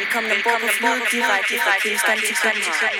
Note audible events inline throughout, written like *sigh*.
Velkommen ombord på flyet direkte fra Kingston til København.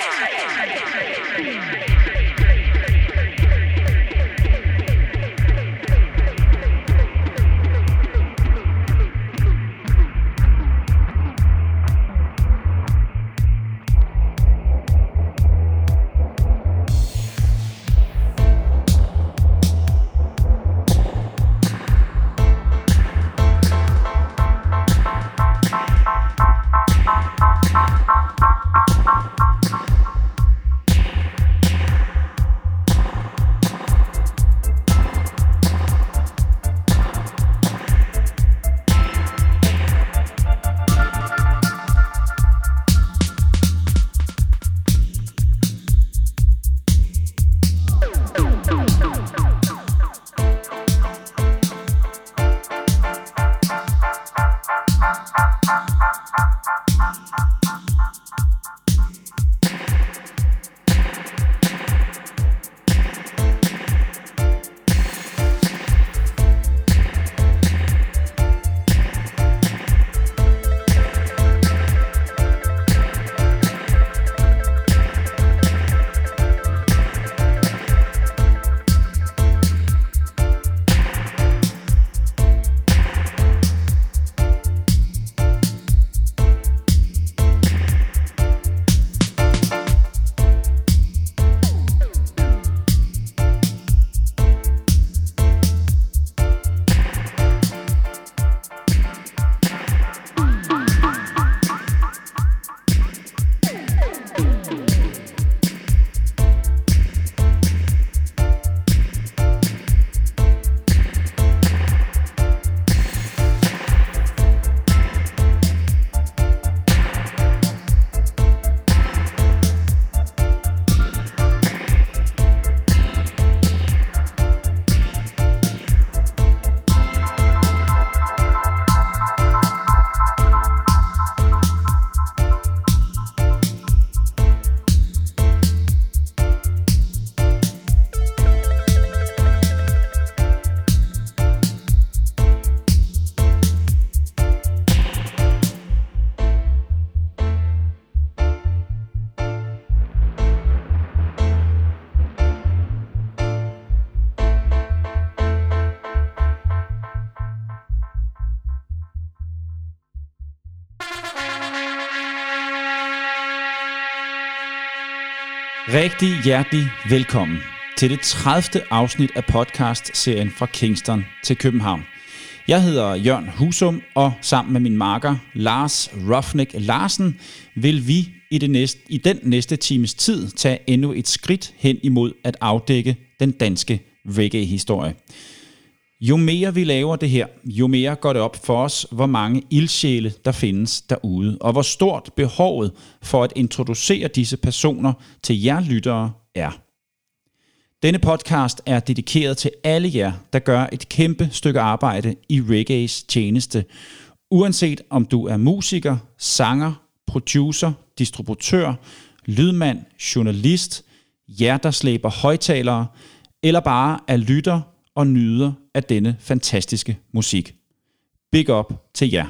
Rigtig hjertelig velkommen til det 30. afsnit af podcast-serien fra Kingston til København. Jeg hedder Jørn Husum, og sammen med min marker Lars Ruffnick Larsen vil vi i, det næste, i den næste times tid tage endnu et skridt hen imod at afdække den danske reggae-historie. Jo mere vi laver det her, jo mere går det op for os, hvor mange ildsjæle der findes derude, og hvor stort behovet for at introducere disse personer til jer lyttere er. Denne podcast er dedikeret til alle jer, der gør et kæmpe stykke arbejde i reggae's tjeneste, uanset om du er musiker, sanger, producer, distributør, lydmand, journalist, jer der slæber højtalere, eller bare er lytter og nyder af denne fantastiske musik. Big up til jer.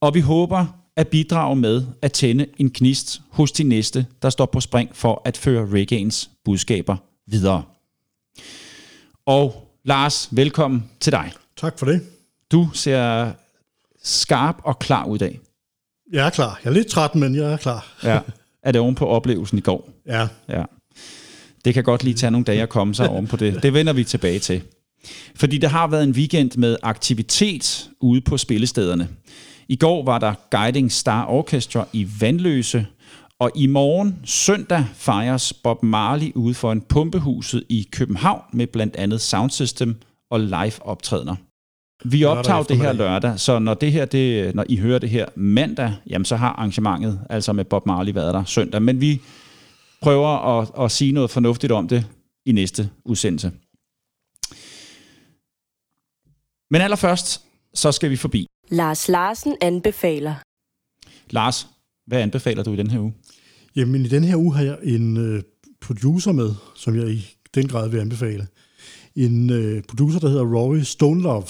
Og vi håber at bidrage med at tænde en knist hos de næste, der står på spring for at føre reggaeens budskaber videre. Og Lars, velkommen til dig. Tak for det. Du ser skarp og klar ud i dag. Jeg er klar. Jeg er lidt træt, men jeg er klar. Ja. *laughs* Er det oven på oplevelsen i går? Ja. Ja. Det kan godt lige tage nogle dage at komme sig om på det. Det vender vi tilbage til. Fordi der har været en weekend med aktivitet ude på spillestederne. I går var der Guiding Star Orchestra i Vandløse, og i morgen, søndag, fejres Bob Marley ude for en pumpehuset i København med blandt andet soundsystem og live optrædener. Vi optager det her lørdag, så når, det her, det, når I hører det her mandag, jamen så har arrangementet altså med Bob Marley været der søndag. Men vi prøver at, at sige noget fornuftigt om det i næste udsendelse. Men allerførst, så skal vi forbi. Lars Larsen anbefaler. Lars, hvad anbefaler du i den her uge? Jamen, i den her uge har jeg en øh, producer med, som jeg i den grad vil anbefale. En øh, producer, der hedder Rory Stonelove.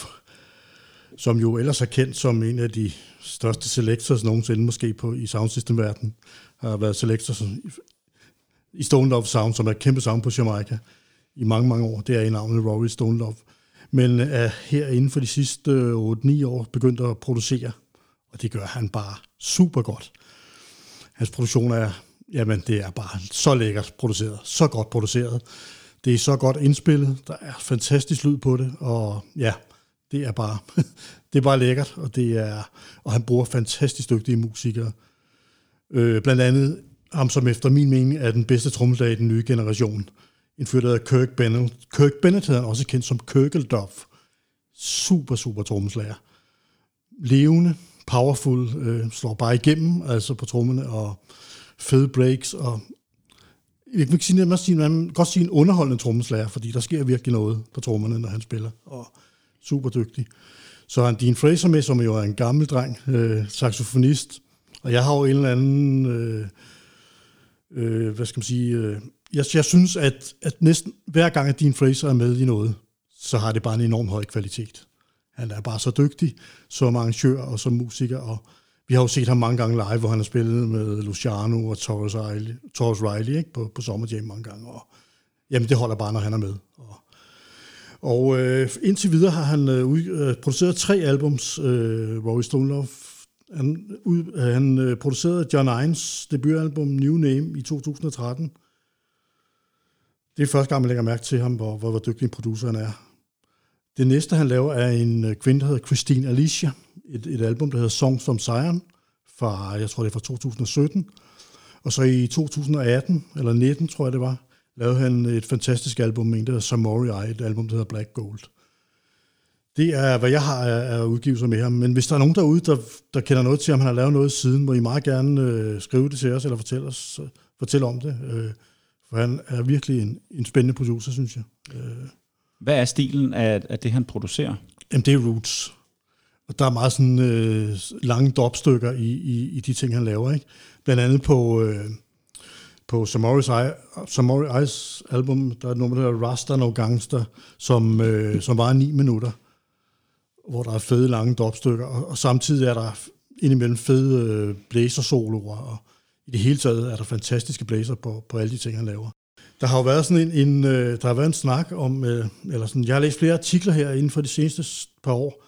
som jo ellers er kendt som en af de største selectors nogensinde måske på, i soundsystem-verdenen. Har været selector i Stone Love Sound, som er et kæmpe sound på Jamaica i mange, mange år. Det er i navnet Rory Stone Love. Men øh, er her inden for de sidste øh, 8-9 år begyndt at producere, og det gør han bare super godt. Hans produktion er, jamen det er bare så lækkert produceret, så godt produceret. Det er så godt indspillet, der er fantastisk lyd på det, og ja, det er bare, *laughs* det er bare lækkert, og, det er, og han bruger fantastisk dygtige musikere. Øh, blandt andet ham, som efter min mening er den bedste trommeslager i den nye generation. En fyr, der hedder Kirk Bennett. Kirk Bennett hedder han også kendt som Kirkeldorf. Super, super trommeslager. Levende, powerful, øh, slår bare igennem, altså på trommerne, og fede breaks, og jeg kan sige, man, sige, man kan godt sige en underholdende trommeslager, fordi der sker virkelig noget på trommerne, når han spiller, og super dygtig. Så har han Dean Fraser med, som jo er en gammel dreng, øh, saxofonist, og jeg har jo en eller anden, øh, øh, hvad skal man sige, øh, jeg, jeg synes, at, at næsten hver gang, at Dean Fraser er med i noget, så har det bare en enorm høj kvalitet. Han er bare så dygtig som arrangør og som musiker, og vi har jo set ham mange gange live, hvor han har spillet med Luciano og Torres Riley, Torres Riley ikke? På, på Summer Jam mange gange, og jamen det holder bare, når han er med. Og, og øh, indtil videre har han øh, øh, produceret tre albums, øh, Rory Stone Love. Han, ud, han øh, producerede John Ines debutalbum New Name i 2013. Det er første gang, man lægger mærke til ham, hvor, hvor, hvor dygtig en producer han er. Det næste, han laver, er en øh, kvinde, der hedder Christine Alicia. Et, et album, der hedder Songs from Zion, fra, jeg tror det er fra 2017. Og så i 2018, eller 19 tror jeg det var, lavede han et fantastisk album en, der hedder Samurai, et album, der hedder Black Gold. Det er, hvad jeg har af udgivelser med ham. Men hvis der er nogen derude, der, der kender noget til, om han har lavet noget siden, må I meget gerne øh, skrive det til os, eller fortælle, os, fortælle om det. Øh, for han er virkelig en, en spændende producer, synes jeg. Øh. Hvad er stilen af, af det, han producerer? Jamen, det er roots. Og der er meget sådan øh, lange dropstykker i, i, i de ting, han laver. Ikke? Blandt andet på, øh, på Samori Ice album, der er et nummer, der hedder Rasta No Gangster, som, øh, som var ni minutter, hvor der er fede lange dopstykker, og, og samtidig er der indimellem fede øh, blæser-soloer, og i det hele taget er der fantastiske blæser på, på alle de ting, han laver. Der har jo været sådan en, en øh, der har været en snak om, øh, eller sådan, jeg har læst flere artikler her inden for de seneste par år,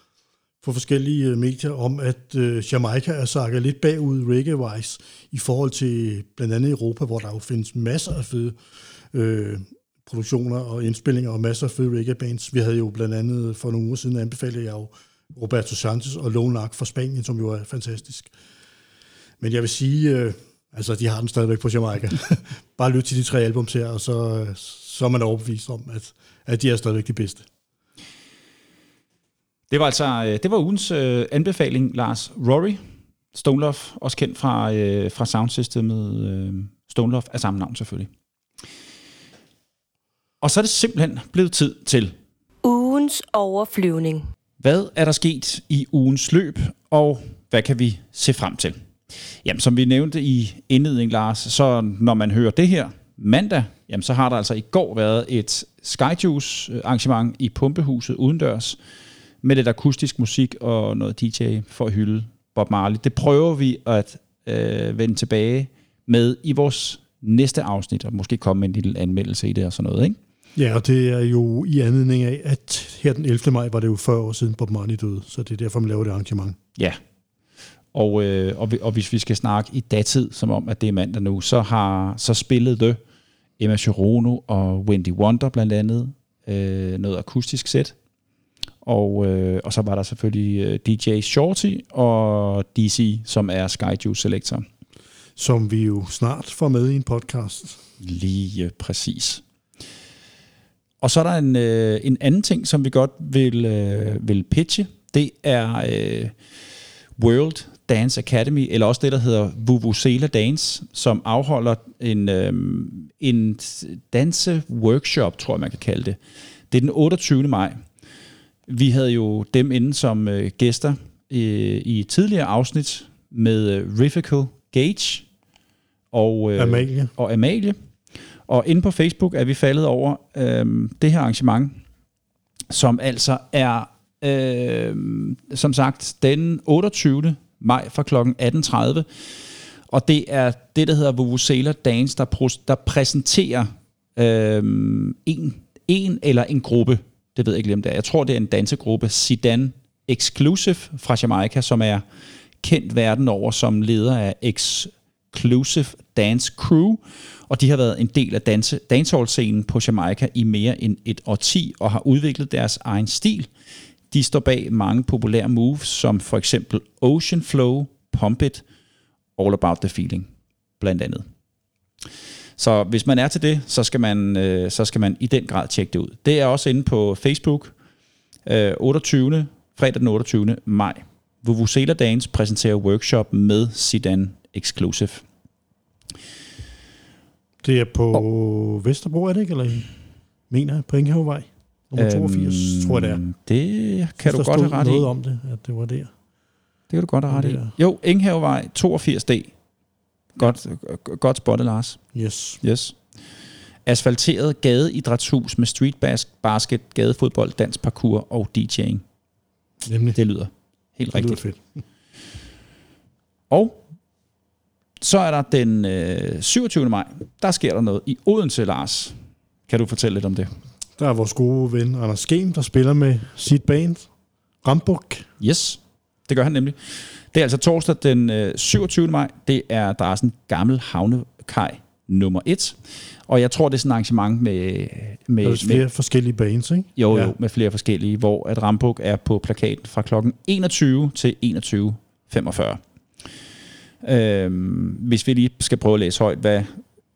på forskellige øh, medier om, at øh, Jamaica er sakket lidt bagud reggae-wise i forhold til blandt andet Europa, hvor der jo findes masser af fede øh, produktioner og indspillinger og masser af fede reggae-bands. Vi havde jo blandt andet for nogle uger siden anbefalet jeg jo Roberto Sanchez og Lone Ark fra Spanien, som jo er fantastisk. Men jeg vil sige, øh, altså de har den stadigvæk på Jamaica. *laughs* Bare lyt til de tre albums her, og så, øh, så er man overbevist om, at, at de er stadigvæk de bedste. Det var altså øh, det var ugens øh, anbefaling, Lars Rory. Love, også kendt fra, øh, fra soundsystemet øh, Love, af samme navn selvfølgelig. Og så er det simpelthen blevet tid til ugens overflyvning. Hvad er der sket i ugens løb, og hvad kan vi se frem til? Jamen, som vi nævnte i indledning, Lars, så når man hører det her mandag, jamen, så har der altså i går været et Skyjuice arrangement i Pumpehuset udendørs, med lidt akustisk musik og noget DJ for at hylde Bob Marley. Det prøver vi at øh, vende tilbage med i vores næste afsnit, og måske komme med en lille anmeldelse i det og sådan noget, ikke? Ja, og det er jo i anledning af, at her den 11. maj var det jo 40 år siden Bob Marley døde, så det er derfor, man laver det arrangement. Ja, og, øh, og, og hvis vi skal snakke i datid, som om, at det er mandag nu, så har så spillet det Emma Chirono og Wendy Wonder blandt andet øh, noget akustisk sæt. Og, øh, og så var der selvfølgelig øh, DJ Shorty og DC, som er Skyjuice Selector. Som vi jo snart får med i en podcast. Lige præcis. Og så er der en, øh, en anden ting, som vi godt vil, øh, vil pitche. Det er øh, World Dance Academy, eller også det, der hedder Vuvuzela Dance, som afholder en, øh, en danse-workshop, tror jeg, man kan kalde det. Det er den 28. maj. Vi havde jo dem inde som øh, gæster øh, i tidligere afsnit med øh, Riffical Gage og, øh, Amalie. og Amalie. Og inde på Facebook er vi faldet over øh, det her arrangement, som altså er øh, som sagt, den 28. maj fra kl. 18.30. Og det er det, der hedder Vuvuzela Dance, der, pr- der præsenterer øh, en, en eller en gruppe. Det ved jeg ikke lige, om det er. Jeg tror, det er en dansegruppe, Sidan Exclusive fra Jamaica, som er kendt verden over som leder af Exclusive Dance Crew, og de har været en del af danse, dancehall-scenen på Jamaica i mere end et årti, og har udviklet deres egen stil. De står bag mange populære moves, som for eksempel Ocean Flow, Pump It, All About the Feeling, blandt andet. Så hvis man er til det, så skal man, øh, så skal man i den grad tjekke det ud. Det er også inde på Facebook, øh, 28. fredag den 28. maj. Vuvuzela Dance præsenterer workshop med Sidan Exclusive. Det er på oh. Vesterbro, er det ikke? Eller i- mener jeg, på Enghavevej? Nummer 82, øhm, tror jeg det er. Det kan du Der godt have ret i. noget om det, at det var der. Det kan du godt have ret i. Jo, Enghavevej 82D. Godt, godt spottet, Lars. Yes. Yes. Asfalteret gadeidrætshus med street bas- basket, gadefodbold, dans, parkour og DJ'ing. Nemlig. Det lyder helt det lyder rigtigt. fedt. Og så er der den øh, 27. maj. Der sker der noget i Odense, Lars. Kan du fortælle lidt om det? Der er vores gode ven Anders Skem, der spiller med sit band, Rambuk. Yes, det gør han nemlig. Det er altså torsdag den øh, 27. maj. Det er adressen Gammel Havnekaj nummer 1. Og jeg tror, det er sådan et arrangement med, med, Der er med, flere forskellige bands, ikke? jo, Ja. jo, med flere forskellige, hvor at Rambuk er på plakaten fra klokken 21 til 21.45. Øh, hvis vi lige skal prøve at læse højt, hvad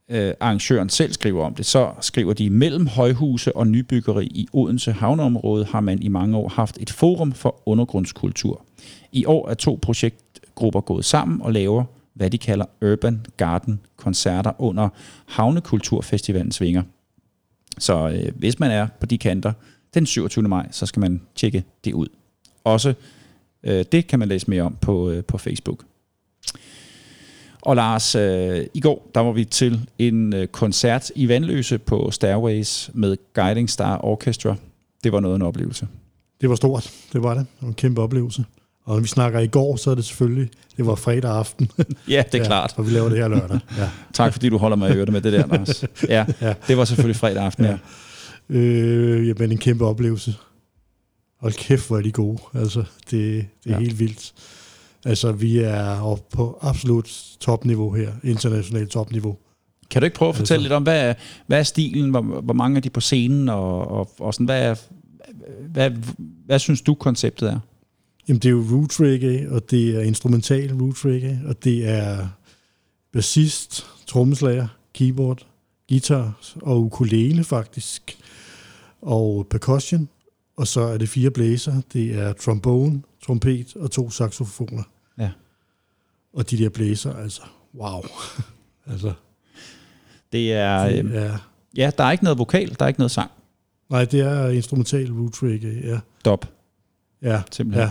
øh, arrangøren selv skriver om det, så skriver de, mellem højhuse og nybyggeri i Odense Havneområde har man i mange år haft et forum for undergrundskultur. I år er to projektgrupper gået sammen og laver, hvad de kalder Urban Garden koncerter under Havnekulturfestivalens vinger. Så øh, hvis man er på de kanter den 27. maj, så skal man tjekke det ud. Også øh, det kan man læse mere om på, øh, på Facebook. Og Lars, øh, i går der var vi til en øh, koncert i Vandløse på Stairways med Guiding Star Orchestra. Det var noget af en oplevelse. Det var stort, det var det. Det var en kæmpe oplevelse. Og når vi snakker i går, så er det selvfølgelig, det var fredag aften. *laughs* Ja, det er ja. klart. Og vi laver det her lørdag. Ja. *laughs* Tak fordi du holder mig i ørerne med det der, Lars. Ja, *laughs* Ja. det var selvfølgelig fredag aften, ja. Øh, jamen, en kæmpe oplevelse. Hold kæft, hvor er de gode. Altså, det, det er Ja. ja. helt vildt. Altså, vi er på absolut topniveau her. Internationalt topniveau. Kan du ikke prøve at fortælle Altså- lidt om, hvad er, hvad er stilen, hvor, hvor mange er de på scenen, og, og, og sådan, hvad, er, hvad, hvad synes du konceptet er? Jamen, det er jo root reggae, og det er instrumental root reggae, og det er bassist, trommeslager, keyboard, guitar og ukulele faktisk, og percussion, og så er det fire blæser, det er trombone, trompet og to saxofoner. Ja. Og de der blæser, altså, wow. *laughs* altså, Det er, det øh, er, ja, der er ikke noget vokal, der er ikke noget sang. nej, det er instrumental root reggae, ja. Dop, Ja, simpelthen. ja.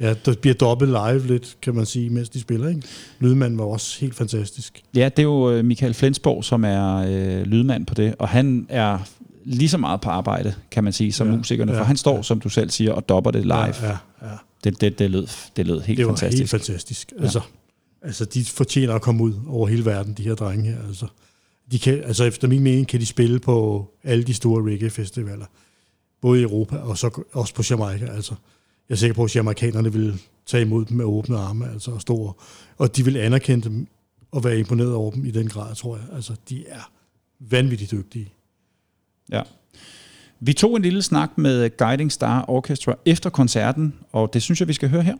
Ja, der bliver dobbelt live lidt, kan man sige, mens de spiller, ikke? Lydmanden var også helt fantastisk. Ja, det er jo øh, Michael Flensborg, som er øh, lydmand på det, og han er lige så meget på arbejde, kan man sige, som ja, Ja, musikerne, for ja, han står, ja. som du selv siger, og dopper det live. Ja, ja, ja. Det, det, det, lød, det lød helt Det var fantastisk. helt fantastisk. Altså, altså, de fortjener at komme ud over hele verden, de her drenge her. Altså, de kan, altså efter min mening kan de spille på alle de store reggae-festivaler. Både i Europa og så også på Jamaica. Altså, jeg er sikker på, at jamaikanerne vil tage imod dem med åbne arme. Altså, og, og- og de vil anerkende dem og være imponeret over dem i den grad, tror jeg. Altså, de er vanvittigt dygtige. Ja. Vi tog en lille snak med Guiding Star Orchestra efter koncerten, og det synes jeg, vi skal høre her.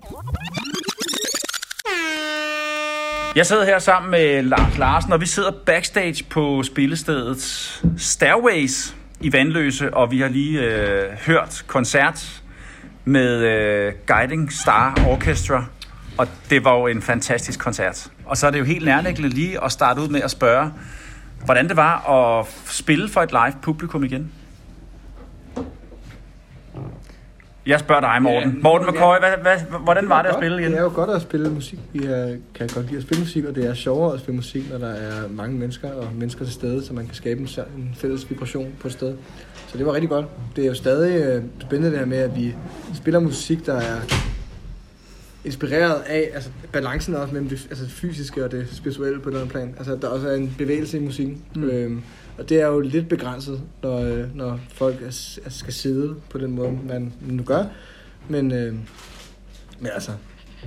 Jeg sidder her sammen med Lars Larsen, og vi sidder backstage på spillestedet Stairways i Vandløse, og vi har lige øh, hørt koncert med øh, Guiding Star Orchestra, og det var jo en fantastisk koncert. Og så er det jo helt nærliggende lige at starte ud med at spørge, hvordan det var at spille for et live publikum igen. Jeg spørger dig, Morten. Ja. Morten McCoy, hvad, hvad, hvordan var det at godt. spille igen? Det er jo godt at spille musik. Vi er, kan godt lide at spille musik, og det er sjovere at spille musik, når der er mange mennesker og mennesker til stede, så man kan skabe en, en fælles vibration på et sted. Så det var rigtig godt. Det er jo stadig øh, spændende det her med, at vi spiller musik, der er inspireret af altså balancen også mellem det altså det fysiske og det spirituelle på den plan. Altså der også er en bevægelse i musikken. Mm. Øhm, og det er jo lidt begrænset, når, øh, når folk er, er, skal sidde på den måde, man nu gør. Men, øh, men altså,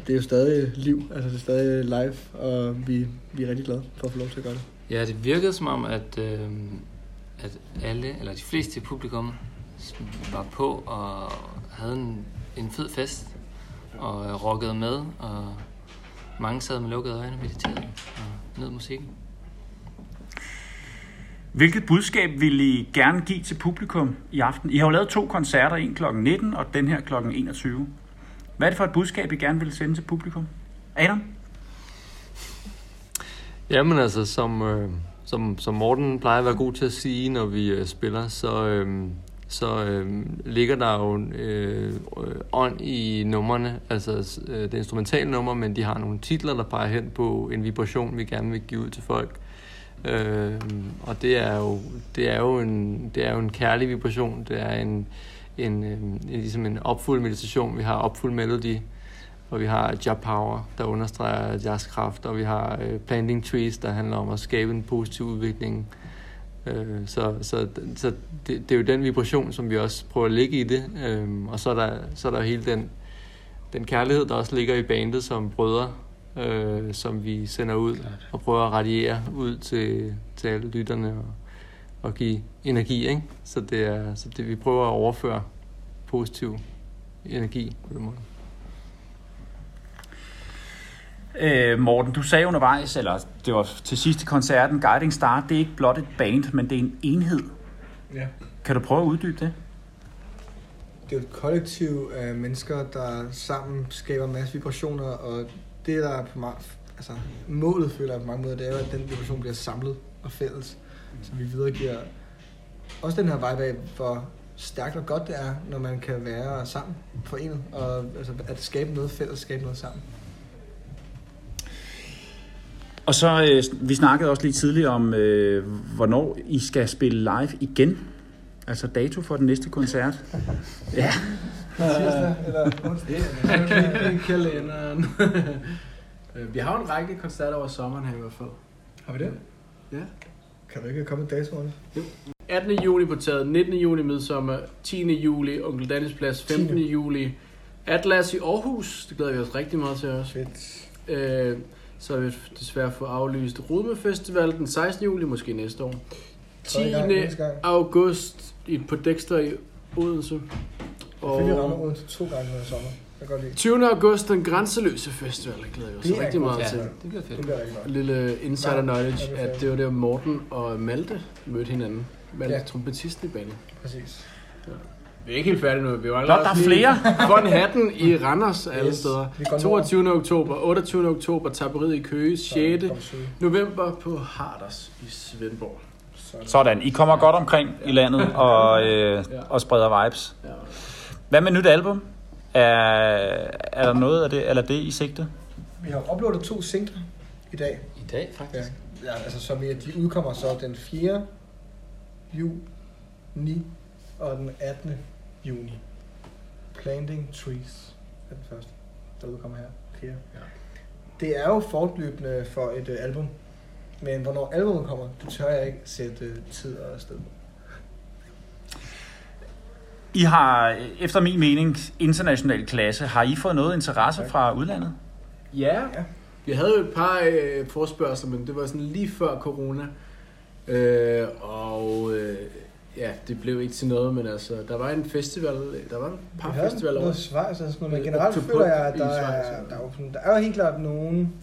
det er jo stadig liv, altså det er stadig live, og vi, vi er rigtig glade for at få lov til at gøre det. Ja, det virkede som om, at, øh, at alle, eller de fleste i publikum, var på og havde en, en fed fest, og øh, rockede med, og mange sad med lukkede øjne og mediterede og nød musikken. Hvilket budskab vil I gerne give til publikum i aften? I har jo lavet to koncerter, en kl. 19 og den her kl. 21. Hvad er det for et budskab, I gerne vil sende til publikum? Adam? Jamen altså, som, øh, som, som Morten plejer at være god til at sige, når vi øh, spiller, så, øh, så øh, ligger der jo øh, ånd i nummerne. Altså, øh, det er instrumentale numre, men de har nogle titler, der peger hen på en vibration, vi gerne vil give ud til folk. Øh, Øh, og det er jo, det er jo en, det er jo en kærlig vibration. Det er en, en, en, en, ligesom en opfuld meditation. Vi har opfuld melody, og vi har Job Power, der understreger jeres kraft, og vi har øh, Planting Trees, der handler om at skabe en positiv udvikling. Øh, så så, så det, det er jo den vibration, som vi også prøver at lægge i det. Øh, og så er der, så er der hele den, den kærlighed, der også ligger i bandet som brødre, øh, som vi sender ud og prøver at radiere ud til, til alle lytterne og, og give energi. Ikke? Så det er så det, vi prøver at overføre positiv energi på den måde. Øh, Morten, du sagde undervejs, eller det var til sidst i koncerten, Guiding Star, det er ikke blot et band, men det er en enhed. Ja. Kan du prøve at uddybe det? Det er jo et kollektiv af mennesker, der sammen skaber en masse vibrationer, og det der er på mange, altså målet føler jeg på mange måder, det er jo, at den vibration bliver samlet og fælles, så vi videregiver også den her vibe af, hvor stærkt og godt det er, når man kan være sammen, forenet, og altså, at skabe noget fælles, skabe noget sammen. Og så, øh, vi snakkede også lige tidligere om, øh, hvornår I skal spille live igen. Altså dato for den næste koncert. *laughs* Ja, Tirsdag eller onsdag? kalenderen. *laughs* Øh, vi har jo en række koncerter over sommeren her i hvert fald. Har vi det? Ja. Kan du ikke komme med datoerne? 18. juli på taget, 19. juli midsommer, 10. juli Onkel Dennis Plads, 15. 10. juli Atlas i Aarhus. Det glæder vi os rigtig meget til også. Fedt. Øh, så har vi desværre fået aflyst Rudme Festival den 16. juli, måske næste år. 10. Tredje gang, næste gang. august i, på Dexter i Odense. Og... Vi rammer Odense to gange i sommer. Jeg kan godt lide. 20. august, den grænseløse festival, det glæder Det er rigtig en god meget Ja, til. det bliver Det fedt. bliver rigtig godt. Lille insider Ja, knowledge, det at det var der Morten og Malte mødte hinanden. Malte, Ja. ja. trompetisten i banen. Præcis. Vi er ikke helt færdige nu. Vi var Nå, der er flere. *laughs* Von Hatten i Randers alle Yes. steder. Vi går 22. oktober, 28. oktober, Taberiet i Køge, 6. Kom syge. november på Harders i Svendborg. Sådan. sådan. I kommer godt omkring i landet og, øh, og spreder vibes. Ja. Hvad med nyt album? Er, er der noget af det, eller det i sigte? Vi har uploadet to singler i dag. I dag, faktisk. Ja, ja altså som i, at de udkommer så den 4. juni og den 18. juni. Planting Trees er den første, der udkommer her. 4. Ja. Det er jo fortløbende for et uh, album, men hvornår albumet kommer, det tør jeg ikke sætte uh, tid og sted på. I har, efter min mening, international klasse. Har I fået noget interesse fra udlandet? Ja, vi havde jo et par øh, forspørgsler, men det var sådan lige før corona. Øh, og øh, ja, det blev ikke til noget, men altså, der var en festival, der var et par Vi festivaler noget. Schweiz og sådan noget, men Øh, generelt føler jeg, at der er, der, er, jo sådan, der er jo helt klart nogen,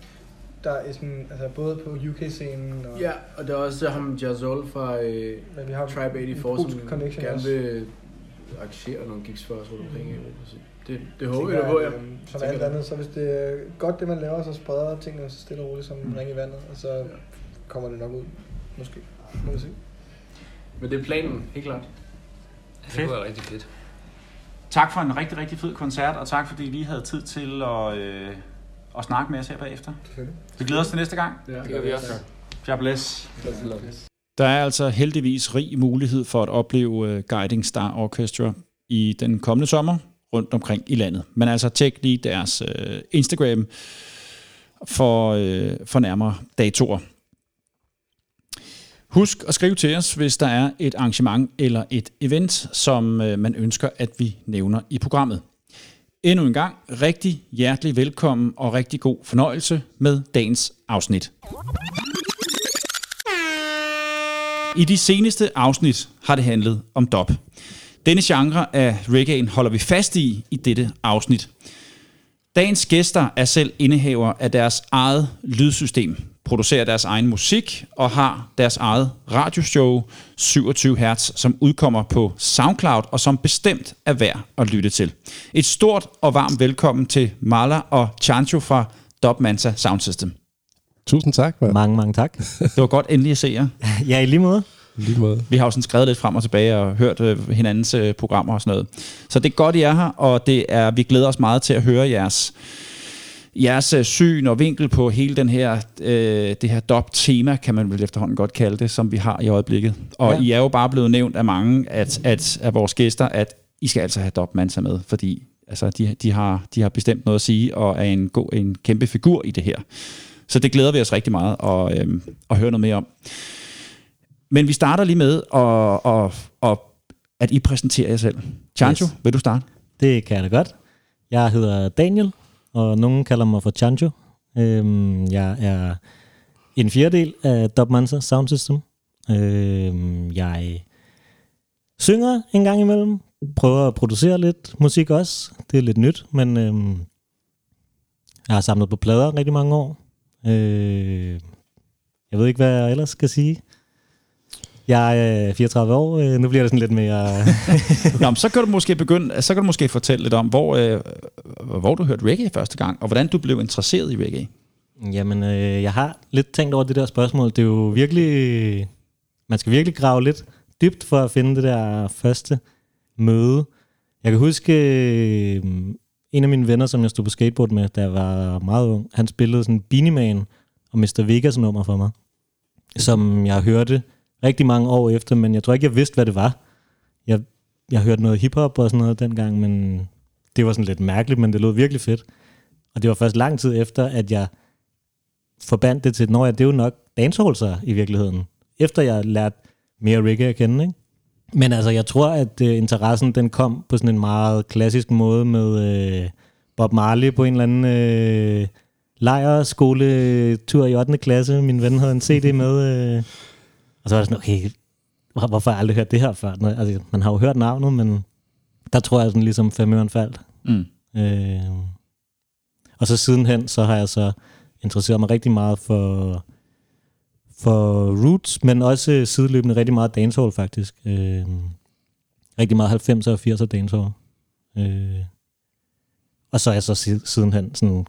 der er sådan, altså både på UK-scenen og Ja, og der er også ham Jazol fra øh, vi har Tribe en 84, polsk som connection gerne vil arrangere nogle gigs for os rundt omkring i Europa. Så det, det håber tænker jeg på, ja. Som alt andet, så hvis det er godt det man laver, så spreder tingene så stille og roligt som Mm. ring i vandet, og så kommer det nok ud. Måske. Må vi se. Men det er planen, helt klart. Ja, det kunne være rigtig fedt. tak for en rigtig, rigtig fed koncert, og tak fordi I lige havde tid til at, øh, at snakke med os her bagefter. Vi glæder os til næste gang. Ja, Det gør vi også. God bless. Der er altså heldigvis rig mulighed for at opleve øh, Guiding Star Orchestra i den kommende sommer rundt omkring i landet. Men altså tjek lige deres øh, Instagram for, øh, for nærmere datoer. Husk at skrive til os, hvis der er et arrangement eller et event, som øh, man ønsker, at vi nævner i programmet. Endnu en gang rigtig hjertelig velkommen og rigtig god fornøjelse med dagens afsnit. I de seneste afsnit har det handlet om dub. Denne genre af reggae holder vi fast i i dette afsnit. Dagens gæster er selv indehaver af deres eget lydsystem, producerer deres egen musik og har deres eget radioshow 27 Hz, som udkommer på SoundCloud og som bestemt er værd at lytte til. Et stort og varmt velkommen til Mala og Chancho fra Dub Mansa Sound System. Tusind tak, man. Mange, mange tak. *laughs* Det var godt endelig at se jer. ja, i lige måde. Lige måde. Vi har jo sådan skrevet lidt frem og tilbage og hørt øh, hinandens øh, programmer og sådan noget. Så det er godt, I er her, og det er, vi glæder os meget til at høre jeres, jeres øh, syn og vinkel på hele den her, øh, det her dop-tema, kan man vel efterhånden godt kalde det, som vi har i øjeblikket. Og ja. I er jo bare blevet nævnt af mange at, at, af vores gæster, at I skal altså have dop mansa med, fordi altså, de, de, har, de har bestemt noget at sige, og er en, god, en kæmpe figur i det her. Så det glæder vi os rigtig meget at, øh, at høre noget mere om. Men vi starter lige med, at, at, at, at I præsenterer jer selv. Chancho, yes. Vil du starte? Det kan jeg da godt. Jeg hedder Daniel, og nogen kalder mig for Chancho. Øhm, jeg er en fjerdedel af Dub Mansa Sound System. Øhm, jeg synger en gang imellem. Prøver at producere lidt musik også. Det er lidt nyt, men øhm, jeg har samlet på plader rigtig mange år. Øh, jeg ved ikke, hvad jeg ellers skal sige. Jeg er 34 år. Øh, nu bliver det sådan lidt mere... *laughs* Nå, men så kan du måske begynde, så kan du måske fortælle lidt om, hvor, øh, hvor du hørte reggae første gang, og hvordan du blev interesseret i reggae. Jamen, øh, jeg har lidt tænkt over det der spørgsmål. Det er jo virkelig... Man skal virkelig grave lidt dybt for at finde det der første møde. Jeg kan huske, øh, en af mine venner, som jeg stod på skateboard med, da jeg var meget ung, han spillede sådan Beanie Man og Mr. Vegas nummer for mig, som jeg hørte rigtig mange år efter, men jeg tror ikke, jeg vidste, hvad det var. Jeg, jeg hørte noget hiphop og sådan noget dengang, men det var sådan lidt mærkeligt, men det lød virkelig fedt. Og det var først lang tid efter, at jeg forbandt det til, når jeg, det er jo nok dancehall i virkeligheden. Efter jeg lærte mere reggae at kende, ikke? Men altså, jeg tror, at øh, interessen den kom på sådan en meget klassisk måde med øh, Bob Marley på en eller anden øh, lejerskoletur i 8. klasse. Min ven havde en CD *laughs* med, øh, og så var det sådan, okay, hvor- hvorfor har jeg aldrig hørt det her før? Altså, man har jo hørt navnet, men der tror jeg sådan ligesom femøren faldt. Mm. Øh, og så sidenhen, så har jeg så interesseret mig rigtig meget for, for roots, men også sideløbende rigtig meget dancehall faktisk. Øh, rigtig meget 90'er og 80'er dancehall. Øh, og så er jeg så si- sidenhen sådan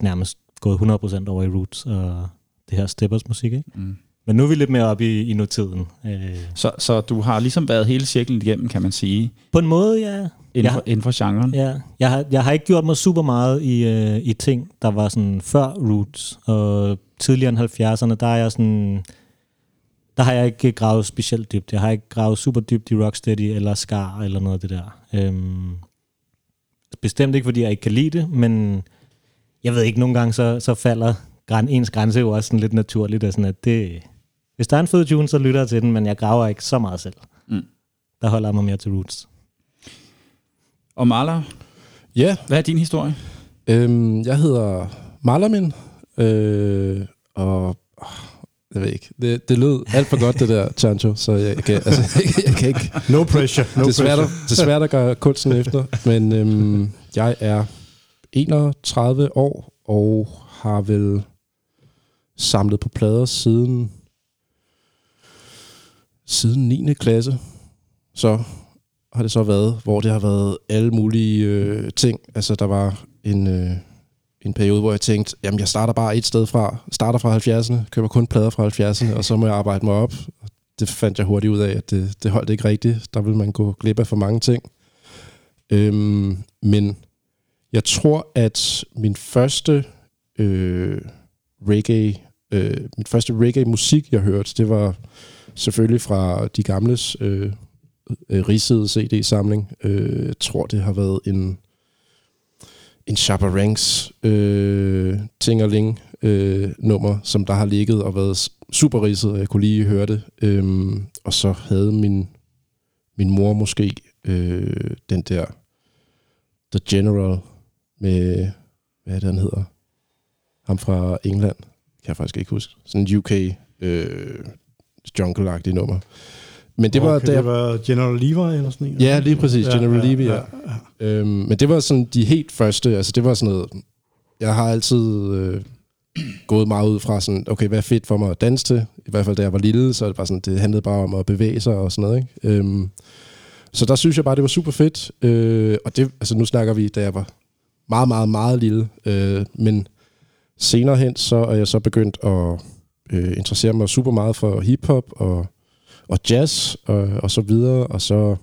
nærmest gået 100% over i roots og det her steppers musik, ikke? Mm. Men nu er vi lidt mere oppe i, i nutiden. Øh, Så, så du har ligesom været hele cirklen igennem, kan man sige, på en måde, ja. Inden, Jeg- for, inden for genren. Ja, jeg har, jeg har ikke gjort mig super meget i, øh, i ting, der var sådan før roots, og tidligere end 70'erne, der er jeg sådan, der har jeg ikke gravet specielt dybt. Jeg har ikke gravet super dybt i Rocksteady eller Scar eller noget af det der. Øhm, bestemt ikke, fordi jeg ikke kan lide det, men jeg ved ikke, nogle gange så, så falder græn, ens grænse jo også sådan lidt naturligt, og sådan at det, hvis der er en fed tune, så lytter jeg til den, men jeg graver ikke så meget selv. Mm. Der holder jeg mig mere til roots. Og Marla, Ja, hvad er din historie? øhm, jeg hedder Malamin, øh, og jeg ved ikke, det, det lød alt for godt det der, Chancho, så jeg kan, altså, *laughs* jeg, jeg kan ikke, No pressure. No det er svært, pressure. at, det er svært at gøre kunsten efter, men øhm, jeg er 31 år og har vel samlet på plader siden siden 9. klasse. Så har det så været, hvor det har været alle mulige øh, ting. Altså der var en, øh, en periode, hvor jeg tænkte, jamen jeg starter bare et sted fra, starter fra 70'erne, køber kun plader fra 70'erne, og så må jeg arbejde mig op. Det fandt jeg hurtigt ud af, at det, det holdt ikke rigtigt. Der ville man gå glip af for mange ting. Øhm, men jeg tror, at min første øh, reggae, øh, min første reggae-musik, jeg hørte, det var selvfølgelig fra de gamles øh, øh, rigsede CD-samling. Øh, jeg tror, det har været en en Shabba Ranks øh, Tingerling øh, nummer, som der har ligget og været super ridset, og jeg kunne lige høre det. Øhm, og så havde min, min mor måske øh, den der The General med, hvad er det, han hedder? Ham fra England, kan jeg faktisk ikke huske. Sådan en UK øh, jungle-agtig nummer. Men det var, okay, der, det var General Levi eller sådan en? Ja, lige præcis. Ja, General ja, Levy, ja. ja, ja. Øhm, men det var sådan de helt første, altså det var sådan noget, jeg har altid øh, gået meget ud fra sådan, okay, hvad er fedt for mig at danse til? I hvert fald da jeg var lille, så det var sådan, det handlede bare om at bevæge sig og sådan noget, ikke? Øhm, så der synes jeg bare, det var super fedt. Øh, og det, altså nu snakker vi, da jeg var meget, meget, meget lille. Øh, men senere hen, så er jeg så begyndt at øh, interessere mig super meget for hiphop og, og jazz og, og så videre. Og så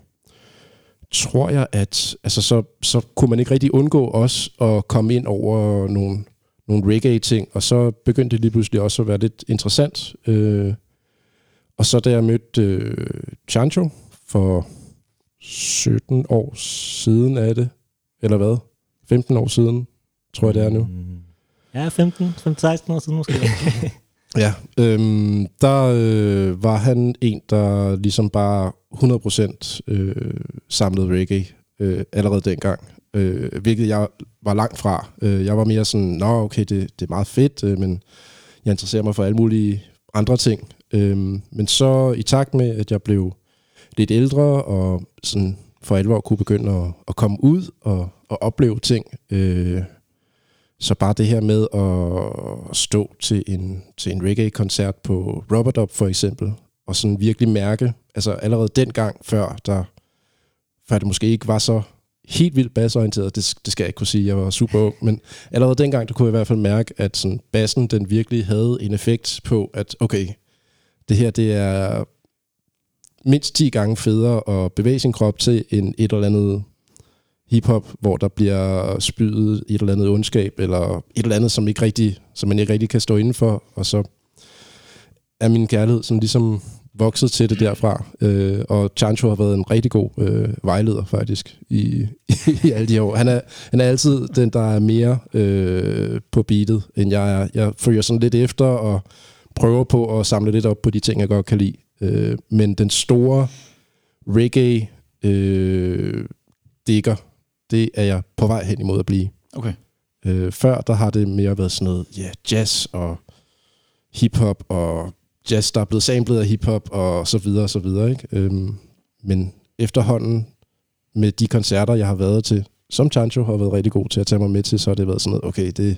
tror jeg, at altså, så, så kunne man ikke rigtig undgå os at komme ind over nogle, nogle reggae-ting, og så begyndte det lige pludselig også at være lidt interessant. Øh, og så da jeg mødte øh, Chancho for 17 år siden er det, eller hvad? 15 år siden, tror jeg det er nu. Ja, 15, 15 år siden måske. *laughs* Ja, øhm, der øh, var han en, der ligesom bare 100% øh, samlede reggae øh, allerede dengang. Øh, hvilket jeg var langt fra. Øh, jeg var mere sådan, nå okay, det, det er meget fedt, øh, men jeg interesserer mig for alle mulige andre ting. Øh, men så i takt med, at jeg blev lidt ældre, og sådan for alvor kunne begynde at, at komme ud og, og opleve ting, øh, så bare det her med at stå til en, til en reggae-koncert på Robert for eksempel, og sådan virkelig mærke, altså allerede dengang, før, der, før det måske ikke var så helt vildt bassorienteret, det, det skal jeg ikke kunne sige, jeg var super ung, men allerede dengang, der kunne jeg i hvert fald mærke, at sådan bassen, den virkelig havde en effekt på, at okay, det her, det er mindst 10 gange federe at bevæge sin krop til en et eller andet hiphop, hvor der bliver spydet et eller andet ondskab, eller et eller andet, som, ikke rigtig, som man ikke rigtig kan stå indenfor, og så er min kærlighed sådan ligesom vokset til det derfra. Øh, og Chancho har været en rigtig god øh, vejleder faktisk i, *laughs* i alle de år. Han er, han er altid den, der er mere øh, på beatet, end jeg er. Jeg følger sådan lidt efter og prøver på at samle lidt op på de ting, jeg godt kan lide. Øh, men den store reggae øh, digger, det er jeg på vej hen imod at blive. Okay. Øh, før der har det mere været sådan noget ja, jazz og hiphop og jazz, der er blevet samlet af hiphop og så videre og så videre. Ikke? Øhm, men efterhånden med de koncerter, jeg har været til, som Chancho har været rigtig god til at tage mig med til, så har det været sådan noget, okay, det,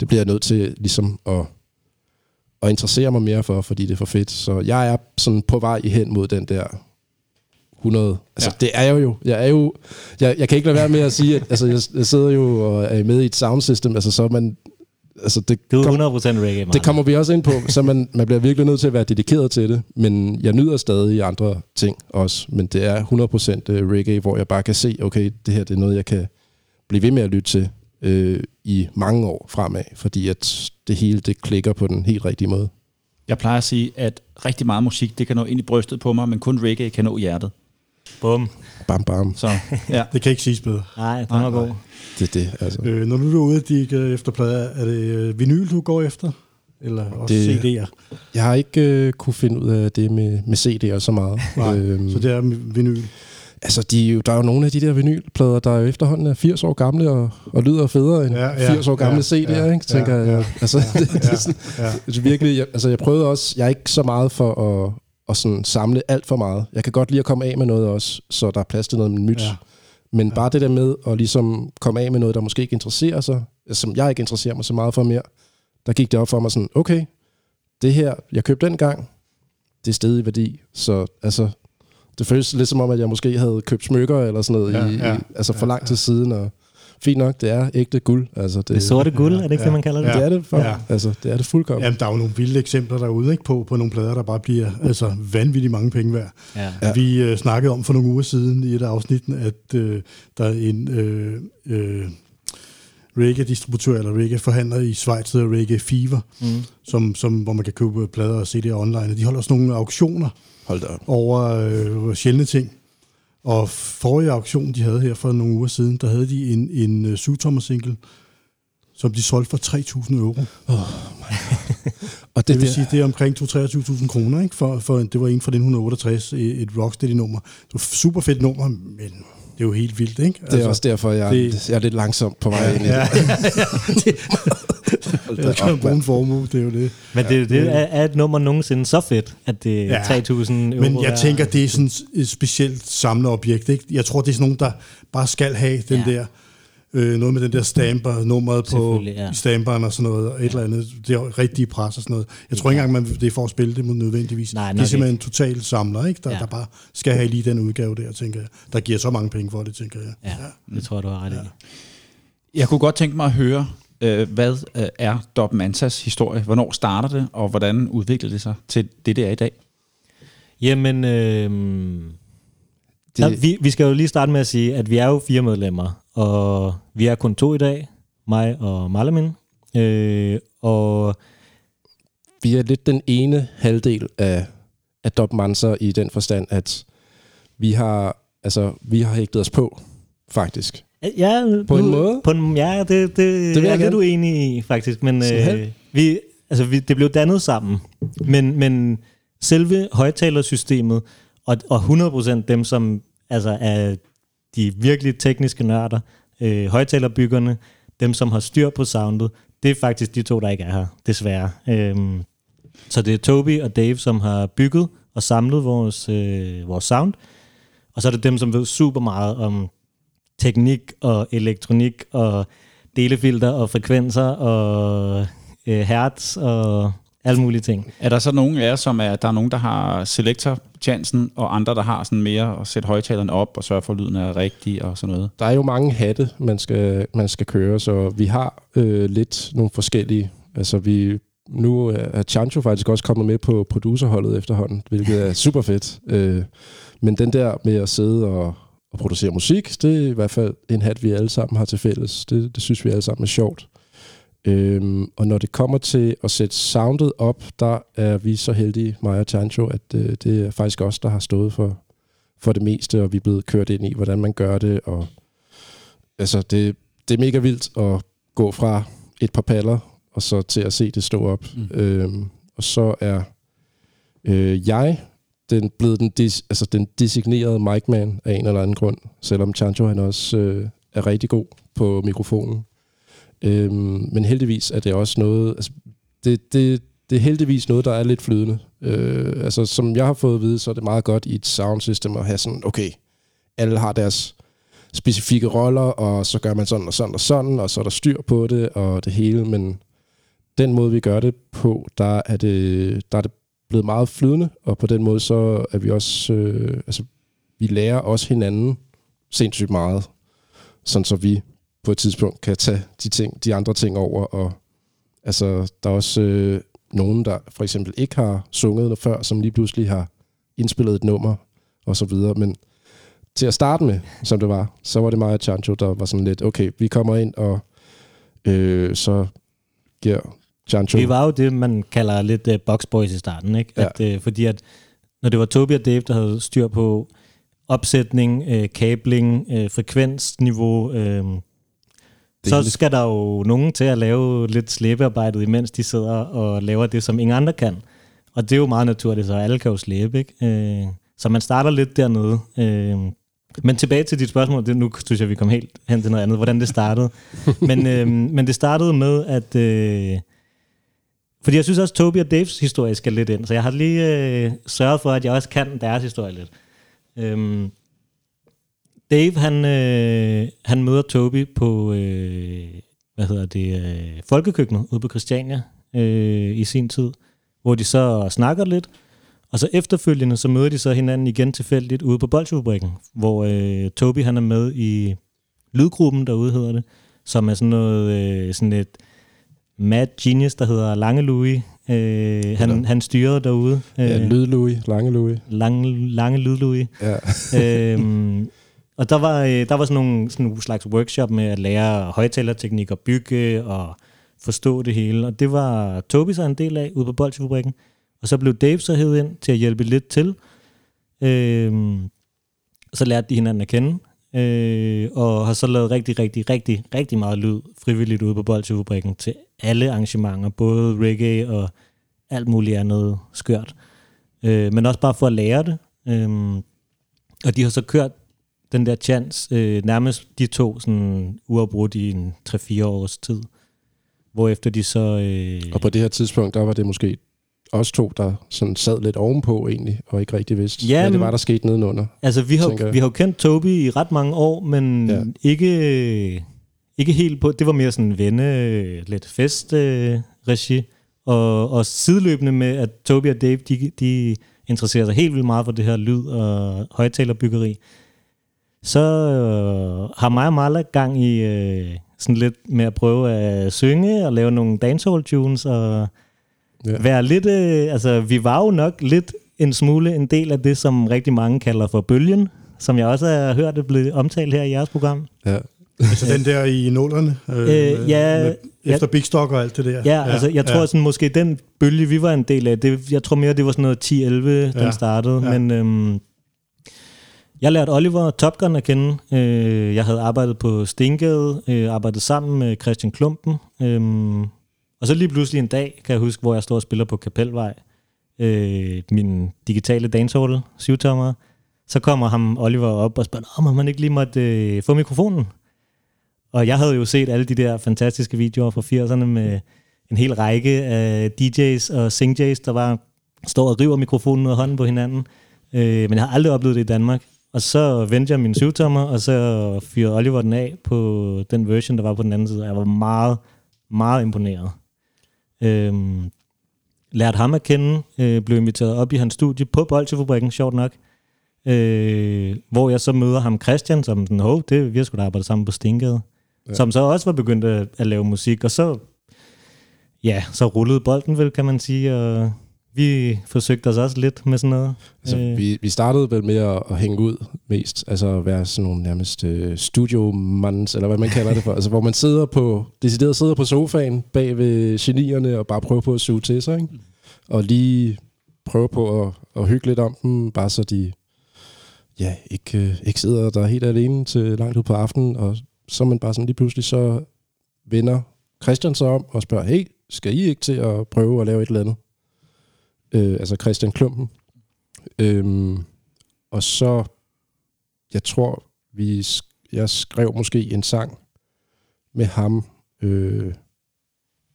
det bliver jeg nødt til ligesom at, at interessere mig mere for, fordi det er for fedt. Så jeg er sådan på vej hen mod den der 100. Altså, ja. det er jeg jo. Jeg er jo... Jeg, jeg kan ikke lade være med at sige, at altså, jeg, jeg sidder jo og er med i et soundsystem, altså så er man... Altså, det, Du er kom, 100% reggae, man. det kommer vi også ind på, så man, man bliver virkelig nødt til at være dedikeret til det. Men jeg nyder stadig andre ting også. Men det er 100% øh, reggae, hvor jeg bare kan se, okay, det her det er noget, jeg kan blive ved med at lytte til øh, i mange år fremad. Fordi at det hele, det klikker på den helt rigtige måde. Jeg plejer at sige, at rigtig meget musik, det kan nå ind i brystet på mig, men kun reggae kan nå hjertet. Bum. Bam, bam. Så ja. Det kan ikke siges bedre. Nej, den var god. Det er det, altså. Øh, når du er ude og digge efter plader, er det øh, vinyl, du går efter? Eller også Det- CD'er? Jeg har ikke øh, kunne finde ud af det med, med CD'er så meget. Nej, Øhm, så det er vinyl. Altså, de, er der er jo nogle af de der vinylplader, der er jo efterhånden er 80 år gamle og, og lyder federe end Ja, ja, ja, 80 år gamle ja, CD'er, ja, ikke? Tænker ja, jeg. ja, altså, det, *laughs* det, er sådan, Ja. det er virkelig, jeg, altså, jeg prøvede også, jeg er ikke så meget for at, at sådan samle alt for meget. Jeg kan godt lide at komme af med noget også, så der er plads til noget nyt. Ja. Ja. Men bare det der med at ligesom komme af med noget, der måske ikke interesserer sig, som jeg ikke interesserer mig så meget for mere, der gik det op for mig sådan, okay, det her, jeg købte den gang, det er stedet i værdi. Så altså, det føles lidt som om, at jeg måske havde købt smykker eller sådan noget, Ja, ja, i, ja, altså for ja, lang ja. tid siden, og fint nok, det er ægte guld. Altså, det, Det sorte guld, er det ikke det, man kalder det? det er det, for, Ja. ja. altså, det er det fuldkommen. Jamen, der er jo nogle vilde eksempler derude ikke, på, på nogle plader, der bare bliver altså, vanvittigt mange penge værd. Ja. Ja. Ja. Vi øh, snakkede om for nogle uger siden i et af afsnitten, at øh, der er en øh, øh, reggae-distributør eller reggae-forhandler i Schweiz, der hedder Reggae Fever, Mm. som, som, hvor man kan købe plader og CD'er online. De holder også nogle auktioner Hold da over øh, sjældne ting. Og forrige auktion, de havde her for nogle uger siden, der havde de en, en uh, syvtommer single, som de solgte for 3.000 euro. Og Det vil der- sige, det er omkring 2-23.000 kroner, ikke? For, for, det var en fra 1968, et et Rocksteady-nummer. Det var super fedt nummer, men det er jo helt vildt, ikke? Det er også derfor, jeg, det- det, jeg er lidt langsom på vej ind i Ja, det. Hold da jeg kan op, bruge en formue, det er jo det. Men det, det er, er et nummer nogensinde så fedt, at det er Ja. 3.000 euro Men jeg værd. tænker, det er sådan et specielt samleobjekt, ikke? Jeg tror, det er sådan nogen, der bare skal have den Ja. der, øh, noget med den der stamper, nummeret på ja. ja. stamperen og sådan noget, og et eller andet, det er rigtige pres og sådan noget. Jeg tror ikke engang, man, det er for at spille det nødvendigvis. Nej, det er simpelthen en total samler, ikke? Der, Ja. ja. der bare skal have lige den udgave der, tænker jeg. Der giver så mange penge for det, tænker jeg. Ja, det tror jeg, du har ret i. Jeg kunne godt tænke mig at høre, øh, hvad øh, er Dob Mansas historie? Hvornår starter det, og hvordan udvikler det sig til det, det er i dag? Jamen, øh, Det- vi, vi skal jo lige starte med at sige, at vi er jo fire medlemmer, og vi er kun to i dag, mig og Malamin. Øh, og Vi er lidt den ene halvdel af, af Dop Manser i den forstand, at vi har, altså, vi har hægtet os på, faktisk. Ja, På en du- måde? På en, ja, det, det, det jeg er lidt uenig i, faktisk. Men øh, vi, altså, vi, det blev dannet sammen. Men, men selve højtalersystemet, og, og 100% dem, som altså, er de virkelig tekniske nørder, øh, højtalerbyggerne, dem, som har styr på soundet, det er faktisk de to, der ikke er her, desværre. Øhm, så det er Toby og Dave, som har bygget og samlet vores, øh, vores sound, og så er det dem, som ved super meget om teknik og elektronik og delefilter og frekvenser og øh, hertz og alle mulige ting. Er der så nogen af jer, som er, der er nogen, der har selector-chancen, og andre, der har sådan mere at sætte højtalerne op og sørge for, at lyden er rigtig og sådan noget? Der er jo mange hatte, man skal, man skal køre, så vi har øh, lidt nogle forskellige. Altså vi, nu er Chancho faktisk også kommet med på producerholdet efterhånden, hvilket er super fedt. Øh, men den der med at sidde og, og producere musik, det er i hvert fald en hat, vi alle sammen har til fælles. Det, det synes vi alle sammen er sjovt. Øhm, og når det kommer til at sætte soundet op, der er vi så heldige, mig og Chancho, at øh, det er faktisk os, der har stået for, for det meste, og vi er blevet kørt ind i, hvordan man gør det. Og, altså, det, det er mega vildt at gå fra et par paller, og så til at se det stå op. Mm. Øhm, og så er øh, jeg den blevet den, dis, altså den designerede mic man af en eller anden grund, selvom Chancho han også øh, er rigtig god på mikrofonen. Øhm, men heldigvis er det også noget, altså det, det, det er heldigvis noget, der er lidt flydende. Øh, altså som jeg har fået at vide, så er det meget godt i et soundsystem at have sådan, okay, alle har deres specifikke roller, og så gør man sådan og sådan og sådan, og så er der styr på det og det hele, men den måde, vi gør det på, der er det, der er det blevet meget flydende, og på den måde så er vi også, øh, altså vi lærer også hinanden sindssygt meget, sådan så vi på et tidspunkt kan tage de, ting, de andre ting over, og altså der er også øh, nogen, der for eksempel ikke har sunget noget før, som lige pludselig har indspillet et nummer, og så videre, men til at starte med, som det var, så var det mig og Chancho, der var sådan lidt, okay, vi kommer ind, og øh, så giver Chancho... Vi var jo det, man kalder lidt uh, boxboys i starten, ikke? Ja. At, uh, fordi at når det var Toby og Dave, der havde styr på opsætning, uh, kabling, uh, frekvensniveau, uh, så hele- skal der jo nogen til at lave lidt slæbearbejdet, imens de sidder og laver det, som ingen andre kan. Og det er jo meget naturligt, så alle kan jo slæbe, ikke? Uh, så man starter lidt dernede. Uh, men tilbage til dit spørgsmål, det, nu synes jeg, vi kom helt hen til noget andet, hvordan det startede. *laughs* men, øh, men det startede med, at... Øh, fordi jeg synes også, at Toby og Daves historie skal lidt ind, så jeg har lige øh, sørget for, at jeg også kan deres historie lidt. Øhm, Dave, han, øh, han møder Toby på, øh, hvad hedder det, øh, Folkekøkkenet ude på Christiania øh, i sin tid, hvor de så snakker lidt, og så efterfølgende, så møder de så hinanden igen tilfældigt ude på Bolsjefabrikken, hvor øh, Toby han er med i Lydgruppen derude hedder det, som er sådan noget, øh, sådan et mad genius, der hedder Lange Louis. Øh, han, han styrede derude. Øh, Ja, Lyd Louis, Lange Louis. lange, lange Lyd Louis. Ja. *laughs* øhm, og der var, øh, der var sådan nogle sådan nogle slags workshop med at lære højtalerteknik og bygge og forstå det hele. Og det var Tobi så en del af ude på Bolsjefabrikken. Og så blev Dave så hævet ind til at hjælpe lidt til. Øhm, så lærte de hinanden at kende. Øh, og har så lavet rigtig, rigtig, rigtig, rigtig meget lyd frivilligt ude på Bolsjefabrikken til alle arrangementer. Både reggae og alt muligt andet skørt. Øh, men også bare for at lære det. Øhm, og de har så kørt den der chance øh, nærmest de to sådan uafbrudt i en 3-4 års tid. Hvorefter de så... Øh, Og på det her tidspunkt, der var det måske os to, der sådan sad lidt ovenpå egentlig, og ikke rigtig vidste, Ja, hvad det var, der skete nedenunder. Altså, vi har, vi har jo kendt Toby i ret mange år, men ja. ikke, ikke helt på... Det var mere sådan venne, lidt fest-regi. Øh, regi. og, og sideløbende med, at Toby og Dave, de, de interesserer sig helt vildt meget for det her lyd- og højtalerbyggeri, så øh, har mig og Marla gang i øh, sådan lidt med at prøve at synge og lave nogle dancehall tunes og ja. være lidt... Øh, altså, vi var jo nok lidt en smule en del af det, som rigtig mange kalder for bølgen, som jeg også har hørt det blive omtalt her i jeres program. Ja. *laughs* Altså den der i nullerne, øh, Øh, ja, med, efter Big Stock og alt det der. Ja, ja altså jeg tror ja. sådan måske den bølge, vi var en del af, det, jeg tror mere, det var sådan noget 10-11, den Ja, startede. ja. Men øhm, jeg lærte Oliver Top Gun at kende. Øh, jeg havde arbejdet på Stengade, øh, arbejdet sammen med Christian Klumpen. Øhm, og så lige pludselig en dag, kan jeg huske, hvor jeg står og spiller på Kapelvej, øh, min digitale dancehall, syvtommer. Så kommer ham Oliver op og spørger, om han ikke lige måtte øh, få mikrofonen. Og jeg havde jo set alle de der fantastiske videoer fra 80'erne med en hel række af DJ's og singj's, der var står og river mikrofonen ud af hånden på hinanden. Øh, men jeg har aldrig oplevet det i Danmark. Og så vendte jeg min syvtommer, og så fyrede Oliver den af på den version, der var på den anden side. Jeg var meget, meget imponeret. Øh, lærte ham at kende, øh, blev inviteret op i hans studie på Bolsjefabrikken, sjovt nok. Øh, hvor jeg så møder ham Christian, som den, hov, det, vi har sgu da arbejdet sammen på Stengade. Ja. Som så også var begyndt at, at lave musik, og så, ja, så rullede bolden vel, kan man sige, og vi forsøgte os også lidt med sådan noget. Altså, øh. vi, vi startede vel med at, at hænge ud mest, altså at være sådan nogle nærmest øh, studiomands, eller hvad man kalder det for, altså hvor man sidder på, decideret sidder på sofaen bag ved genierne og bare prøver på at suge til sig, ikke? og lige prøve på at, at hygge lidt om dem, bare så de ja, ikke, øh, ikke sidder der helt alene til langt ud på aftenen, og så man bare sådan lige pludselig så vender Christian sig om og spørger, hey, skal I ikke til at prøve at lave et eller andet? Øh, altså Christian Klumpen. Øhm, og så, jeg tror, vi, jeg skrev måske en sang med ham, øh,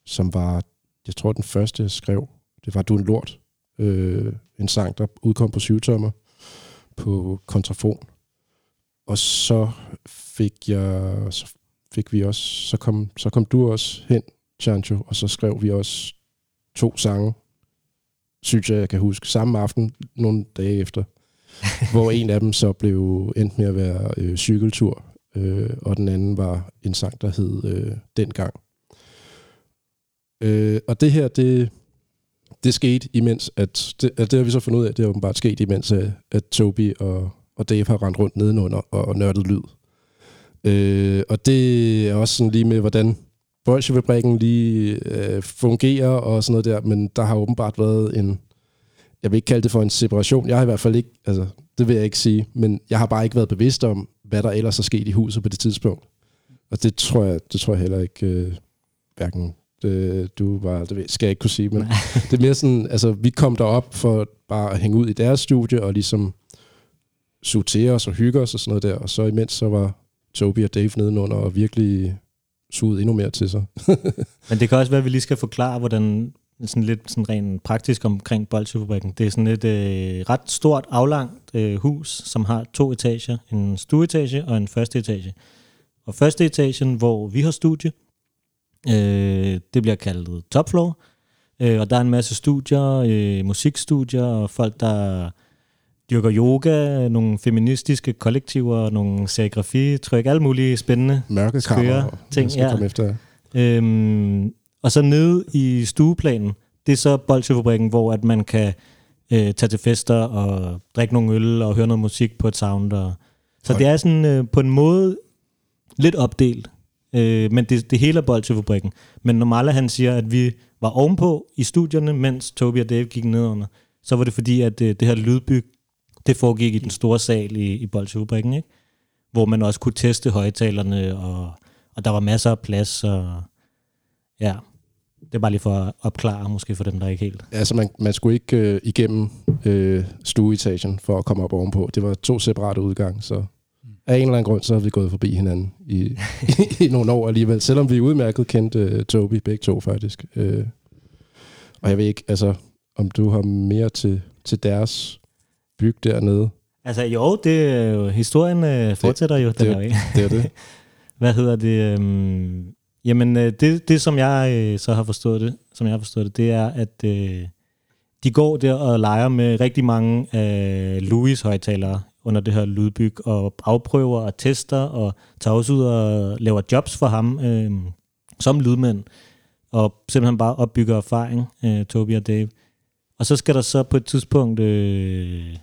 som var, jeg tror den første, jeg skrev, det var Du en lort. Øh, en sang, der udkom på syvtommer på kontrafon. Og så fik jeg, så fik vi også, så kom, så kom du også hen, Chancho, og så skrev vi også to sange, synes jeg, jeg kan huske, samme aften, nogle dage efter, *laughs* hvor en af dem så blev endt med at være øh, cykeltur, øh, og den anden var en sang, der hed øh, Dengang. Øh, og det her, det, det skete imens, at det, at det har vi så fundet ud af, det har åbenbart sket imens, at, at Toby og, og Dave har rendt rundt nedenunder og, og nørdet lyd. Øh, og det er også sådan lige med, hvordan Bolsjefabrikken lige øh, fungerer og sådan noget der, men der har åbenbart været en, jeg vil ikke kalde det for en separation, jeg har i hvert fald ikke, altså det vil jeg ikke sige, men jeg har bare ikke været bevidst om, hvad der ellers er sket i huset på det tidspunkt. Og det tror jeg, det tror jeg heller ikke, øh, hverken det, du var, det skal jeg ikke kunne sige, men det er mere sådan, altså vi kom derop for bare at hænge ud i deres studie og ligesom sorterer os og hygger os og sådan noget der, og så imens så var Toby og Dave nedenunder og virkelig suget endnu mere til sig. *laughs* Men det kan også være, at vi lige skal forklare, hvordan sådan lidt sådan rent praktisk omkring Bolsjefabrikken. Det er sådan et øh, ret stort, aflangt øh, hus, som har to etager. En stueetage og en første etage. Og første etagen, hvor vi har studie, øh, det bliver kaldet topfloor. Øh, og der er en masse studier, øh, musikstudier og folk, der dyrker yoga, nogle feministiske kollektiver, nogle serigrafi-tryk, alle mulige spændende Mørkekammer. ting. skal komme efter. Øhm, og så nede i stueplanen, det er så Bolsjefabrikken, hvor at man kan øh, tage til fester og drikke nogle øl og høre noget musik på et sound. Og, så det er sådan øh, på en måde lidt opdelt, øh, men det, det hele er Bolsjefabrikken. Men når Malla han siger, at vi var ovenpå i studierne, mens Toby og Dave gik nedunder, så var det fordi, at øh, det her lydbyg, det foregik i den store sal i, i Bolsjefabrikken, ikke? hvor man også kunne teste højtalerne, og, og der var masser af plads, og ja, det er bare lige for at opklare, måske for dem, der ikke helt... Altså, man, man skulle ikke øh, igennem øh, stueetagen for at komme op ovenpå. Det var to separate udgange, så af en eller anden grund, så har vi gået forbi hinanden i, *laughs* i, nogle år alligevel. Selvom vi udmærket kendte øh, Toby, begge to faktisk. Øh, og jeg ved ikke, altså, om du har mere til, til deres byg dernede. Altså jo, det er jo, historien øh, fortsætter jo, den det, er ikke. det er det. *laughs* Hvad hedder det? Øhm, jamen, øh, det, det som jeg øh, så har forstået det, som jeg har forstået det, det er, at øh, de går der og leger med rigtig mange af Louis højtalere under det her lydbyg, og afprøver og tester, og tager også ud og laver jobs for ham øh, som lydmænd, og simpelthen bare opbygger erfaring, øh, Toby og Dave. Og så skal der så på et tidspunkt... Øh,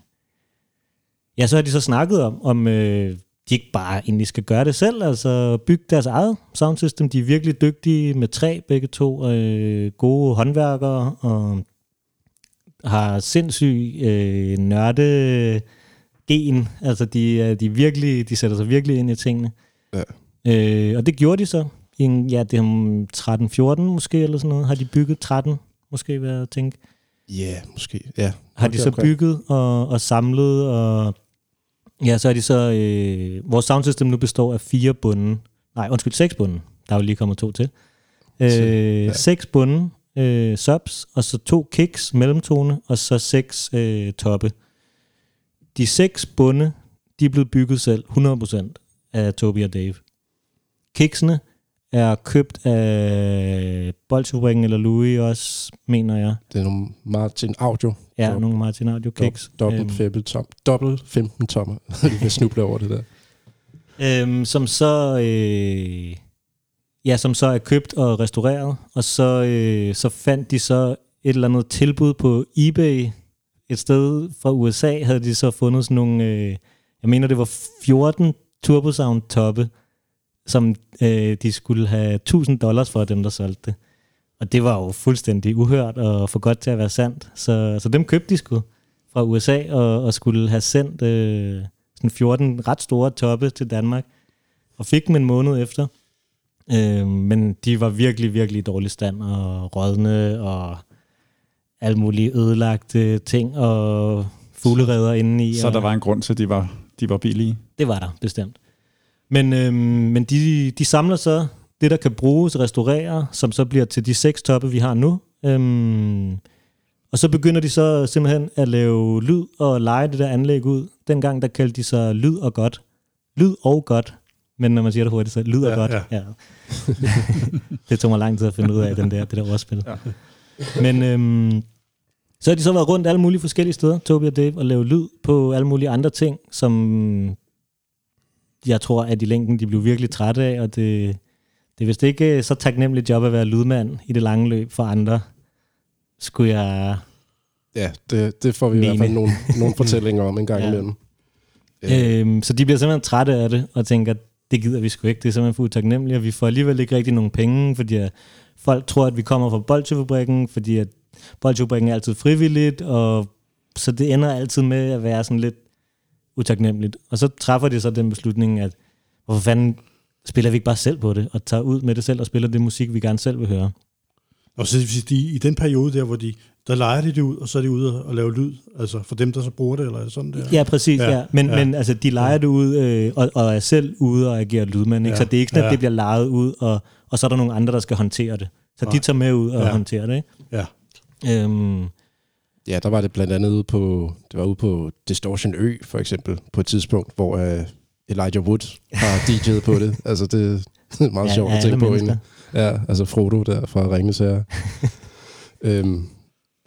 ja, så har de så snakket om, om øh, de ikke bare egentlig skal gøre det selv, altså bygge deres eget soundsystem. De er virkelig dygtige med træ, begge to, øh, gode håndværkere, og har sindssyg øh, nørde gen. Altså, de, de, virkelig, de sætter sig virkelig ind i tingene. Ja. Øh, og det gjorde de så. I en, ja, det er 13-14 måske, eller sådan noget. Har de bygget 13, måske, hvad jeg tænke. Ja, yeah, måske. Ja. Har de så bygget og, og samlet, og ja, så er de så, øh, vores soundsystem nu består af fire bunde, nej, undskyld, seks bunde, der er jo lige kommet to til. Øh, ja. Seks bunde, øh, subs, og så to kicks, mellemtone, og så seks øh, toppe. De seks bunde, de er blevet bygget selv, 100% af Toby og Dave. Kicksene er købt af Bolsjefabrikken eller Louis også, mener jeg. Det er nogle Martin Audio. Ja, Så- nogle Martin Audio kicks. Dobbelt, Øhm, febbel, tom, dobbelt 15 tommer. *laughs* Vi kan snuble over det der. Øhm, som så øh, ja, som så er købt og restaureret, og så, øh, så fandt de så et eller andet tilbud på eBay et sted fra USA, havde de så fundet sådan nogle, øh, jeg mener det var 14 Turbosound toppe, som øh, de skulle have 1000 dollars for dem, der solgte det. Og det var jo fuldstændig uhørt og for godt til at være sandt. Så, så dem købte de sgu fra USA og, og skulle have sendt øh, sådan 14 ret store toppe til Danmark. Og fik dem en måned efter. Øh, men de var virkelig, virkelig i dårlig stand og rådne og alle mulige ødelagte ting og fugleredder indeni. Så og, der var en grund til, at de var, de var billige. Det var der, bestemt. Men, øhm, men de, de samler så det, der kan bruges, restaurere, som så bliver til de seks toppe, vi har nu. Øhm, og så begynder de så simpelthen at lave lyd og lege det der anlæg ud. Dengang, der kaldte de sig lyd og godt. Lyd og godt. Men når man siger det hurtigt, så lyd og Ja, godt. ja. Ja. *laughs* det tog mig lang tid at finde ud af, den der, det der ordspil. Ja. Men øhm, så har de så været rundt alle mulige forskellige steder, Toby og Dave, og lave lyd på alle mulige andre ting, som jeg tror, at i længden de blev virkelig trætte af, og det, det er vist ikke så taknemmeligt job at være lydmand i det lange løb for andre. Skulle jeg... Ja, det, det får vi i hvert fald Mene. nogle, nogle *laughs* fortællinger om en gang Ja. imellem. Øhm, så de bliver simpelthen trætte af det, og tænker, det gider vi sgu ikke, det er simpelthen for utaknemmeligt, og vi får alligevel ikke rigtig nogen penge, fordi at folk tror, at vi kommer fra Bolsjefabrikken, fordi at Bolsjefabrikken er altid frivilligt, og så det ender altid med at være sådan lidt utaknemmeligt. Og så træffer de så den beslutning, at hvorfor fanden spiller vi ikke bare selv på det, og tager ud med det selv og spiller det musik, vi gerne selv vil høre. Og så de, i den periode der, hvor de, der leger de det ud, og så er de ude og, lave lyd, altså for dem, der så bruger det, eller er sådan der? Ja, præcis, ja. ja. Men, ja. men altså, de leger det ud, øh, og, og er selv ude og agerer lydmand, ikke? Ja. så det er ikke sådan, at Ja. det bliver lejet ud, og, og så er der nogle andre, der skal håndtere det. Så de Nej. tager med ud og Ja. håndterer det, ikke? Ja. Øhm, Ja, der var det blandt andet ude på, det var ude på Distortion Ø, for eksempel, på et tidspunkt, hvor uh, Elijah Wood har *laughs* DJ'et på det. Altså, det er *laughs* meget Ja, sjovt at tænke på egentlig. Ja, altså Frodo der fra Ringens Herre. *laughs* øhm,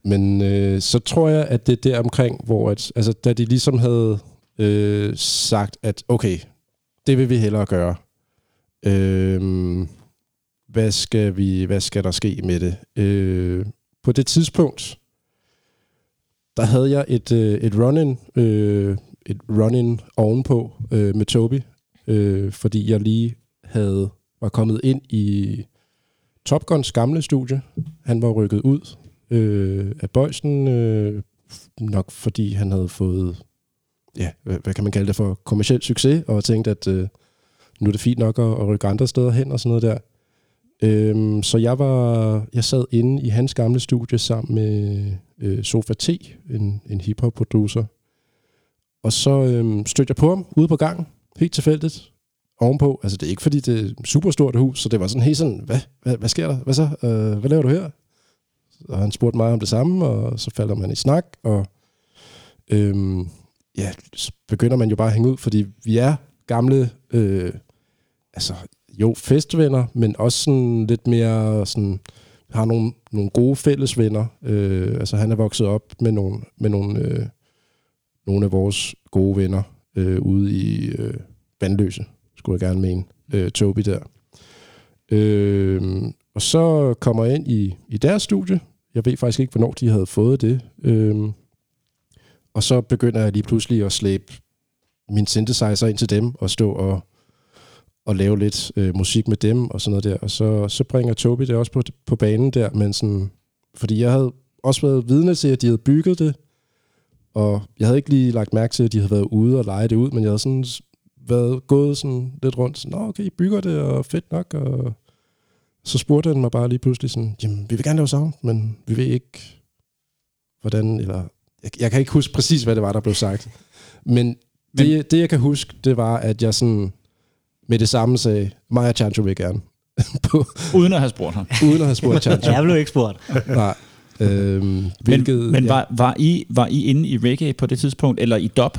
Men øh, så tror jeg, at det er der omkring, hvor at, altså, da de ligesom havde øh, sagt, at okay, det vil vi hellere gøre. Øh, hvad, skal vi, hvad skal der ske med det? Øh, på det tidspunkt, der havde jeg et, øh, et run-in, øh, et run-in ovenpå øh, med Toby, øh, fordi jeg lige havde var kommet ind i Top Guns gamle studie. Han var rykket ud øh, af Bøjsen, øh, nok fordi han havde fået, ja, hvad, hvad kan man kalde det for, kommersiel succes, og tænkte, at øh, nu er det fint nok at, at rykke andre steder hen og sådan noget der. Øhm, så jeg var, jeg sad inde i hans gamle studie sammen med øh, Sofa T, en, en hiphop producer. Og så øh, stødte jeg på ham ude på gangen, helt tilfældigt, ovenpå. Altså det er ikke fordi, det er et super stort hus, så det var sådan helt sådan, hvad, hvad, hvad sker der? Hvad så? Øh, hvad laver du her? Og han spurgte mig om det samme, og så falder man i snak, og øhm, ja, så begynder man jo bare at hænge ud, fordi vi er gamle, øh, altså jo, festvenner, men også sådan lidt mere sådan, har nogle, nogle gode fællesvenner. Øh, altså han er vokset op med nogle, med nogle, øh, nogle af vores gode venner øh, ude i øh, Vandløse, skulle jeg gerne mene. Øh, Toby der. Øh, og så kommer jeg ind i, i deres studie. Jeg ved faktisk ikke, hvornår de havde fået det. Øh, og så begynder jeg lige pludselig at slæbe min synthesizer ind til dem og stå og og lave lidt øh, musik med dem og sådan noget der. Og så, så bringer Toby det også på, på banen der, men sådan, fordi jeg havde også været vidne til, at de havde bygget det, og jeg havde ikke lige lagt mærke til, at de havde været ude og lege det ud, men jeg havde sådan været gået sådan lidt rundt, sådan, Nå, okay, I bygger det, og fedt nok, og så spurgte han mig bare lige pludselig sådan, jamen, vi vil gerne lave sound, men vi ved ikke, hvordan, eller, jeg, jeg kan ikke huske præcis, hvad det var, der blev sagt. Men, men det, det, jeg kan huske, det var, at jeg sådan, med det samme sagde, Maja Chancho vil gerne. *laughs* på, uden at have spurgt ham. *laughs* Uden at have spurgt *laughs* Chancho. jeg blev ikke spurgt. Nej. Øhm, hvilket, men men ja. var, var, I, var I inde i reggae på det tidspunkt, eller i dub?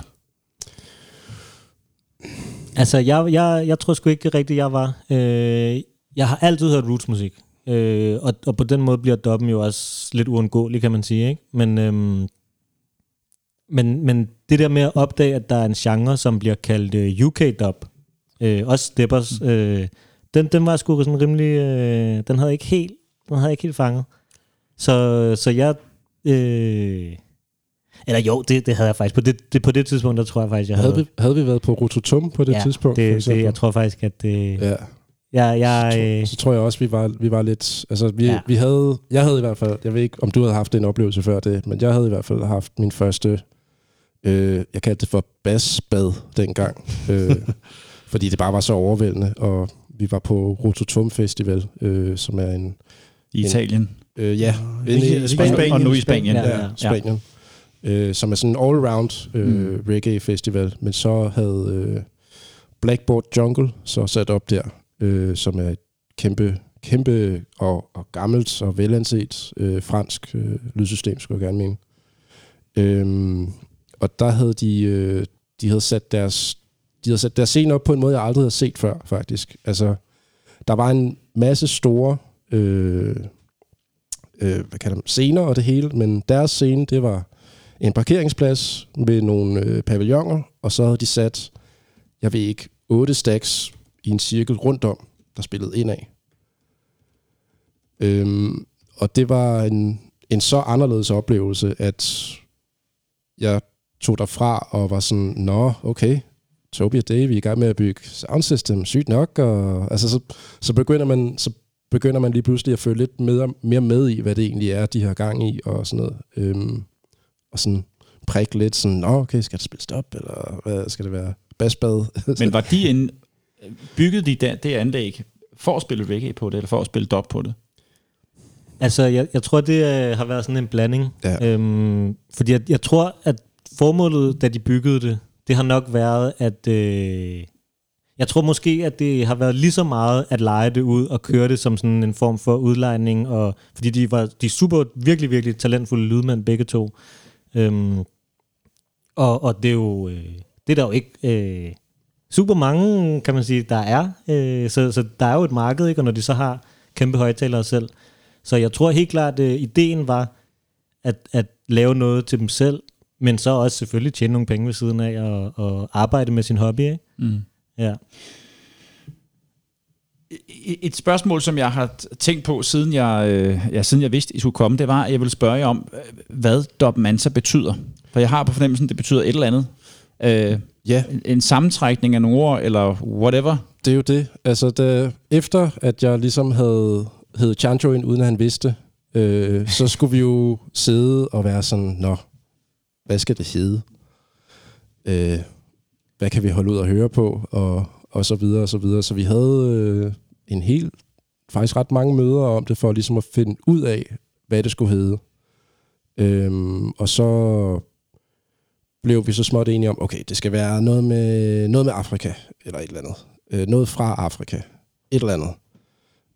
Altså, jeg, jeg, jeg tror sgu ikke rigtigt, jeg var. Øh, jeg har altid hørt rootsmusik. Øh, og, og på den måde bliver dubben jo også lidt uundgåelig, kan man sige. Ikke? Men, øhm, men, men det der med at opdage, at der er en genre, som bliver kaldt uh, UK-dub, øh, også Steppers, mm. øh, den, den var sgu sådan rimelig, øh, den havde ikke helt, den havde ikke helt fanget. Så, så jeg, øh, eller jo, det, det havde jeg faktisk. På det, det, på det tidspunkt, der tror jeg faktisk, jeg havde... Havde vi, havde vi været på Rototom på det ja, tidspunkt? Det, det, jeg tror faktisk, at det... Ja. Ja, jeg, så, øh, så tror jeg også, vi var, vi var lidt... Altså, vi, ja. vi havde... Jeg havde i hvert fald... Jeg ved ikke, om du havde haft en oplevelse før det, men jeg havde i hvert fald haft min første... Øh, jeg kaldte det for basbad dengang. øh, *laughs* fordi det bare var så overvældende, og vi var på Rototom Festival, øh, som er en... I Italien? En, øh, ja, uh, i, Spanien. Og nu i Spanien. Ja, ja, Spanien. Ja. Øh, som er sådan en all-round øh, mm. reggae festival, men så havde øh, Blackboard Jungle så sat op der, øh, som er et kæmpe, kæmpe og, og gammelt og velanset øh, fransk øh, lydsystem, skulle jeg gerne mene. Øh, og der havde de, øh, de havde sat deres de havde sat deres scene op på en måde, jeg aldrig havde set før, faktisk. Altså, der var en masse store øh, øh, hvad kalder man, scener og det hele, men deres scene, det var en parkeringsplads med nogle øh, pavilloner, og så havde de sat, jeg ved ikke, otte stacks i en cirkel rundt om, der spillede ind af. Øhm, og det var en, en så anderledes oplevelse, at jeg tog derfra og var sådan, nå, okay, Toby og Dave, vi er i gang med at bygge soundsystem, sygt nok, og altså, så, så, begynder man, så begynder man lige pludselig at følge lidt med, mere med i, hvad det egentlig er, de har gang i, og sådan noget. Øhm, og sådan prikke lidt sådan, nå okay, skal det spille stop, eller hvad skal det være? Basbad? *laughs* Men var de en, byggede de der, det anlæg for at spille reggae på det, eller for at spille dub på det? Altså, jeg, jeg tror, det øh, har været sådan en blanding. Ja. Øhm, fordi jeg, jeg tror, at formålet, da de byggede det, det har nok været, at... Øh, jeg tror måske, at det har været lige så meget at lege det ud og køre det som sådan en form for udlejning, og, fordi de var de super, virkelig, virkelig talentfulde lydmænd begge to. Øhm, og, og det er jo... Øh, det er der jo ikke... Øh, super mange, kan man sige, der er. Øh, så, så der er jo et marked, ikke? og når de så har kæmpe højtalere selv. Så jeg tror helt klart, at øh, ideen var, at, at lave noget til dem selv, men så også selvfølgelig tjene nogle penge ved siden af og, og arbejde med sin hobby, ikke? Mm. Ja. Et- Et spørgsmål, som jeg har tænkt på, siden jeg, øh, ja, siden jeg vidste, I skulle komme, det var, at jeg ville spørge jer om, øh, hvad Dop Mansa betyder. For jeg har på fornemmelsen, det betyder et eller andet. Øh, Ja, en- en sammentrækning af nogle ord, eller whatever. det er jo det. Altså, da, efter at jeg ligesom havde hed Chancho ind, uden at han vidste, øh, så skulle vi jo sidde og være sådan, nå, hvad skal det hedde? Øh, hvad kan vi holde ud og høre på? Og, og så videre, og så videre. Så vi havde øh, en hel, faktisk ret mange møder om det, for ligesom at finde ud af, hvad det skulle hedde. Øhm, og så blev vi så småt enige om, okay, det skal være noget med, noget med Afrika, eller et eller andet. Øh, noget fra Afrika. Et eller andet.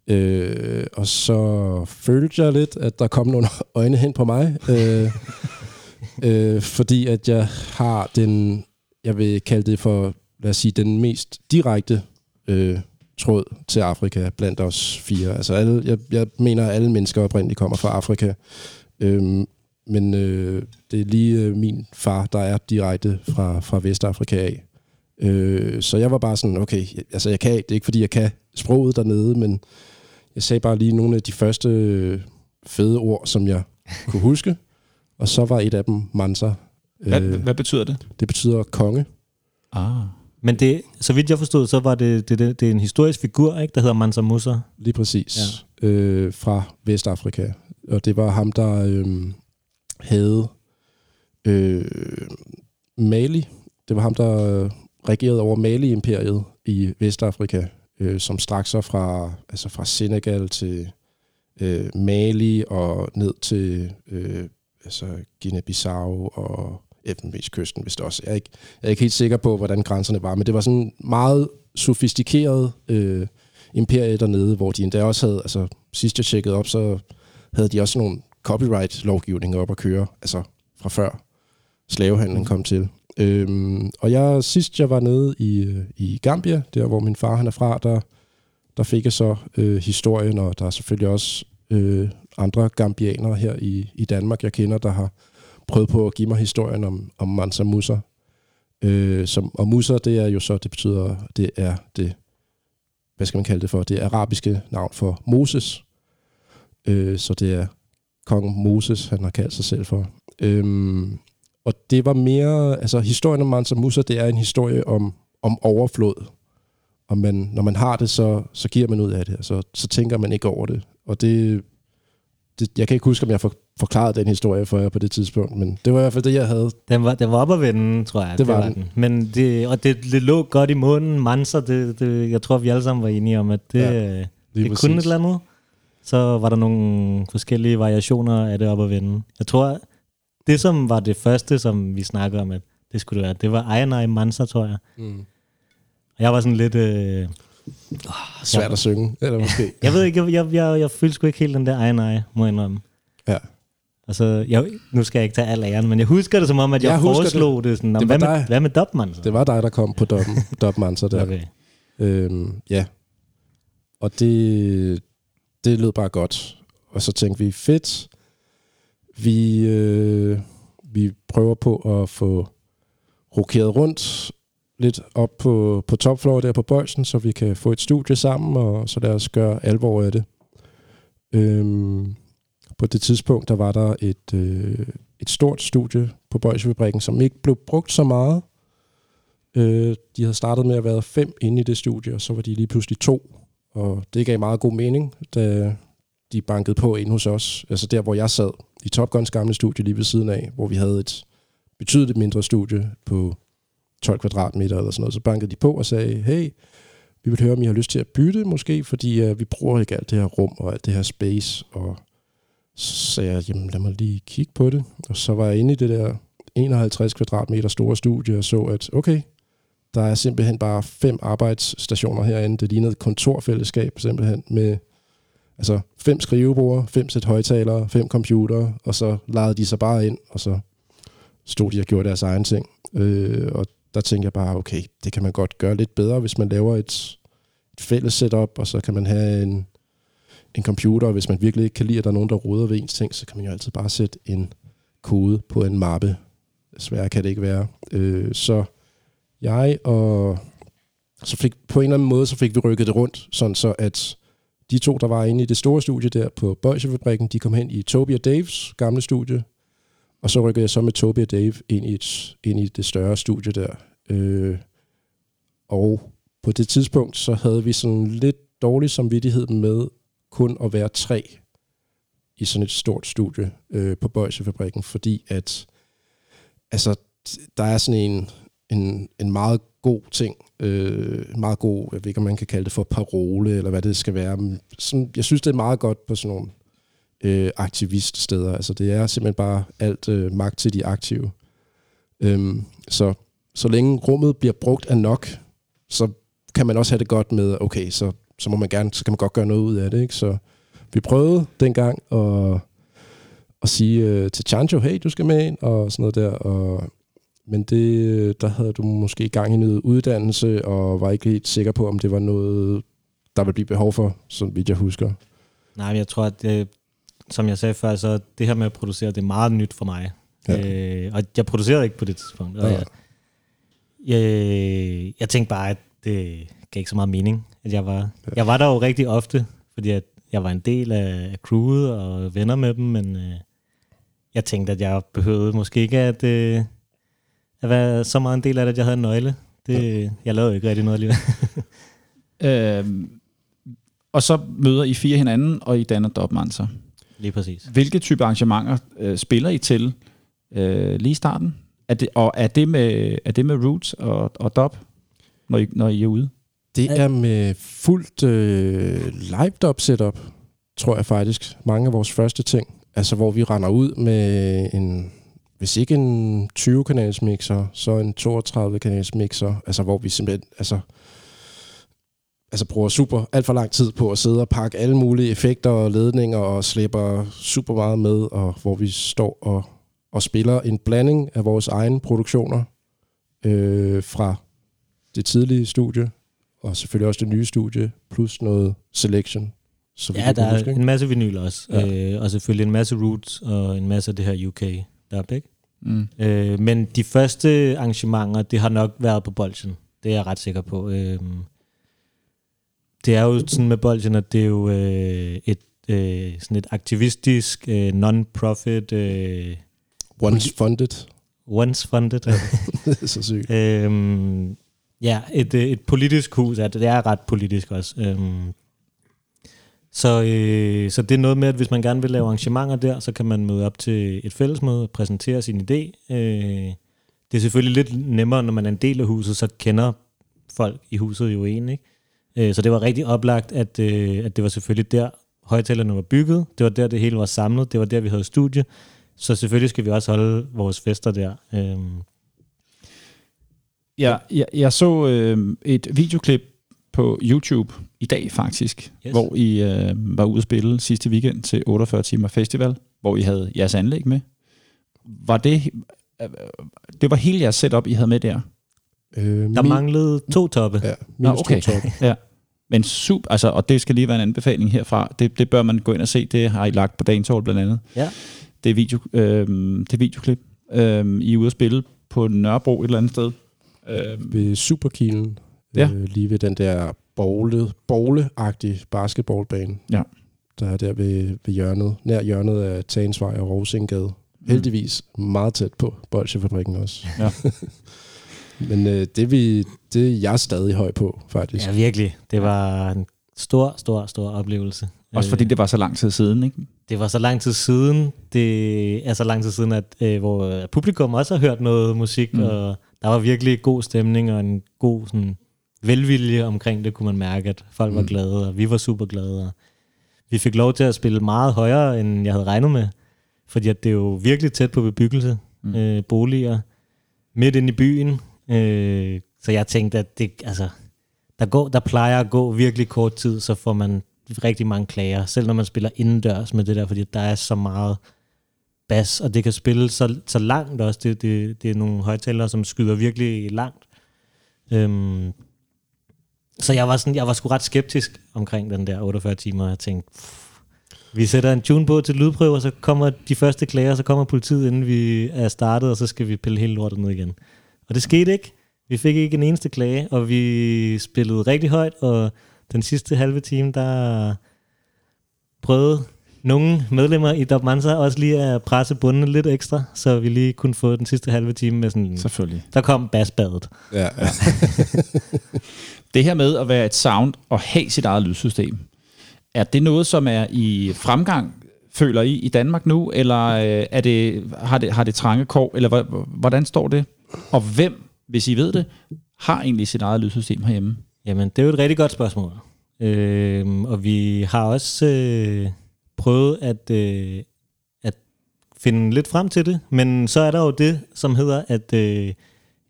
Øh, og så følte jeg lidt, at der kom nogle *laughs* øjne hen på mig. Øh, øh, fordi at jeg har den, jeg vil kalde det for, lad os sige, den mest direkte øh, tråd til Afrika blandt os fire. Altså alle, jeg, jeg mener, at alle mennesker oprindeligt kommer fra Afrika. Øhm, men øh, det er lige øh, min far, der er direkte fra, fra Vestafrika af. Øh, så jeg var bare sådan, okay, altså jeg kan, det er ikke fordi, jeg kan sproget dernede, men jeg sagde bare lige nogle af de første øh, fede ord, som jeg kunne huske. Og så var et af dem Mansa. Hvad, Øh, hvad betyder det? det betyder konge. Ah. Men det, så vidt jeg forstod, så var det, det, det, det er en historisk figur, ikke, der hedder Mansa Musa. Lige præcis. Ja. Øh, fra Vestafrika. Og det var ham, der øh, havde øh, Mali. Det var ham, der regerede over Mali-imperiet i Vestafrika, øh, som strak sig fra, altså fra Senegal til øh, Mali og ned til øh, altså Guinea-Bissau og Elfenbenskysten, hvis det også. Jeg er, ikke, jeg er ikke helt sikker på, hvordan grænserne var, men det var sådan meget sofistikeret øh, imperie dernede, hvor de endda også havde, altså sidst jeg tjekkede op, så havde de også nogle copyright-lovgivninger op at køre, altså fra før slavehandlen kom til. Øhm, og jeg sidst jeg var nede i, øh, i Gambia, der hvor min far han er fra, der, der fik jeg så øh, historien, og der er selvfølgelig også øh, andre gambianere her i, i Danmark, jeg kender, der har prøvet på at give mig historien om, om Mansa Musa. Øh, som, og Musa, det er jo så, det betyder, det er det, hvad skal man kalde det for, det arabiske navn for Moses. Øh, så det er kong Moses, han har kaldt sig selv for. Øhm, og det var mere, altså historien om Mansa Musa, det er en historie om, om overflod. Og man, når man har det, så, så giver man ud af det, så, så tænker man ikke over det. Og det, det jeg kan ikke huske, om jeg for, forklarede den historie for jer på det tidspunkt, men det var i hvert fald det, jeg havde. Den var, den var op at vende, tror jeg. Det var den. Men det, og det, det lå godt i munden. Mansa, det, det, jeg tror, vi alle sammen var enige om, at det, Ja, lige det præcis. kunne et eller andet. Så var der nogle forskellige variationer af det op at vende. Jeg tror, det som var det første, som vi snakkede om, at det skulle det være, det var Ayanai Mansa, tror jeg. Mm. Og jeg var sådan lidt... Øh, Svært at synge, eller måske. *laughs* jeg ved ikke, jeg, jeg, jeg, jeg følte sgu ikke helt den der Ayanai, må jeg indrømme. Ja. Altså, jeg, nu skal jeg ikke tage al æren, men jeg husker det som om, at jeg, Jeg foreslog det. det sådan, Det hvad, med, hvad med Dobman så? Det var dig, der kom på Dop, Dop Mansa der. Okay. Øhm, ja. Og det, det lød bare godt. Og så tænkte vi, fedt. Vi, øh, vi prøver på at få rokeret rundt lidt op på, på topfloor der på Bøjsen, så vi kan få et studie sammen, og så lad os gøre alvor af det. Øhm, på det tidspunkt, der var der et, øh, et stort studie på Bøjsefabrikken, som ikke blev brugt så meget. Øh, de havde startet med at være fem inde i det studie, og så var de lige pludselig to. Og det gav meget god mening, da de bankede på ind hos os. Altså der, hvor jeg sad i Top Guns gamle studie lige ved siden af, hvor vi havde et betydeligt mindre studie på 12 kvadratmeter eller sådan noget. Så bankede de på og sagde, hey, vi vil høre, om I har lyst til at bytte måske, fordi uh, vi bruger ikke alt det her rum og alt det her space. Og så sagde jeg, jamen lad mig lige kigge på det. Og så var jeg inde i det der 51 kvadratmeter store studie og så, at okay, der er simpelthen bare fem arbejdsstationer herinde. Det ligner et kontorfællesskab simpelthen med altså fem skrivebord, fem sæt højtalere, fem computere, og så lejede de sig bare ind, og så stod de og gjorde deres egen ting. Øh, og der tænker jeg bare, okay, det kan man godt gøre lidt bedre, hvis man laver et, et fælles setup, og så kan man have en, en computer, og hvis man virkelig ikke kan lide, at der er nogen, der roder ved ens ting, så kan man jo altid bare sætte en kode på en mappe. Sværere kan det ikke være. Øh, så jeg og så fik på en eller anden måde, så fik vi rykket det rundt, sådan så at de to, der var inde i det store studie der på Bøjsefabrikken, de kom hen i Toby og Daves gamle studie, og så rykkede jeg så med Toby og Dave ind i, et, ind i det større studie der. Øh, og på det tidspunkt, så havde vi sådan lidt dårlig samvittighed med kun at være tre i sådan et stort studie øh, på Bøjsefabrikken, fordi at altså, der er sådan en, en, en meget god ting, øh, meget god, jeg ved ikke, om man kan kalde det for parole, eller hvad det skal være. Men sådan, jeg synes, det er meget godt på sådan nogle øh, aktiviststeder. Altså, det er simpelthen bare alt øh, magt til de aktive. Øhm, så, så længe rummet bliver brugt af nok, så kan man også have det godt med, okay, så, så må man gerne, så kan man godt gøre noget ud af det, ikke? Så vi prøvede dengang at, at sige øh, til Chancho, hey, du skal med ind, og sådan noget der, og men det, der havde du måske i gang i noget uddannelse, og var ikke helt sikker på, om det var noget, der ville blive behov for, som vidt jeg husker. Nej, men jeg tror, at det, som jeg sagde før, så det her med at producere, det er meget nyt for mig. Ja. Øh, og jeg producerede ikke på det tidspunkt. Og Ja. jeg, jeg, jeg tænkte bare, at det gav ikke så meget mening, at jeg var... Jeg var der jo rigtig ofte, fordi at jeg var en del af crewet og venner med dem, men øh, jeg tænkte, at jeg behøvede måske ikke at, øh, at være så meget en del af det, at jeg havde en nøgle. Det, ja. Jeg lavede jo ikke rigtig noget alligevel. *laughs* Øhm, og så møder I fire hinanden, og I danner Dobmanser. Lige præcis. Hvilke type arrangementer øh, spiller I til øh, lige i starten? Er det, og er det med, er det med Roots og, og Dub, når I, når I er ude? Det er med fuldt øh, live-dub setup, tror jeg faktisk. Mange af vores første ting. Altså, hvor vi render ud med en, hvis ikke en 20-kanals mixer, så en 32-kanals mixer. Altså, hvor vi simpelthen, altså, altså bruger super alt for lang tid på at sidde og pakke alle mulige effekter og ledninger og slipper super meget med, og hvor vi står og, og spiller en blanding af vores egne produktioner øh, fra det tidlige studie, og selvfølgelig også det nye studie, plus noget selection. Så Ja, der er ikke? en masse vinyl også. Ja. Øh, og selvfølgelig en masse roots og en masse af det her UK dub, ikke? Mm. Øh, men de første arrangementer, det har nok været på Bolchen. Det er jeg ret sikker på. Øh, det er jo sådan med Bolchen, at det er jo øh, et, øh, sådan et aktivistisk, øh, non-profit, øh, Once funded. once funded. det er *laughs* så sygt. Øhm, ja, et, øh, et politisk hus, ja, det er ret politisk også. Øhm, så, øh, så det er noget med, at hvis man gerne vil lave arrangementer der, så kan man møde op til et fællesmøde og præsentere sin idé. Øh, det er selvfølgelig lidt nemmere, når man er en del af huset, så kender folk i huset jo en, ikke? Øh, så det var rigtig oplagt, at, øh, at det var selvfølgelig der, højtalerne var bygget. Det var der, det hele var samlet. Det var der, vi havde studie. Så selvfølgelig skal vi også holde vores fester der. Øhm, Jeg, jeg, jeg så øh, et videoklip på YouTube i dag faktisk, yes. Hvor I øh, var ude at spille sidste weekend til 48 timer festival, hvor I havde jeres anlæg med. Var det, øh, det var hele jeres setup, I havde med der? Øh, Der min- manglede to toppe. Ja, Nå, okay. to top. *laughs* Ja. Men super, altså, og det skal lige være en anbefaling herfra. Det, det bør man gå ind og se. Det har I lagt på dagens blandt andet. Ja. Det er, video, øh, det videoklip. Øh, I er ude at spille på Nørrebro et eller andet sted. Øh, Ved Superkilen. Ja. Øh, lige ved den der bogle, bowle-agtige basketballbane. Ja. Der er der ved, ved hjørnet. Nær hjørnet af Tagensvej og Rosengade. Heldigvis meget tæt på Bolsjefabrikken også. Ja. *laughs* Men øh, det, vi, det er jeg stadig høj på, faktisk. Ja, virkelig. Det var en stor, stor, stor oplevelse. Også fordi Øh, det var så lang tid siden, ikke? det var så lang tid siden. Det er så lang tid siden, at øh, hvor publikum også har hørt noget musik, Mm. og der var virkelig god stemning og en god sådan, velvilje omkring det, kunne man mærke, at folk var Mm. glade, og vi var super glade. Og vi fik lov til at spille meget højere, end jeg havde regnet med, fordi at det er jo virkelig tæt på bebyggelse, mm. øh, boliger, midt inde i byen. Øh, så jeg tænkte, at det, altså, der, går, der plejer at gå virkelig kort tid, så får man rigtig mange klager, selv når man spiller indendørs med det der, fordi der er så meget bas, og det kan spille så, så langt også. Det, det, det er nogle højtalere, som skyder virkelig langt. Øhm, så jeg var, sådan, jeg var sgu ret skeptisk omkring den der 48 timer, og jeg tænkte, "Pff, Vi sætter en tune på til lydprøve, og så kommer de første klager, så kommer politiet, inden vi er startet, og så skal vi pille hele lortet ned igen. Og det skete ikke. Vi fik ikke en eneste klage, og vi spillede rigtig højt, og den sidste halve time, der prøvede nogle medlemmer i Dub Mansa også lige at presse bunden lidt ekstra, så vi lige kunne få den sidste halve time med sådan... Selvfølgelig. Der kom basbadet. Ja, ja. *laughs* Det her med at være et sound og have sit eget lydsystem, er det noget, som er i fremgang, føler I, i Danmark nu, eller øh, er det, har, det, har det trange kår, eller hvor- hvordan står det? Og hvem, hvis I ved det, har egentlig sit eget lydsystem herhjemme? Jamen, det er jo et rigtig godt spørgsmål. Øhm, og vi har også øh, prøvet at, øh, at finde lidt frem til det, men så er der jo det, som hedder, at øh,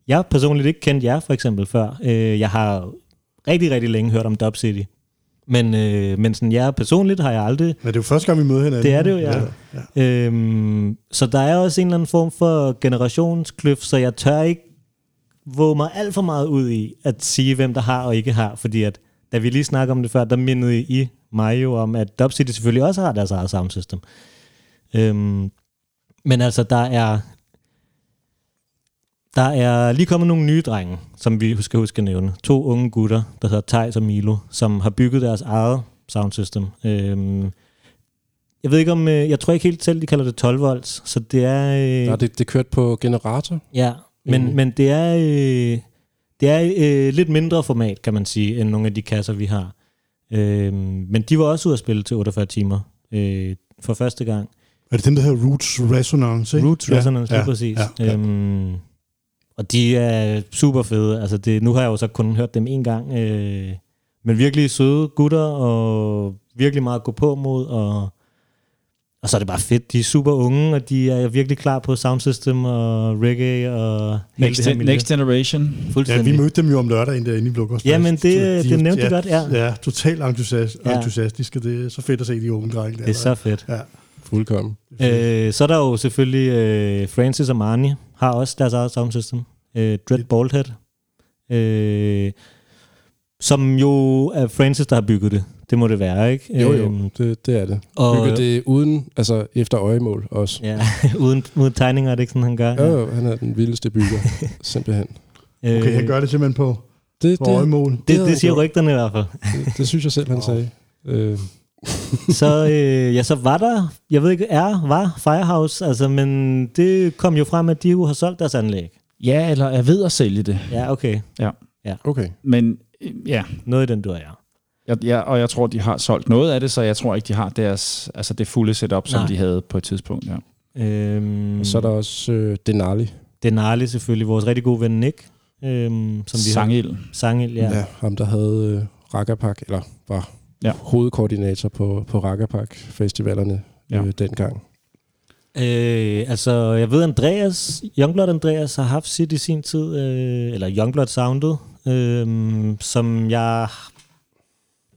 jeg personligt ikke kendte jer for eksempel før. Øh, jeg har rigtig, rigtig længe hørt om Dub City. Men, øh, men sådan jer personligt har jeg aldrig... Men det er jo første gang, vi møder hinanden. Det er det jo, ja. ja. ja. Øhm, så der er også en eller anden form for generationskløft, så jeg tør ikke våge mig alt for meget ud i at sige, hvem der har og ikke har, fordi at, da vi lige snakkede om det før, der mindede I mig jo om, at Dub City selvfølgelig også har deres eget sound system. Øhm, men altså, der er der er lige kommet nogle nye drenge, som vi skal huske at nævne. To unge gutter, der hedder Thijs og Milo, som har bygget deres eget sound system. Øhm, jeg ved ikke om, øh, jeg tror ikke helt selv, de kalder det 12 volts, så det er... Øh, Nej, det, det kørte på generator. Ja, men, men det er, øh, det er øh, lidt mindre format, kan man sige, end nogle af de kasser, vi har. Øh, men de var også ude at spille til 48 timer øh, for første gang. Er det den, der hedder Roots Resonance? Ikke? Roots Resonance, lige præcis. Ja, ja. Øhm, og de er super fede. Altså det, nu har jeg jo så kun hørt dem en gang. Øh, men virkelig søde gutter, og virkelig meget at gå på mod, og, og så er det bare fedt. De er super unge, og de er virkelig klar på soundsystem og reggae og hele Next, det her miljø. next Generation. Ja, Fuldstændig. vi mødte dem jo om lørdagen derinde i Blukkersplads. Jamen, det- det nævnte de godt, ja. Ja, totalt entusiast, Ja. entusiastiske. Det er så fedt at se de unge drenge der. Det er så fedt. Ja. Fuldkommen. Øh, så er der jo selvfølgelig øh, Francis og Marnie har også deres eget soundsystem. Øh, Dread Baldhead. Øh, som jo er Francis, der har bygget det. Det må det være, ikke? Jo, jo, Øhm, det, det er det. og- Bygger det uden, altså efter øjemål også. Ja, *laughs* uden, uden tegninger er det ikke sådan, han gør. Jo, jo, han er den vildeste bygger, *laughs* simpelthen. Okay, han gør det simpelthen på, det, på øjemål. Det, det, det siger rygterne i hvert fald. Det, det synes jeg selv, han sagde. Øh, *laughs* så, øh, ja, så var der, jeg ved ikke, er, var Firehouse, altså, men det kom jo frem, at de jo har solgt deres anlæg. Ja, eller er ved at sælge det. Ja, okay. Ja. Ja. okay. Men øh, ja, Noget i den, du er, ja. jeg, jeg, og jeg tror, de har solgt noget af det, så jeg tror ikke, de har deres, altså det fulde setup, som Nej. de havde på et tidspunkt. Ja. Øhm, Og så er der også øh, Denali. Denali selvfølgelig, vores rigtig gode ven Nick. Øhm, som vi Sangild. Har, Sangild, ja. Ja. ja, ham der havde øh, Rakapak, eller var Ja. ja. hovedkoordinator på, på Rakapak festivalerne Ja. ja. øh, dengang. Øh, altså, jeg ved, Andreas, Youngblood Andreas har haft sit i sin tid, øh, eller Youngblood Soundet, øh, som jeg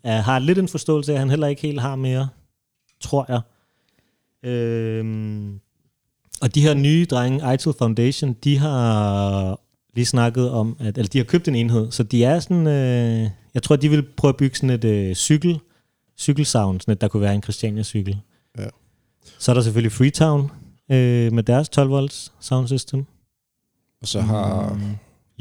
er, har lidt en forståelse af, at han heller ikke helt har mere, tror jeg. Øh, og de her nye drenge, ITIL Foundation, de har lige snakket om, at, eller de har købt en enhed, så de er sådan, øh, jeg tror, de vil prøve at bygge sådan et øh, cykel, cykelsound, sådan et, der kunne være en Christiania-cykel. Ja. Så er der selvfølgelig Freetown øh, med deres 12 volts sound system. Og så har... Mm.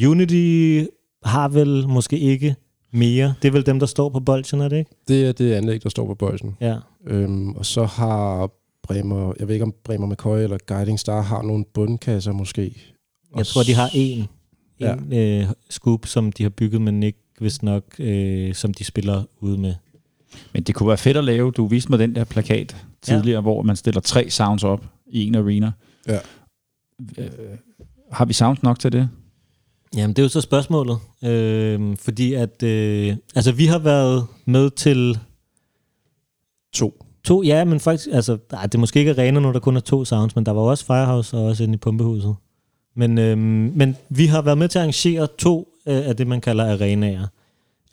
Unity har vel måske ikke mere. Det er vel dem, der står på bolden, er det ikke? Det er det anlæg, der står på bolden. Ja. Øhm, og så har Bremer, jeg ved ikke om Bremer McCoy eller Guiding Star har nogle bundkasser måske. Jeg Og tror, de har en, Ja. en øh, scoop, som de har bygget, men ikke vist nok, øh, som de spiller ude med. Men det kunne være fedt at lave. Du viste mig den der plakat tidligere, ja. hvor man stiller tre sounds op i en arena. Ja. Øh, har vi sounds nok til det? Jamen, det er jo så spørgsmålet. Øh, fordi at, øh, altså vi har været med til To. To, ja, men faktisk, altså, nej, det er måske ikke arena, når der kun er to sounds, men der var også Firehouse og også inde i Pumpehuset. Men, øhm, men vi har været med til at arrangere to øh, af det, man kalder arenaer,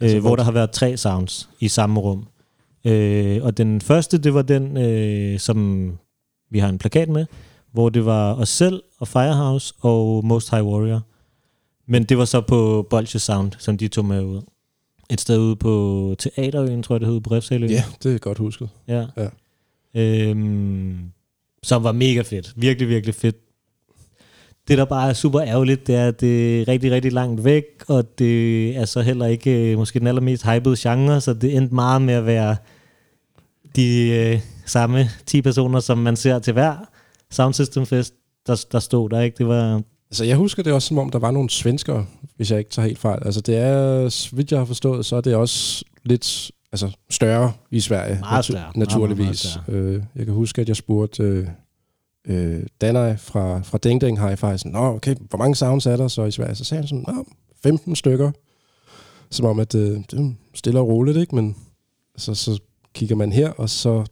Altså, øh, hvor hvor- der har været tre sounds i samme rum. Øh, og den første, det var den, øh, som vi har en plakat med, hvor det var os selv og Firehouse og Most High Warrior. Men det var så på Bolsje Sound, som de tog med ud. Et sted ude på Teaterøen, tror jeg det hed, på Refsaløen. Ja, det er godt husket. Ja. Ja. øhm, som var mega fedt. Virkelig, virkelig fedt. Det, der bare er super ærgerligt, det er, at det er rigtig, rigtig langt væk, og det er så heller ikke øh, måske den allermest hypede genre, så det endte meget med at være de øh, samme 10 personer, som man ser til hver Sound System Fest, der, der stod der, ikke? Det var... Altså, jeg husker det også, som om der var nogle svenskere, hvis jeg ikke tager helt fejl. Altså, det er, så vidt jeg har forstået, så er det også lidt altså, større i Sverige. Meget større. Naturligvis. Meget, meget, meget øh, jeg kan huske, at jeg spurgte øh, øh, Danai fra, fra Ding Ding Hi-Fi, sådan, Nå, okay, hvor mange sounds er der så i Sverige? Så sagde han sådan, Nå, 15 stykker. Som om, at øh, det er stille og roligt, ikke? Men så, så kigger man her, og så...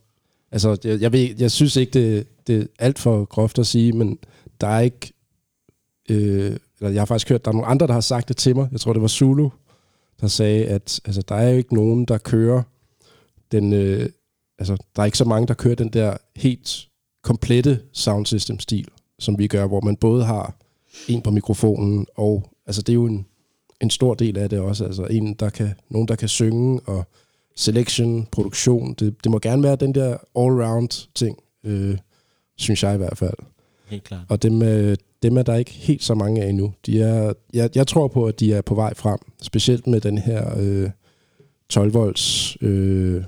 Altså, jeg, jeg, ved, jeg synes ikke, det, det er alt for groft at sige, men der er ikke... Øh, eller jeg har faktisk hørt, der er nogle andre, der har sagt det til mig. Jeg tror, det var Zulu, der sagde, at altså, der er jo ikke nogen, der kører den... Øh, altså, der er ikke så mange, der kører den der helt komplette sound system stil, som vi gør, hvor man både har en på mikrofonen, og altså det er jo en, en stor del af det også, altså en, der kan, nogen, der kan synge, og selection, produktion, det, det må gerne være den der all-round ting, øh, synes jeg i hvert fald. Helt klart. Og dem, øh, dem er der ikke helt så mange af endnu. De er, jeg, jeg tror på, at de er på vej frem, specielt med den her øh, 12 volts øh,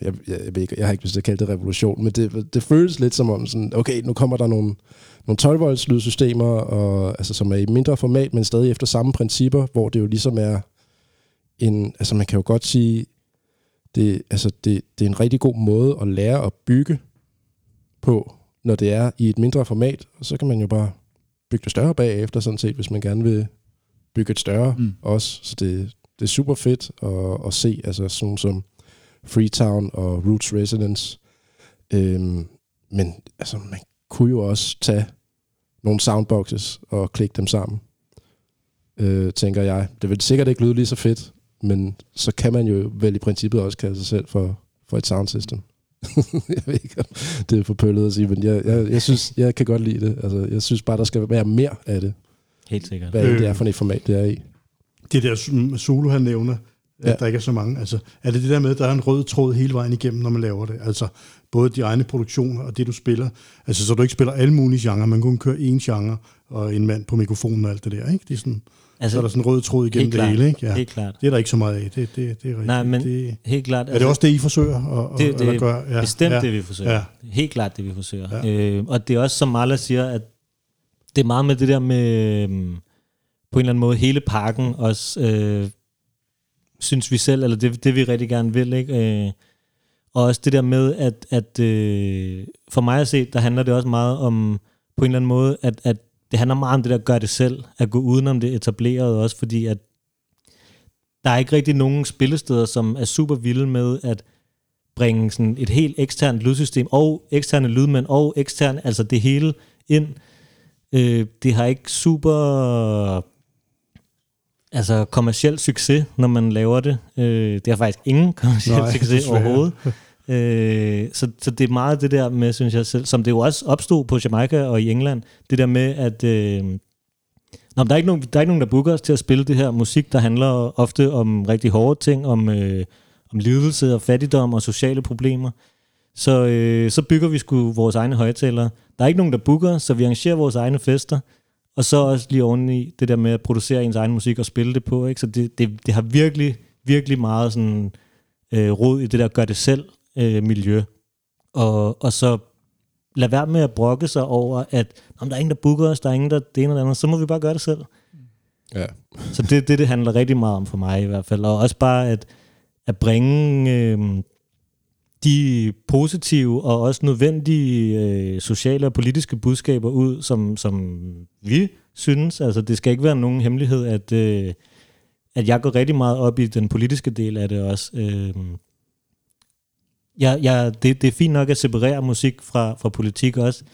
jeg, jeg, jeg, ved ikke, jeg har ikke lyst til at kalde det revolution, men det, det føles lidt som om, sådan, okay, nu kommer der nogle, nogle 12 volts lydsystemer, og, altså, som er i mindre format, men stadig efter samme principper, hvor det jo ligesom er en, altså man kan jo godt sige, det, altså det, det er en rigtig god måde at lære at bygge på, når det er i et mindre format, og så kan man jo bare bygge det større bagefter, sådan set, hvis man gerne vil bygge et større mm. også. Så det, det er super fedt at, at se, altså sådan som Freetown og Roots Resonance. Øhm, men altså, man kunne jo også tage nogle soundboxes og klikke dem sammen, øh, tænker jeg. Det vil sikkert ikke lyde lige så fedt, men så kan man jo vel i princippet også kalde sig selv for, for et soundsystem. *laughs* jeg ved ikke, om det er for pøllet at sige, men jeg, jeg, jeg, synes, jeg kan godt lide det. Altså, jeg synes bare, der skal være mere af det. Helt sikkert. Hvad øh, det er for et format, det er i. Det der solo, han nævner, at ja. der ikke er så mange. Altså, er det det der med, at der er en rød tråd hele vejen igennem, når man laver det? Altså, både de egne produktioner og det, du spiller. Altså, så du ikke spiller alle mulige genrer. Man kun køre én genre og en mand på mikrofonen og alt det der, ikke? Det er sådan, altså, så er der sådan en rød tråd igennem det hele, ikke? Ja. Helt klart. Det er der ikke så meget af. Det, det, det er rigtigt. Nej, men det, helt klart. Er det også det, I forsøger at, det, det at gøre? Ja. bestemt ja. det, vi forsøger. Ja. Helt klart det, vi forsøger. Ja. Øh, og det er også, som Marla siger, at det er meget med det der med, øhm, på en eller anden måde, hele pakken også... Øh, synes vi selv, eller det, det vi rigtig gerne vil. Ikke? Øh, og også det der med, at, at øh, for mig at se, der handler det også meget om, på en eller anden måde, at, at det handler meget om det der gør det selv, at gå udenom det etablerede også, fordi at der er ikke rigtig nogen spillesteder, som er super vilde med at bringe sådan et helt eksternt lydsystem, og eksterne lydmænd, og eksterne, altså det hele ind. Øh, det har ikke super altså kommersiel succes, når man laver det. Øh, det har faktisk ingen kommersiel Nej, succes overhovedet. *laughs* øh, så, så det er meget det der med, synes jeg selv, som det jo også opstod på Jamaica og i England, det der med, at øh, Nå, der, er ikke nogen, der er ikke nogen, der booker os til at spille det her musik, der handler ofte om rigtig hårde ting, om, øh, om lidelse og fattigdom og sociale problemer. Så, øh, så bygger vi sgu vores egne højtalere. Der er ikke nogen, der booker, så vi arrangerer vores egne fester. Og så også lige oveni det der med at producere ens egen musik og spille det på. Ikke? Så det, det, det har virkelig, virkelig meget sådan, øh, rod i det der gør det selv øh, miljø. Og, og så lad være med at brokke sig over, at om der er ingen, der booker os, der er ingen, der det ene eller andet, så må vi bare gøre det selv. Ja. Så det, det, det handler rigtig meget om for mig i hvert fald. Og også bare at, at bringe øh, de positive og også nødvendige øh, sociale og politiske budskaber ud, som, som vi synes. Altså, det skal ikke være nogen hemmelighed, at, øh, at jeg går rigtig meget op i den politiske del af det også. Øh, ja, ja, det, det er fint nok at separere musik fra, fra politik også,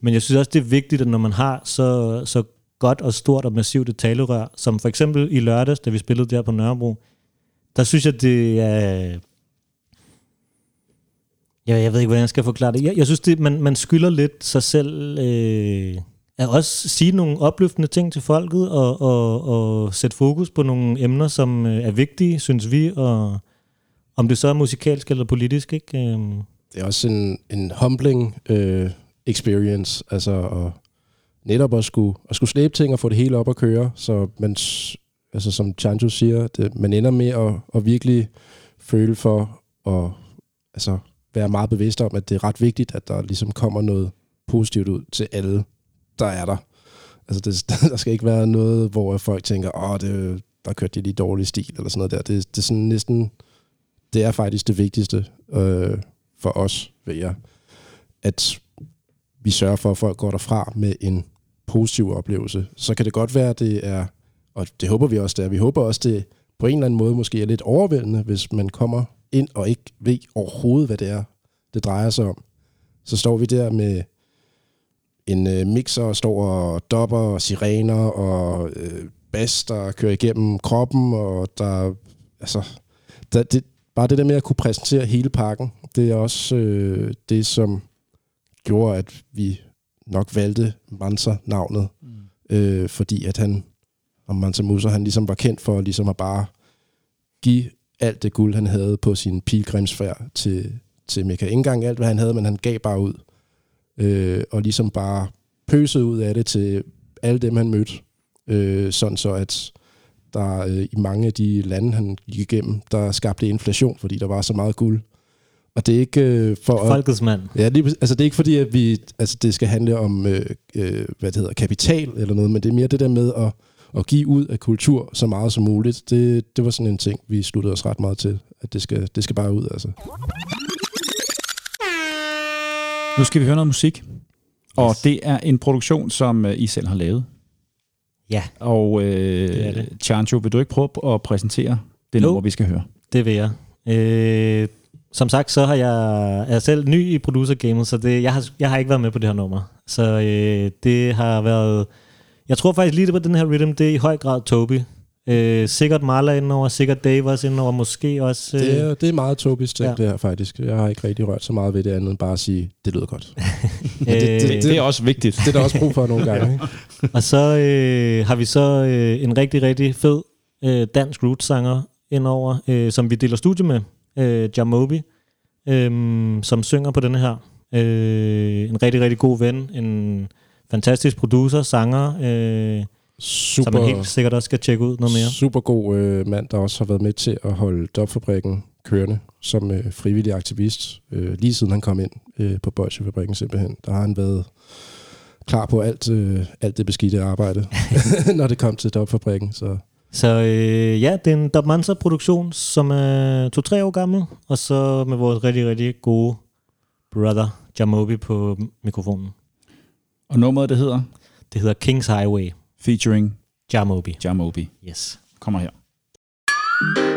men jeg synes også, det er vigtigt, at når man har så, så godt og stort og massivt et talerør, som for eksempel i lørdags, da vi spillede der på Nørrebro, der synes jeg, det er jeg, jeg ved ikke, hvordan jeg skal forklare det. Jeg, jeg synes, det, man, man skylder lidt sig selv øh, at også sige nogle opløftende ting til folket og, og, og sætte fokus på nogle emner, som øh, er vigtige, synes vi, og om det så er musikalsk eller politisk. Ikke? Øhm. Det er også en, en humbling øh, experience, altså at netop at skulle, at skulle slæbe ting og få det hele op at køre, så man, altså som Chancho siger, det, man ender med at, at virkelig føle for at altså, være meget bevidst om, at det er ret vigtigt, at der ligesom kommer noget positivt ud til alle, der er der. Altså det, *laughs* der skal ikke være noget, hvor folk tænker, åh, det, der kørte de lige dårlig stil, eller sådan noget der. Det, det er sådan næsten, det er faktisk det vigtigste øh, for os, ved jeg, at vi sørger for, at folk går derfra med en positiv oplevelse. Så kan det godt være, at det er, og det håber vi også, det er, vi håber også, det på en eller anden måde måske er lidt overvældende, hvis man kommer ind og ikke ved overhovedet, hvad det er, det drejer sig om. Så står vi der med en øh, mixer, og står og dopper og sirener og øh, bas, der kører igennem kroppen, og der, altså, der, det, bare det der med at kunne præsentere hele pakken, det er også øh, det, som gjorde, at vi nok valgte Mansa-navnet, mm. øh, fordi at han, og Mansa Musa, han ligesom var kendt for ligesom at bare give alt det guld, han havde på sin pilgrimsfærd til, til Mekka. Ikke engang alt, hvad han havde, men han gav bare ud. Øh, og ligesom bare pøsede ud af det til alle dem, han mødte. Øh, sådan så, at der øh, i mange af de lande, han gik igennem, der skabte inflation, fordi der var så meget guld. Og det er ikke øh, for... at- Folkets mand. Ja, lige, præcis. altså det er ikke fordi, at vi, altså det skal handle om, øh, øh, hvad det hedder, kapital eller noget, men det er mere det der med at, at give ud af kultur så meget som muligt. Det, det var sådan en ting, vi sluttede os ret meget til, at det skal, det skal bare ud, altså. Nu skal vi høre noget musik. Og det er en produktion, som øh, I selv har lavet. Ja. Og øh, Det er det. Chancho, vil du ikke prøve at præsentere det nummer, vi skal høre? Det vil jeg. Øh, som sagt, så har jeg, er jeg selv ny i producer-gamet, så det, jeg, har, jeg har ikke været med på det her nummer. Så øh, det har været... Jeg tror faktisk lige det på den her rhythm, det er i høj grad Toby. Øh, sikkert Marla indover, sikkert Dave også indover, måske også... Øh, Det er, det er meget Tobis ting, Ja. ja. det her faktisk. Jeg har ikke rigtig rørt så meget ved det andet, end bare at sige, det lyder godt. *laughs* øh, Det, det, det er også vigtigt. Det er der også brug for nogle gange. Ikke? *laughs* Og så øh, har vi så øh, en rigtig, rigtig fed øh, dansk roots-sanger indover, øh, som vi deler studie med, øh, Jamobi, øh, som synger på denne her. Øh, en rigtig, rigtig god ven, en fantastisk producer, sanger, øh, Super, som man helt sikkert også skal tjekke ud noget mere. super god øh, mand, der også har været med til at holde Dopfabrikken kørende som øh, frivillig aktivist. Øh, lige siden han kom ind øh, på Bolsjefabrikken simpelthen, der har han været klar på alt, øh, alt det beskidte arbejde, *laughs* *laughs* når det kom til Dopfabrikken. Så Så øh, ja, det er en Dub Mansa-produktion, som er to-tre år gammel, og så med vores rigtig, rigtig gode brother Jamobi på mikrofonen. Og nummeret, det hedder Det hedder Kings Highway, Featuring Jamobi. Jamobi. Yes. Kommer her.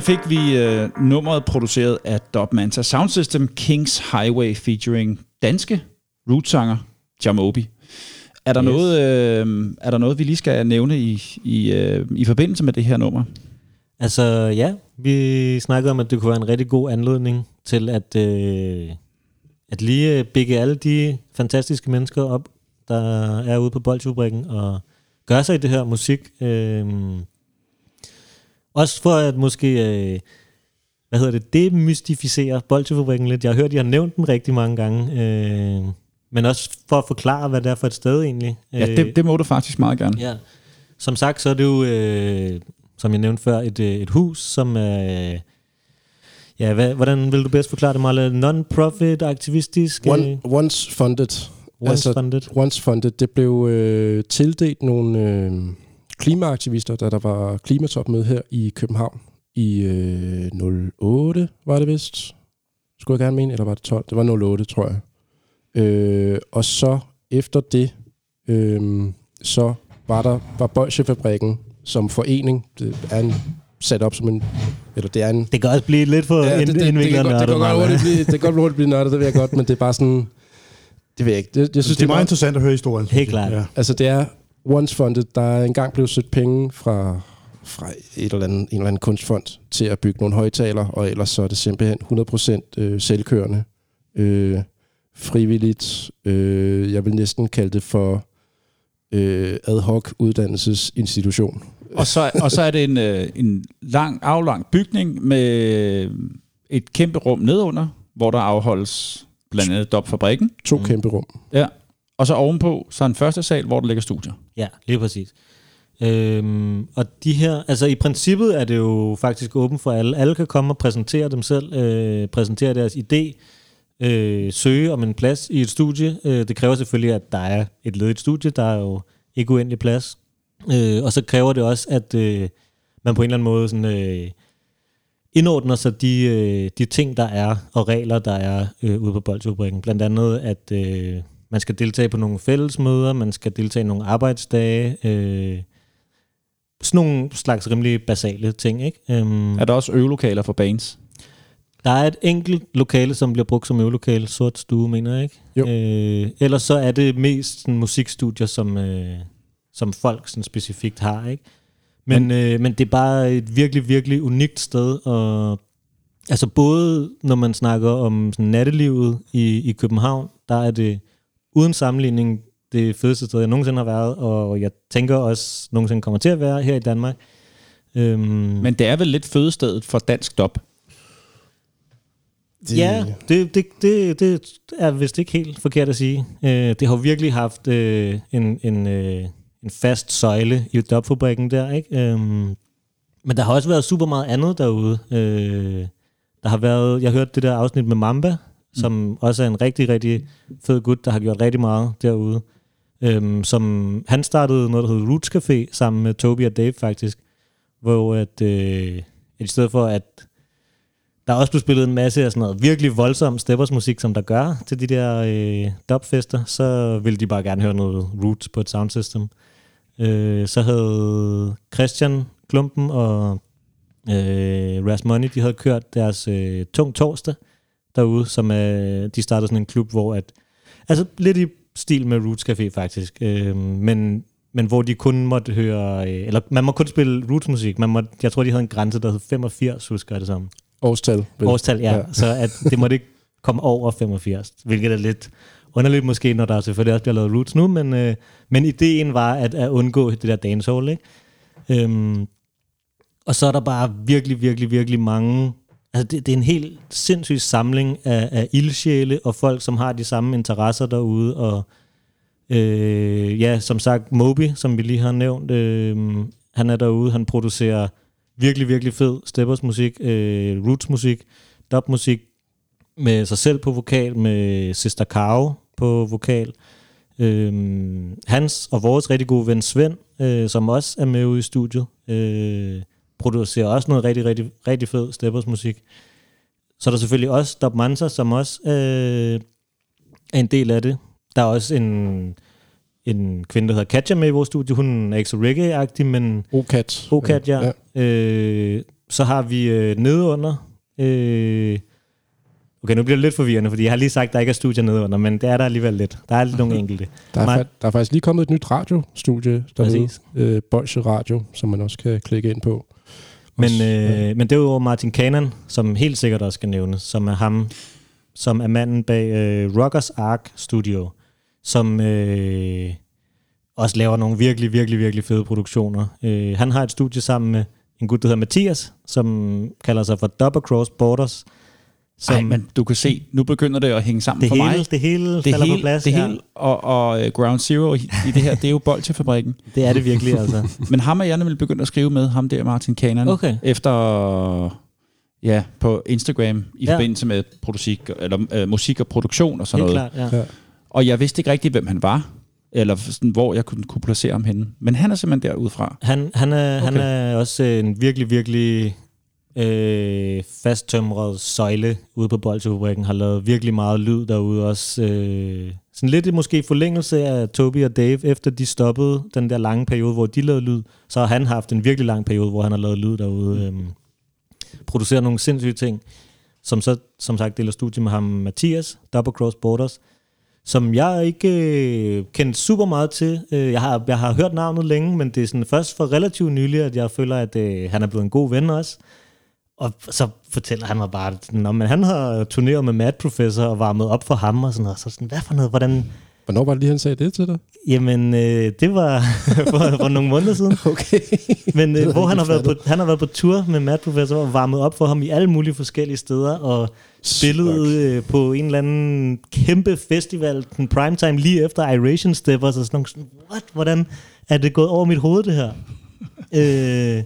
Her fik vi øh, nummeret produceret af Dub Manta Sound System, Kings Highway featuring danske rootsanger Jamobi. Er der, Yes. noget, øh, er der noget, vi lige skal nævne i, i, øh, i forbindelse med det her nummer? Altså ja, vi snakkede om, at det kunne være en rigtig god anledning til at, øh, at lige bigge alle de fantastiske mennesker op, der er ude på Bolsjefabrikken og gøre sig i det her musik. Øh, også for at måske, øh, hvad hedder det, demystificere Bolsjefabrikken lidt. Jeg har hørt, at I har nævnt den rigtig mange gange. Øh, men også for at forklare, hvad det er for et sted egentlig. Ja, det, det må du faktisk meget gerne. Ja. Som sagt, så er det jo, øh, som jeg nævnte før, et, øh, et hus, som er... Øh, ja, hvad, hvordan vil du bedst forklare det, Marle? Non-profit, aktivistisk? øh, One, once funded. Once funded. Once funded. Det blev øh, tildelt nogle øh, klimaaktivister, da der var klimatopmøde her i København i øh, 08, var det vist. Skulle jeg gerne mene, eller var det 12? Det var 08, tror jeg. Øh, og så efter det, øh, så var der var Bolsjefabrikken som forening. Det er en sat op som en... Eller det er en... Det kan også blive lidt for Ja, det, det, det, det, indviklet godt- det, nørdet, kan godt Marle. hurtigt blive, det kan godt hurtigt blive nørdet, det ved jeg godt, men det er bare sådan... Det ved jeg ikke. Det, jeg synes, det er meget interessant at høre historien. Helt klart. Ja. Altså det er once funded. Der er engang blevet søgt penge fra, fra et eller andet, en eller anden kunstfond til at bygge nogle højtaler, og ellers så er det simpelthen 100% øh, selvkørende. Øh, frivilligt. Øh, jeg vil næsten kalde det for øh, ad hoc uddannelsesinstitution. Og så, og så er det en, øh, en lang, aflang bygning med et kæmpe rum nedunder, hvor der afholdes blandt andet Dopfabrikken. To kæmpe rum. Ja. Og så ovenpå, så en første sal, hvor der ligger studier. Ja, lige præcis. Øhm, og de her, altså i princippet er det jo faktisk åbent for alle. Alle kan komme og præsentere dem selv, øh, præsentere deres idé, øh, søge om en plads i et studie. Øh, det kræver selvfølgelig, at der er et ledigt studie, der er jo ikke uendelig plads. Øh, og så kræver det også, at øh, man på en eller anden måde sådan, øh, indordner sig de, øh, de ting, der er, og regler, der er øh, ude på Bolsjefabrikken. Blandt andet, at øh, man skal deltage på nogle fællesmøder, man skal deltage i nogle arbejdsdage, øh, sådan nogle slags rimelig basale ting. Ikke? Um, Er der også øvelokaler for bands? der er et enkelt lokale, som bliver brugt som øvelokale, sort stue, mener jeg ikke? Jo. Øh, ellers så er det mest sådan, musikstudier, som, øh, som folk sådan, specifikt har. Ikke? Men, men, øh, men det er bare et virkelig, virkelig unikt sted. Og, altså både når man snakker om sådan, nattelivet i, i København, der er det uden sammenligning det fedeste sted, jeg nogensinde har været, og jeg tænker også nogensinde kommer til at være her i Danmark. Øhm, Men det er vel lidt fødestedet for dansk dop. Det, Ja, det, det, det, det er vist ikke helt forkert at sige. Øh, det har jo virkelig haft øh, en, en, øh, en fast søjle i dopfabrikken der, ikke? Øhm, men der har også været super meget andet derude. Øh, der har været, jeg hørte det der afsnit med Mamba, som også er en rigtig, rigtig fed gut, der har gjort rigtig meget derude. Øhm, som, han startede noget, der hedder Roots Café, sammen med Toby og Dave faktisk, hvor at, øh, i stedet for at der er også blevet spillet en masse af sådan noget virkelig voldsom steppers musik, som der gør til de der øh, dubfester, så ville de bare gerne høre noget roots på et soundsystem. Øh, så havde Christian Klumpen og øh, Ras Money, de havde kørt deres øh, tung torsdag derude, som øh, de startede sådan en klub, hvor at, altså lidt i stil med Roots Café faktisk, øh, men, men hvor de kun måtte høre, øh, eller man må kun spille rootsmusik, man må, jeg tror de havde en grænse, der hed 85, husker jeg det som. Årstal. vel? Årstal, ja. Ja. ja. Så at det måtte ikke komme over 85, hvilket er lidt underligt måske, når der selvfølgelig også bliver lavet roots nu, men, øh, men ideen var at, at undgå det der dancehall, ikke? Øhm, og så er der bare virkelig, virkelig, virkelig mange... Altså det, det er en helt sindssyg samling af, af ildsjæle og folk, som har de samme interesser derude, og øh, ja, som sagt, Moby, som vi lige har nævnt, øh, han er derude, han producerer virkelig, virkelig fed steppers musik, øh, roots musik, dub musik, med sig selv på vokal, med Sister Caro på vokal. Øh, hans og vores rigtig gode ven Svend, øh, som også er med ude i studiet, øh, producerer også noget rigtig, rigtig, rigtig fed steppers musik. Så er der selvfølgelig også Dub Mansa, som også øh, er en del af det. Der er også en, en kvinde, der hedder Katja med i vores studie. Hun er ikke så reggae-agtig, men Okat. Okat, ja. Ja. Øh, så har vi øh, nedunder. Øh, okay, nu bliver det lidt forvirrende, fordi jeg har lige sagt, at der ikke er studier nedunder, men det er der alligevel lidt. Der er lidt nogle *laughs* enkelte. Der er, fa- der er faktisk lige kommet et nyt radiostudie dernede. Præcis. Øh, Bolsje Radio, som man også kan klikke ind på. Men, øh, men derudover Martin Kanan, som helt sikkert også skal nævnes, som er ham, som er manden bag øh, Rockers Ark Studio, som øh, også laver nogle virkelig, virkelig, virkelig fede produktioner. Øh, han har et studie sammen med en gut, der hedder Mathias, som kalder sig for Double Cross Borders. Som Ej, men du kan se, nu begynder det at hænge sammen det, for hele, mig. det hele det falder hele, på plads. det ja. hele og, og øh, Ground Zero i, i det her, det er jo Bolsjefabrikken. *laughs* Det er det virkelig, altså. *laughs* Men ham er jeg nemlig begyndt at skrive med, ham der Martin Kanan, Okay. efter ja, på Instagram i Ja. forbindelse med produsik, eller, øh, musik og produktion og sådan Helt noget. klart, ja. Ja. Og jeg vidste ikke rigtig, hvem han var, eller sådan, hvor jeg kunne, kunne placere ham henne. Men han er simpelthen derudfra. Han, han, er, okay. han er også en virkelig, virkelig øh, fasttømret søjle ude på Bolsjefabrikken. Har lavet virkelig meget lyd derude også. Øh, sådan lidt måske forlængelse af Toby og Dave, efter de stoppede den der lange periode, hvor de lavede lyd. Så har han haft en virkelig lang periode, hvor han har lavet lyd derude. Øh, produceret nogle sindssyge ting. Som så, som sagt, deler studie med ham Mathias, Double Cross Borders som jeg ikke øh, kendte super meget til. Øh, jeg, har, jeg har hørt navnet længe, men det er sådan først for relativt nylig, at jeg føler, at øh, han er blevet en god ven også. Og så fortæller han mig bare, at men han har turneret med Mad Professor og varmet op for ham og sådan noget. Så sådan, hvad for noget? Hvordan? Hvornår var det lige, han sagde det til dig? Jamen, øh, det var *laughs* for, for nogle måneder siden. *laughs* Okay. Men øh, hvor han har, været på, han har været på tur med Mad Professor og varmet op for ham i alle mulige forskellige steder, og spillet øh, på en eller anden kæmpe festival, den primetime lige efter Iration Steppers, og sådan sådan, what, hvordan er det gået over mit hoved, det her? *laughs* øh,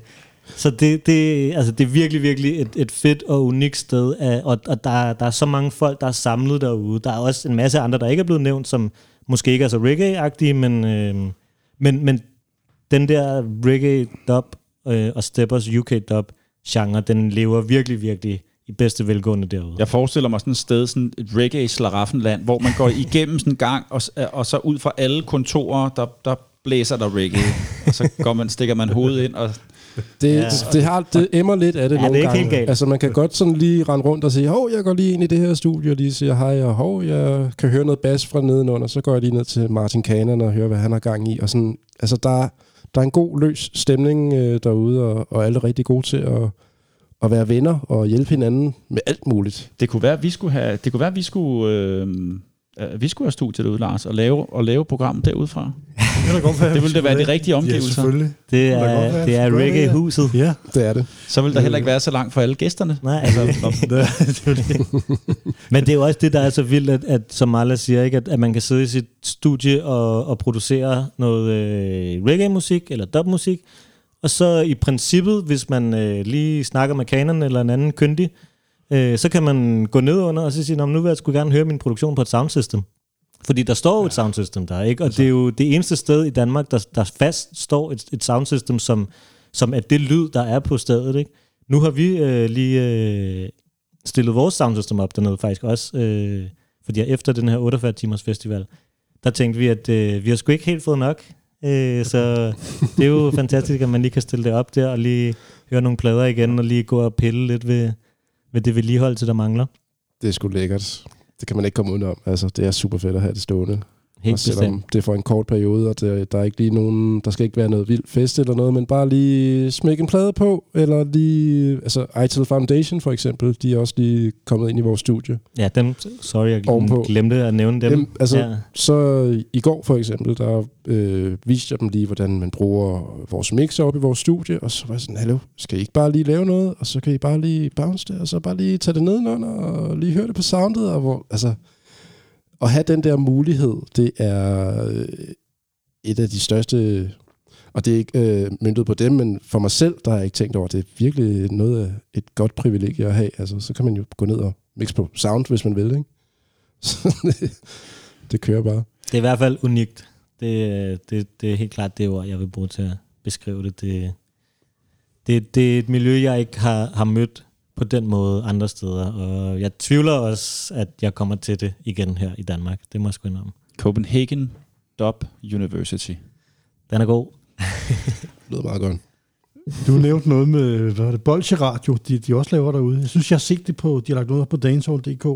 så det, det, altså det er virkelig, virkelig et, et fedt og unikt sted, og, og der, der er så mange folk, der er samlet derude. Der er også en masse andre, der ikke er blevet nævnt, som måske ikke er så reggae-agtige, men, øh, men, men den der reggae dub øh, og Steppers UK dub genre, den lever virkelig, virkelig i bedste velgående derude. Jeg forestiller mig sådan et sted, sådan et reggae slaraffenland, hvor man går igennem sådan en gang, og, øh, og så ud fra alle kontorer, der, der blæser der reggae. og så går man, stikker man hovedet ind, og det, Ja. det, det, har, det emmer lidt af det Ja, nogle det er ikke gange. helt galt. Altså man kan godt sådan lige rende rundt og sige, hov, jeg går lige ind i det her studie, og lige siger hej, og hov, jeg kan høre noget bas fra nedenunder, så går jeg lige ned til Martin Kanan og hører, hvad han har gang i. Og sådan, altså der, der er en god løs stemning øh, derude, og, og alle er rigtig gode til at, at være venner og hjælpe hinanden med alt muligt. det kunne være, at vi skulle have, det kunne være, at vi skulle, øh, øh, vi skulle have studiet derude, Lars, og lave, og lave programmet derudfra. Det, godt være, Det ville da være de rigtige Ja, omgivelser. selvfølgelig. Det er, være, det er det, ja. reggae-huset. Ja, Det er det. Så ville der heller ikke være så langt for alle gæsterne. Nej, altså, det, *laughs* det er det. Men det er jo også det, der er så vildt, at, at som Marla siger, ikke, at, at man kan sidde i sit studie og, og producere noget øh, reggae-musik eller dubmusik, og så i princippet, hvis man øh, lige snakker med kanon eller en anden kyndig, øh, så kan man gå ned under og så sige, "Nå, men nu vil jeg sgu gerne høre min produktion på et soundsystem. Fordi der står jo et soundsystem der, ikke? Og det er jo det eneste sted i Danmark, der, der fast står et, et soundsystem, som, som er det lyd, der er på stedet, ikke? Nu har vi øh, lige øh, stillet vores soundsystem op dernede faktisk også, øh, fordi efter den her 48 timers festival, der tænkte vi, at øh, vi har sgu ikke helt fået nok, øh, så det er jo *laughs* fantastisk, at man lige kan stille det op der, og lige høre nogle plader igen, og lige gå og pille lidt ved, ved det vedligeholdelse, der mangler. Det er sgu lækkert. Det kan man ikke komme udenom. Altså, det er super fedt at have det stående. Helt og selvom bestemt. det er for en kort periode, og det, der er ikke lige nogen, der skal ikke være noget vild fest eller noget, men bare lige smække en plade på, eller lige, altså ITIL Foundation for eksempel, de er også lige kommet ind i vores studie. Ja, dem, sorry, jeg Ovenpå. glemte at nævne dem. Dem, altså, ja. Så i går for eksempel, der øh, viste jeg dem lige, hvordan man bruger vores mixer op i vores studie, og så var jeg sådan, hallo, skal I ikke bare lige lave noget, og så kan I bare lige bounce det, og så bare lige tage det nedenunder, og lige høre det på soundet, og hvor, altså, at have den der mulighed, det er øh, et af de største, og det er ikke øh, myndet på dem, men for mig selv, der har jeg ikke tænkt over, det er virkelig noget af et godt privilegie at have. Altså, så kan man jo gå ned og mixe på sound, hvis man vil, ikke? *laughs* Så det, det kører bare. Det er i hvert fald unikt. Det, det, det er helt klart det ord, jeg vil bruge til at beskrive det. Det, det, det er et miljø, jeg ikke har, har mødt på den måde andre steder, og jeg tvivler også, at jeg kommer til det igen her i Danmark. Det må jeg sgu indrømme. Copenhagen Dub University. Den er god. Det *laughs* lyder meget godt. Du nævnte noget med, hvad var det, Bolsje Radio, de, de også laver derude. Jeg synes, jeg har set det på, de har lagt noget op på dancehall.dk.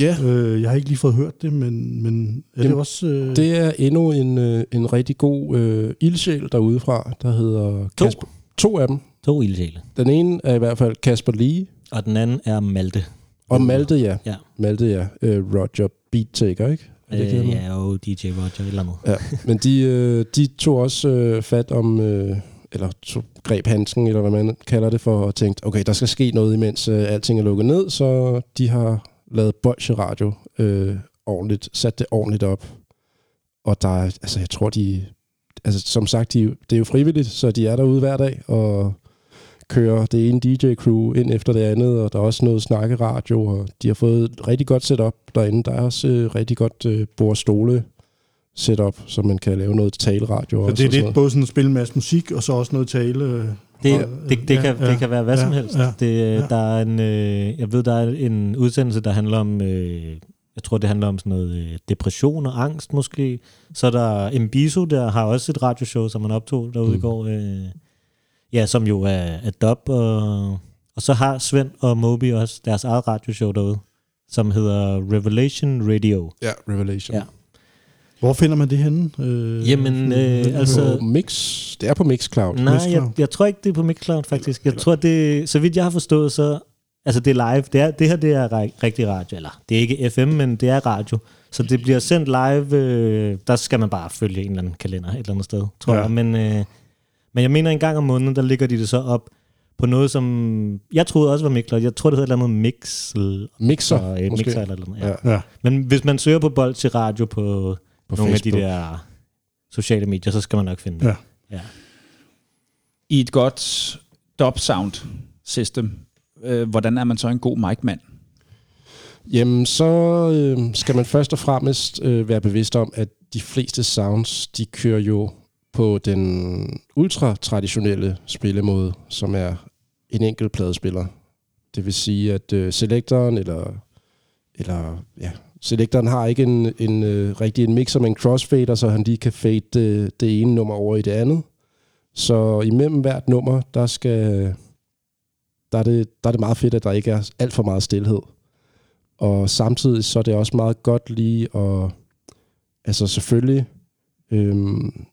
Ja. Øh, jeg har ikke lige fået hørt det, men, men er det Jamen, også... Øh, Det er endnu en, øh, en rigtig god øh, ildsjæl derude fra, der hedder To. Kasper. To af dem. To ildsjæle. Den ene er i hvert fald Kasper Lee, Og den anden er Malte. og Malte, ja. Ja. Malte, ja. Øh, Roger Beattaker, ikke? Er det Øh, ja, og DJ Roger et eller andet. Ja, men de, øh, de tog også øh, fat om, øh, eller tog, greb handsken, eller hvad man kalder det for, og tænkte, okay, der skal ske noget, imens øh, alting er lukket ned, så de har lavet Bolsje Radio øh, ordentligt, sat det ordentligt op. Og der er, altså jeg tror, de, altså som sagt, de, det er jo frivilligt, så de er derude hver dag, og kører det ene DJ-crew ind efter det andet, og der er også noget snakkeradio, og de har fået et rigtig godt setup derinde. Der er også øh, rigtig godt øh, bordstole setup, så man kan lave noget taleradio så også. det er og sådan lidt både sådan at spille en masse musik, og så også noget tale. øh, Det, og, det, det, ja, kan, ja, det kan være hvad ja, som helst. Ja. Det, Ja. Der er en, øh, jeg ved, der er en udsendelse, der handler om, øh, jeg tror, det handler om sådan noget øh, depression og angst måske. Så er der Mbiso, der har også et radioshow, som man optog derude mm. i går. Øh, ja, som jo er, er dub. Og, og så har Svend og Moby også deres eget radioshow derude, som hedder Revelation Radio. Ja, Revelation. Ja. Hvor finder man det henne? Øh, Jamen, øh, altså... På Mix, det er på Mixcloud. Nej, jeg, Mixcloud. jeg tror ikke, det er på Mixcloud, faktisk. Jeg tror, det så vidt jeg har forstået, så... Altså, det er live. Det, er, det her, det er ri- rigtig radio. Eller, det er ikke FM, men det er radio. Så det bliver sendt live. Øh, der skal man bare følge en eller anden kalender et eller andet sted, tror ja. jeg. Men, øh, men jeg mener, en gang om måneden, der ligger de det så op på noget, som... Jeg troede også var Mixcloud. Jeg tror, det hedder et eller andet Mix... Mixer, øh, måske. Mixer eller eller andet. Ja. Ja. Ja. Men hvis man søger på bold til radio på, På på nogle Facebook. af de der sociale medier, så skal man nok finde det. Ja. ja. I et godt dub sound system, øh, hvordan er man så en god mic-mand? Jamen, så øh, skal man først og fremmest øh, være bevidst om, at de fleste sounds, de kører jo på den ultra-traditionelle spillemåde, som er en enkelt pladespiller. Det vil sige, at øh, selektoren eller, eller ja, selektoren har ikke en, en øh, rigtig en mixer med en crossfader, så han lige kan fade det, det ene nummer over i det andet. Så imellem hvert nummer, der skal der er, det, der er det meget fedt, at der ikke er alt for meget stillhed. Og samtidig så er det også meget godt lige at altså selvfølgelig øhm,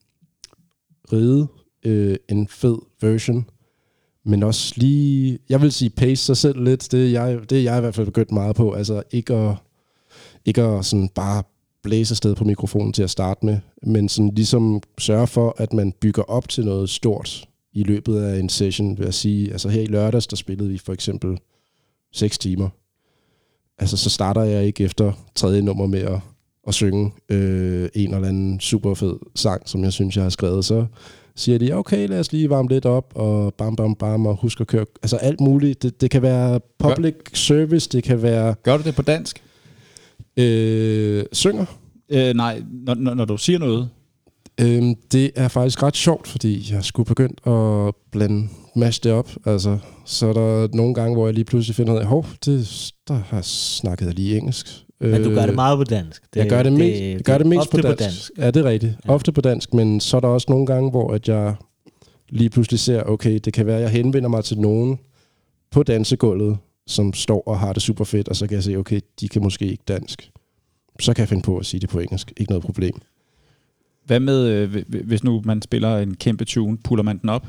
ride øh, en fed version, men også lige, jeg vil sige, pace sig selv lidt. Det er jeg, det er jeg i hvert fald begyndt meget på. Altså ikke at, ikke at sådan bare blæse afsted på mikrofonen til at starte med, men sådan ligesom sørge for, at man bygger op til noget stort i løbet af en session, vil jeg sige. Altså her i lørdags, der spillede vi for eksempel 6 timer. Altså så starter jeg ikke efter tredje nummer med at, at synge øh, en eller anden super fed sang, som jeg synes, jeg har skrevet. Så siger de, okay, lad os lige varme lidt op, og bam, bam, bam, og husk at køre. Altså alt muligt. Det, det kan være public service, det kan være... Gør du det på dansk? Øh, synger. Øh, nej, når, når, når du siger noget. Øhm, det er faktisk ret sjovt, fordi jeg skulle begyndt at blande mash det op. Altså, så er der nogle gange, hvor jeg lige pludselig finder ud af, hov, det, der har snakket jeg lige engelsk. Men du gør det meget på dansk. Det, jeg gør det, det- mest, jeg gør det det er mest på på dansk. dansk. Ja, det er rigtigt. Ja. Ofte på dansk, men så er der også nogle gange, hvor at jeg lige pludselig ser, okay, det kan være, at jeg henvender mig til nogen på dansegulvet, som står og har det super fedt, og så kan jeg se, okay, de kan måske ikke dansk. Så kan jeg finde på at sige det på engelsk. Ikke noget problem. Hvad med, øh, hvi- hvis nu man spiller en kæmpe tune, puller man den op?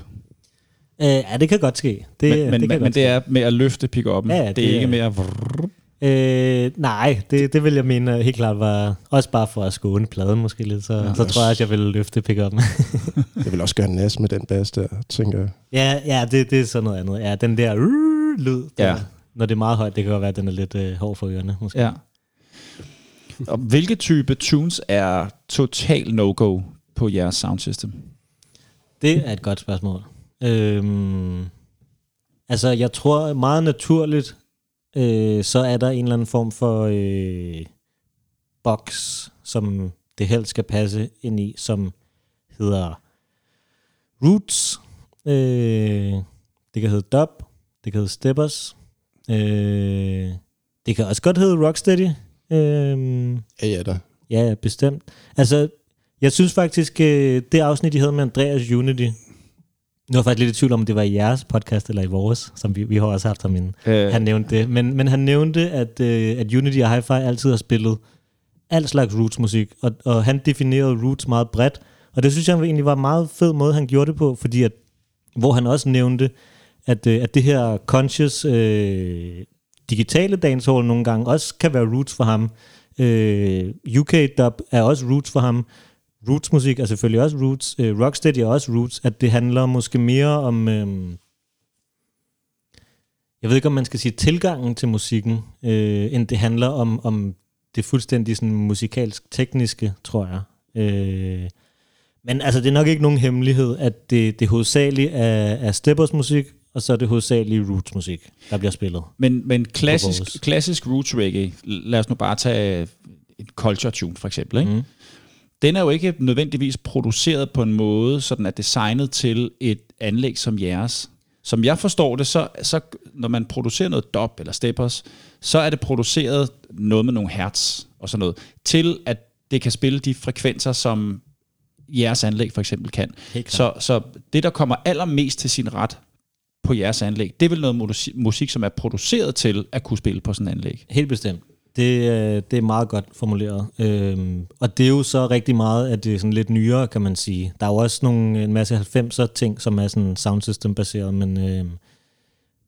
Øh, ja, det kan godt ske. Det, men men, det, kan men, godt men det er med at løfte pick-up'en. Ja, ja, det, er det ikke er- med at... vrrr. Øh, nej, det, det vil jeg mene helt klart var også bare for at skåne pladen måske lidt, så, ja, så tror jeg, at jeg ville løfte pick up *laughs* Jeg vil også gøre en nas med den bas der, tænker jeg. ja, ja det, det er sådan noget andet. Ja, den der uh, lyd, der, Ja. når det er meget højt, det kan godt være, at den er lidt øh, hård for ørerne. Måske. Ja. Og hvilke type tunes er total no-go på jeres sound system? Det er et godt spørgsmål. Øhm, altså, jeg tror meget naturligt, øh, så er der en eller anden form for øh, box, som det helst skal passe ind i, som hedder Roots. Øh, det kan hedde Dub. Det kan hedde Steppers. Øh, det kan også godt hedde Rocksteady. Øh, Ja, ja. Ja, ja, bestemt. Altså, jeg synes faktisk, øh, det afsnit, de havde med Andreas Unity, Nu er jeg faktisk lidt i tvivl om, om det var i jeres podcast eller i vores, som vi, vi har også haft ham inde. Øh. Han nævnte det. Men, men han nævnte, at, øh, at Unity og Hi-Fi altid har spillet al slags roots-musik, og, og han definerede roots meget bredt. Og det synes jeg egentlig var en meget fed måde, han gjorde det på, fordi at, hvor han også nævnte, at, øh, at det her conscious øh, digitale dancehall nogle gange også kan være roots for ham. Øh, UK dub er også roots for ham. Roots musik er selvfølgelig også roots. Øh, Rocksteady er også roots. At det handler måske mere om... Øh, jeg ved ikke, om man skal sige tilgangen til musikken, øh, end det handler om, om det fuldstændig sådan musikalsk tekniske, tror jeg. Øh, men altså, det er nok ikke nogen hemmelighed, at det, det hovedsageligt er, er steppers musik, og så er det hovedsageligt roots musik, der bliver spillet. Men, men klassisk, klassisk roots reggae, lad os nu bare tage et culture tune for eksempel, ikke? Mm. Den er jo ikke nødvendigvis produceret på en måde, sådan er designet til et anlæg som jeres. Som jeg forstår det, så, så når man producerer noget dub eller steppers, så er det produceret noget med nogle hertz og sådan noget, til at det kan spille de frekvenser, som jeres anlæg for eksempel kan. Så, så det, der kommer allermest til sin ret på jeres anlæg, det er vel noget musik, musik, som er produceret til at kunne spille på sådan et anlæg. Helt bestemt. Det, øh, det er meget godt formuleret. Øhm, og det er jo så rigtig meget, at det er sådan lidt nyere, kan man sige. Der er jo også nogle, en masse 90'er ting, som er sådan soundsystem-baseret, men, øhm,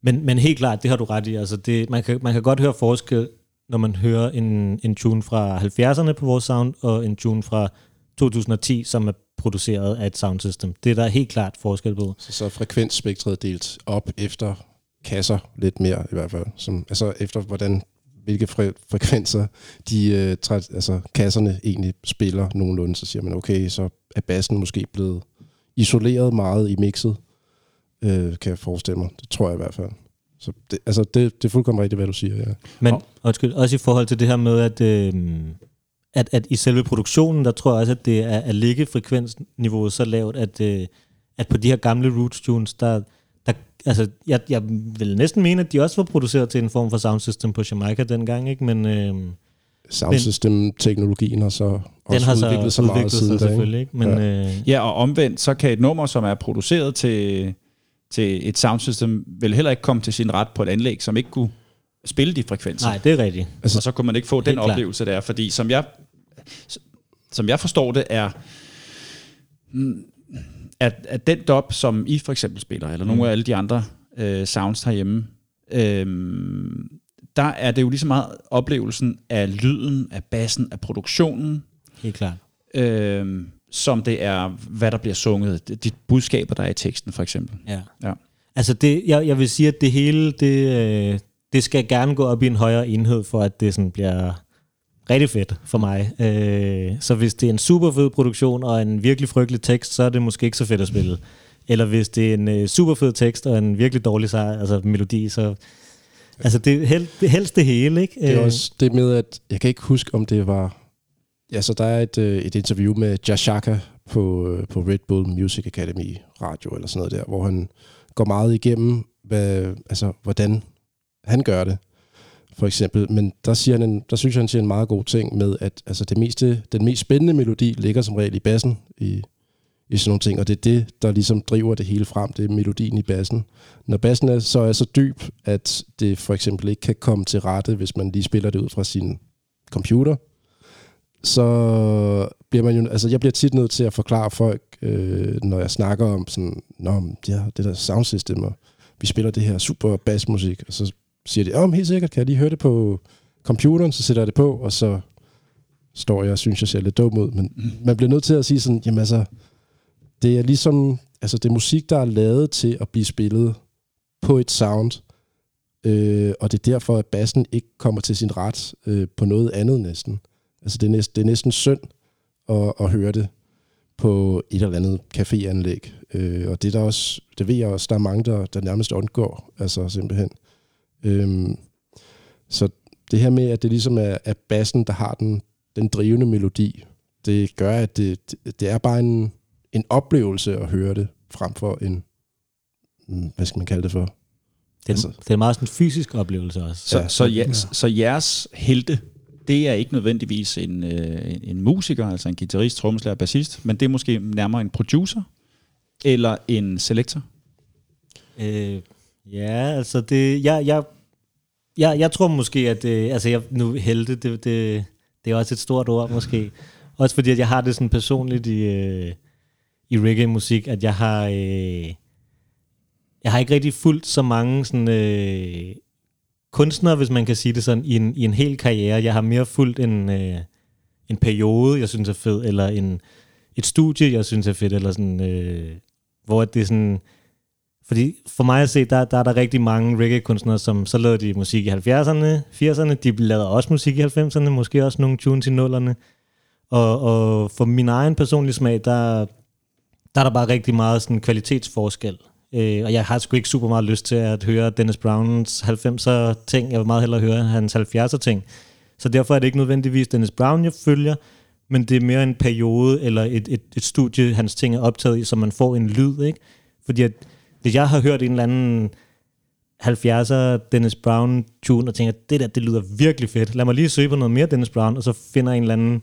men, men helt klart, det har du ret i. Altså det, man, kan, man kan godt høre forskel, når man hører en, en tune fra 70'erne på vores sound, og en tune fra 2010, som er produceret af et soundsystem. Det er der helt klart forskel på. Så, så er frekvensspektret delt op efter kasser lidt mere i hvert fald. Som, altså efter hvordan, hvilke fre, frekvenser de øh, træ, altså kasserne egentlig spiller nogenlunde. Så siger man, okay, så er bassen måske blevet isoleret meget i mixet, øh, kan jeg forestille mig. Det tror jeg i hvert fald. Så det, altså det, det er fuldkommen rigtigt, hvad du siger. Ja. Men undskyld, også i forhold til det her med, at, øh, at, at i selve produktionen, der tror jeg også, at det er at ligge frekvensniveauet så lavt, at, øh, at på de her gamle roots tunes, der altså, jeg, jeg vil næsten mene, at de også var produceret til en form for soundsystem på Jamaica dengang, ikke? Men, øh, Soundsystem-teknologien har så den også har så udviklet sig meget udviklet sig siden da. ikke? selvfølgelig, ikke? Men, Ja. øh, Ja, og omvendt, så kan et nummer, som er produceret til, til et soundsystem, vel heller ikke komme til sin ret på et anlæg, som ikke kunne spille de frekvenser. nej, det er rigtigt. Altså, og så kunne man ikke få den oplevelse der, fordi som jeg, som jeg forstår det, er, mm, at, at den dub, som I for eksempel spiller, eller nogle af alle de andre øh, sounds herhjemme, øh, der er det jo lige så meget oplevelsen af lyden, af bassen, af produktionen, Helt klart. øh, som det er, hvad der bliver sunget, de, de budskaber, der er i teksten for eksempel. Ja. Ja. Altså, det, jeg, jeg vil sige, at det hele, det, øh, det skal gerne gå op i en højere enhed, for at det sådan bliver rigtig fedt for mig. Øh, så hvis det er en super fed produktion og en virkelig frygtelig tekst, så er det måske ikke så fedt at spille. Eller hvis det er en øh, super fed tekst og en virkelig dårlig sej, altså melodi, så... Altså, det hel, det helst det hele, ikke? Det er Øh, også det med, at jeg kan ikke huske, om det var... Altså, der er et, øh, et interview med Jashaka på, øh, på Red Bull Music Academy radio eller sådan noget der, hvor han går meget igennem, hvad, altså, hvordan han gør det, for eksempel. Men der, siger han en, der synes jeg, han siger en meget god ting med, at altså, det meste, den mest spændende melodi ligger som regel i bassen i, i sådan nogle ting, og det er det, der ligesom driver det hele frem, det er melodien i bassen. Når bassen er, så er så dyb, at det for eksempel ikke kan komme til rette, hvis man lige spiller det ud fra sin computer, så bliver man jo, altså jeg bliver tit nødt til at forklare folk, øh, når jeg snakker om sådan, Nå, det, her, det der soundsystem, og vi spiller det her super bassmusik, og så siger de, oh, helt sikkert, kan jeg lige høre det på computeren, så sætter jeg det på, og så står jeg og synes, jeg ser lidt dum ud, men man bliver nødt til at sige sådan, jamen altså, det er ligesom, altså det er musik, der er lavet til at blive spillet på et sound, øh, og det er derfor, at bassen ikke kommer til sin ret øh, på noget andet næsten. Altså det er, næsten, det er næsten synd at, at høre det på et eller andet caféanlæg. Øh, og det er der også, det ved jeg også, der er mange, der, der nærmest undgår, altså simpelthen. Øhm, så det her med, at det ligesom er, er bassen, der har den, den drivende melodi, det gør, at det, det, det er bare en, en oplevelse at høre det, frem for en, mm, hvad skal man kalde det for? det, er, altså- det er en meget sådan fysisk oplevelse også. Så, Ja. så, ja, så jeres helte, det er ikke nødvendigvis en, øh, en, en musiker, altså en guitarist, trommeslager, bassist, men det er måske nærmere en producer, eller en selektor? Øh, ja, altså det, jeg, jeg, jeg, jeg tror måske, at det, altså jeg, nu helte, det, det, det er også et stort ord måske. Også fordi, at jeg har det sådan personligt i, øh, i reggae-musik, at jeg har, øh, jeg har ikke rigtig fulgt så mange sådan, øh, kunstnere, hvis man kan sige det sådan, i en, i en hel karriere. Jeg har mere fulgt en, øh, en periode, jeg synes er fed, eller en, et studie, jeg synes er fedt, eller sådan, øh, hvor det er sådan, fordi for mig at se, der, der er der rigtig mange reggae-kunstnere, som så lavede de musik i 70'erne, 80'erne, de lavede også musik i 90'erne, måske også nogle tunes i 0'erne. Og, og for min egen personlige smag, der, der er der bare rigtig meget sådan kvalitetsforskel. Øh, og jeg har sgu ikke super meget lyst til at høre Dennis Browns 90'er ting. Jeg vil meget hellere høre hans 70'er ting. Så derfor er det ikke nødvendigvis Dennis Brown, jeg følger, men det er mere en periode eller et, et, et studie, hans ting er optaget i, så man får en lyd. Ikke? Fordi at, hvis jeg har hørt en eller anden 70'er Dennis Brown tune, og tænker, det der, det lyder virkelig fedt. Lad mig lige søge på noget mere Dennis Brown, og så finder en eller anden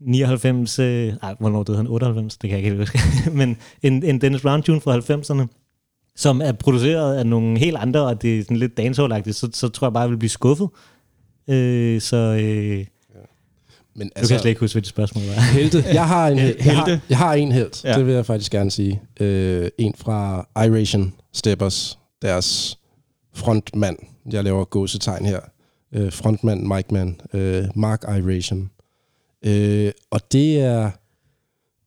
99, øh, ej, hvornår døde han? 98? Det kan jeg ikke huske. *laughs* Men en, en Dennis Brown tune fra 90'erne, som er produceret af nogle helt andre, og det er sådan lidt dancehall så, så tror jeg bare, jeg vil blive skuffet. Øh, så øh, men altså, du kan slet ikke huske, hvad det spørgsmål var. *laughs* Helte. Jeg har en, Helte. jeg har, jeg har en helt. Ja. Ja. Det vil jeg faktisk gerne sige. Øh, en fra Iration Steppers, deres frontmand. Jeg laver gåsetegn her. Øh, frontmand, Mike Man. Øh, Mark Iration. Øh, og det er...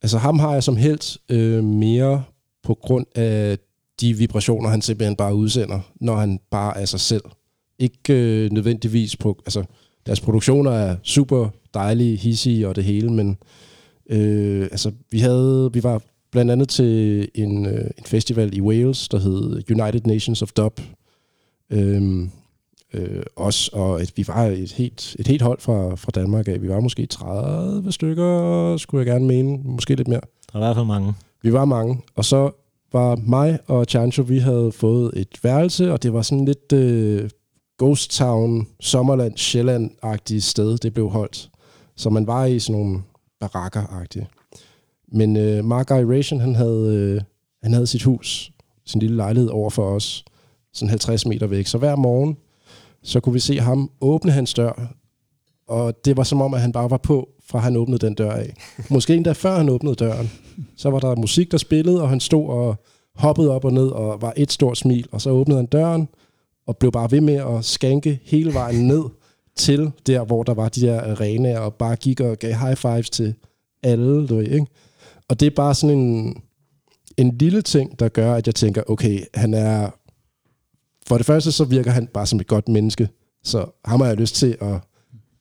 Altså ham har jeg som helt øh, mere på grund af de vibrationer, han simpelthen bare udsender, når han bare er sig selv. Ikke øh, nødvendigvis på... Altså, deres produktioner er super dejlige, hissige og det hele, men øh, altså, vi, havde, vi var blandt andet til en, øh, en festival i Wales, der hed United Nations of Dub. Øhm, øh, os, og et, vi var et helt, et helt hold fra, fra Danmark af. Vi var måske 30 stykker, skulle jeg gerne mene. Måske lidt mere. Der er i hvert fald mange. Vi var mange, og så var mig og Chancho, vi havde fået et værelse, og det var sådan lidt øh, ghost town, Sommerland, Sjælland-agtige sted, det blev holdt. Så man var i sådan nogle barakker-agtige. Men øh, Mark Iration, han havde, øh, han havde sit hus, sin lille lejlighed over for os, sådan 50 meter væk. Så hver morgen, så kunne vi se ham åbne hans dør, og det var som om, at han bare var på, fra han åbnede den dør af. Måske endda før han åbnede døren. Så var der musik, der spillede, og han stod og hoppede op og ned, og var et stort smil. Og så åbnede han døren, og blev bare ved med at skanke hele vejen ned til der, hvor der var de der arenaer, og bare gik og gav high fives til alle, du ved, ikke? Og det er bare sådan en, en lille ting, der gør, at jeg tænker, okay, han er... For det første, så virker han bare som et godt menneske. Så ham har jeg lyst til at,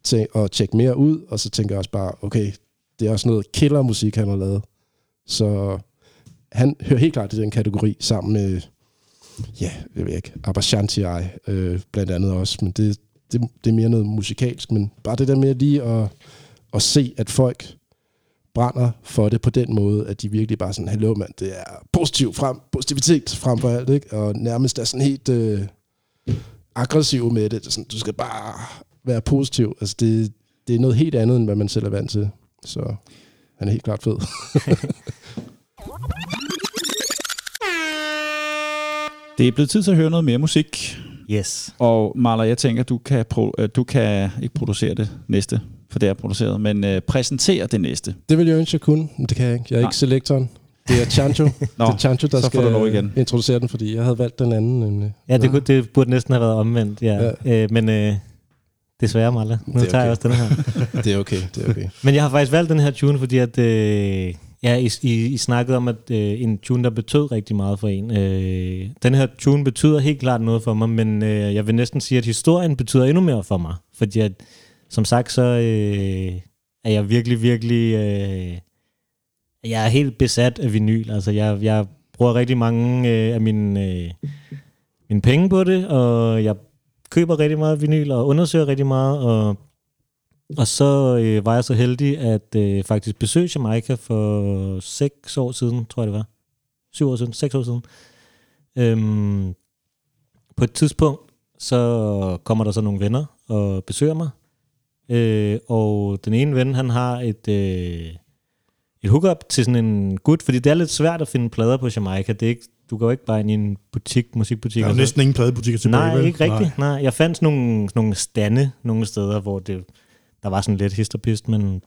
til at tjekke mere ud, og så tænker jeg også bare, okay, det er også noget killermusik, han har lavet. Så han hører helt klart i den kategori sammen med, ja, jeg ved ikke, Abashanti øh, blandt andet også, men det, det, det er mere noget musikalsk, men bare det der med lige at, at se, at folk brænder for det på den måde, at de virkelig bare sådan, hallo mand, det er positiv frem, positivitet frem for alt, ikke? og nærmest er sådan helt øh, aggressiv med det. sådan, du skal bare være positiv. Altså det, det er noget helt andet, end hvad man selv er vant til. Så han er helt klart fed. *laughs* Det er blevet tid til at høre noget mere musik. Yes. Og Marla, jeg tænker, du kan, pro- øh, du kan ikke producere det næste, for det er produceret, men øh, præsentere det næste. Det vil jeg ønske, jeg kunne, men det kan jeg ikke. Jeg er Nej. ikke selektoren. Det er Chancho. Nå, *laughs* det er Chancho, der så får skal igen. introducere den, fordi jeg havde valgt den anden. Nemlig. Ja, det, kunne, det burde næsten have været omvendt, ja. ja. Øh, men øh, desværre, Malle. Nu Det er tager jeg okay. også den her. *laughs* Det er okay, det er okay. Men jeg har faktisk valgt den her tune, fordi at, øh, ja, I, I, I snakkede om, at øh, en tune, der betød rigtig meget for en. Øh, den her tune betyder helt klart noget for mig, men øh, jeg vil næsten sige, at historien betyder endnu mere for mig. Fordi at, som sagt, så øh, er jeg virkelig, virkelig... Øh, jeg er helt besat af vinyl. Altså, jeg, jeg bruger rigtig mange øh, af mine, øh, mine penge på det, og jeg køber rigtig meget vinyl og undersøger rigtig meget, og og så øh, var jeg så heldig at øh, faktisk besøge Jamaica for seks år siden, tror jeg det var. Syv år siden, seks år siden. Øhm, på et tidspunkt, så kommer der så nogle venner og besøger mig. Øh, og den ene ven, han har et, øh, et hookup til sådan en gut, fordi det er lidt svært at finde plader på Jamaica. Det er ikke, du går ikke bare ind i en butik, musikbutik. Der er næsten ingen pladebutikker tilbage, Nej, vel? ikke rigtigt. Nej. Nej. Jeg fandt sådan nogle, sådan nogle stande nogle steder, hvor det, der var sådan lidt histerpist, men,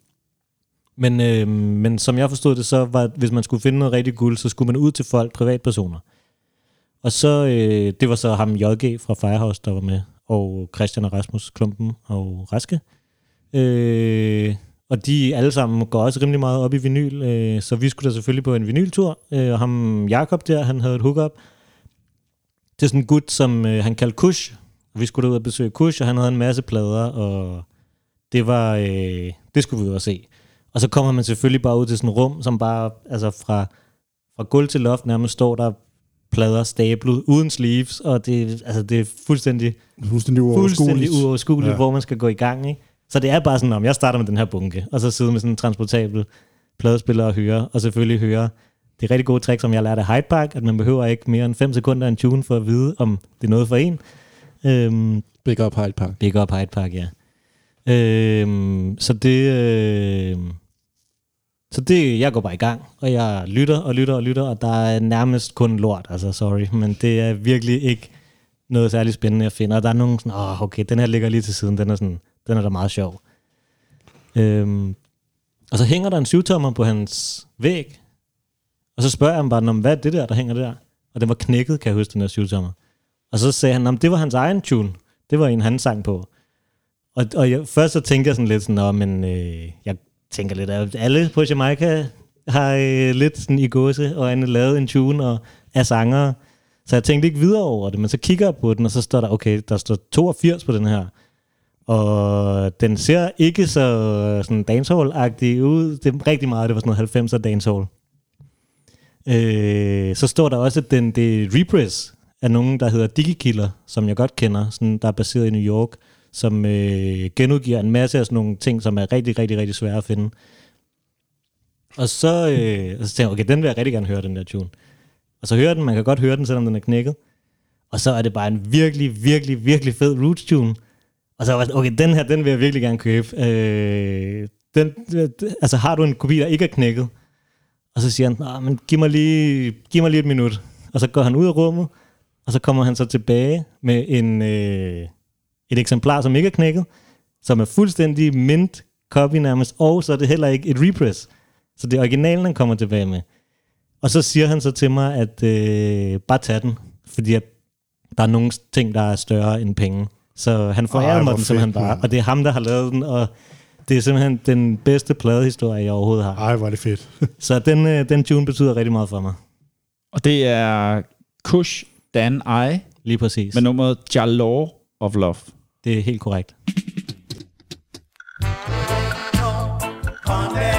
men, øh, men som jeg forstod det, så var, hvis man skulle finde noget rigtig guld, så skulle man ud til folk, privatpersoner. Og så, øh, det var så ham JG fra Firehouse, der var med, og Christian og Rasmus Klumpen og Raske. Øh, og de alle sammen går også rimelig meget op i vinyl, øh, så vi skulle da selvfølgelig på en vinyltur, øh, og ham Jakob der, han havde et hookup, til sådan en gut, som øh, han kaldte Kush. Og vi skulle ud og besøge Kush, og han havde en masse plader, og det var, øh, det skulle vi og se. Og så kommer man selvfølgelig bare ud til sådan et rum, som bare, altså fra, fra gulv til loft nærmest står der plader stablet, uden sleeves, og det, altså det er fuldstændig, Fuldstændig fuldstændig uoverskueligt. uoverskueligt, Ja. hvor man skal gå i gang. Ikke? Så det er bare sådan, om jeg starter med den her bunke, og så sidde med sådan en transportabel pladespiller og høre, og selvfølgelig høre det rigtig gode trick, som jeg lærte af Hyde Park, at man behøver ikke mere end 5 sekunder en tune for at vide, om det er noget for en. Øhm, Big up Hyde Park. Big up Hyde Park, ja. Øhm, så det... Øh, så det, jeg går bare i gang, og jeg lytter og lytter og lytter, og der er nærmest kun lort, altså sorry, men det er virkelig ikke noget særligt spændende at finde, og der er nogen sådan, åh, okay, den her ligger lige til siden, den er, sådan, den er da meget sjov. Øhm, og så hænger der en syvtommer på hans væg, og så spørger jeg ham bare, hvad er det der, der hænger der? Og den var knækket, kan jeg huske, den der syvtommer. Og så sagde han, det var hans egen tune. Det var en, han sang på. Og, og jeg, først så tænkte jeg sådan lidt sådan, Nå, men øh, jeg tænker lidt, at alle på Jamaica har øh, lidt sådan i gåse og andet lavet en tune og er sangere. Så jeg tænkte ikke videre over det, men så kigger jeg på den, og så står der, okay, der står 82 på den her. Og den ser ikke så øh, sådan dancehall-agtig ud. Det er rigtig meget, det var sådan noget 90'er dancehall. Øh, så står der også, at den, det er reprise af nogen, der hedder Digikiller, som jeg godt kender, sådan, der er baseret i New York, som øh, genudgiver en masse af sådan nogle ting, som er rigtig, rigtig, rigtig svære at finde. Og så, øh, og så tænker jeg, okay, den vil jeg rigtig gerne høre, den der tune. Og så hører den, man kan godt høre den, selvom den er knækket. Og så er det bare en virkelig, virkelig, virkelig fed roots tune. Og så var jeg sådan, okay, den her, den vil jeg virkelig gerne købe. Øh, den, øh, altså har du en kopi, der ikke er knækket? Og så siger han, nah, men giv mig, lige, giv mig lige et minut. Og så går han ud af rummet, og så kommer han så tilbage med en, øh, et eksemplar, som ikke er knækket, som er fuldstændig mint copy nærmest, og så er det heller ikke et repress. Så det er originalen, han kommer tilbage med. Og så siger han så til mig, at øh, bare tag den, fordi at der er nogle ting, der er større end penge. Så han forærede mig den simpelthen bare, og det er ham, der har lavet den, og det er simpelthen den bedste pladehistorie, jeg overhovedet har. Ej, hvor er det fedt. *laughs* Så den, øh, den tune betyder rigtig meget for mig. Og det er Kush Dan I Lige præcis. med nummeret Jalor of Love. Det er helt korrekt. condemnation.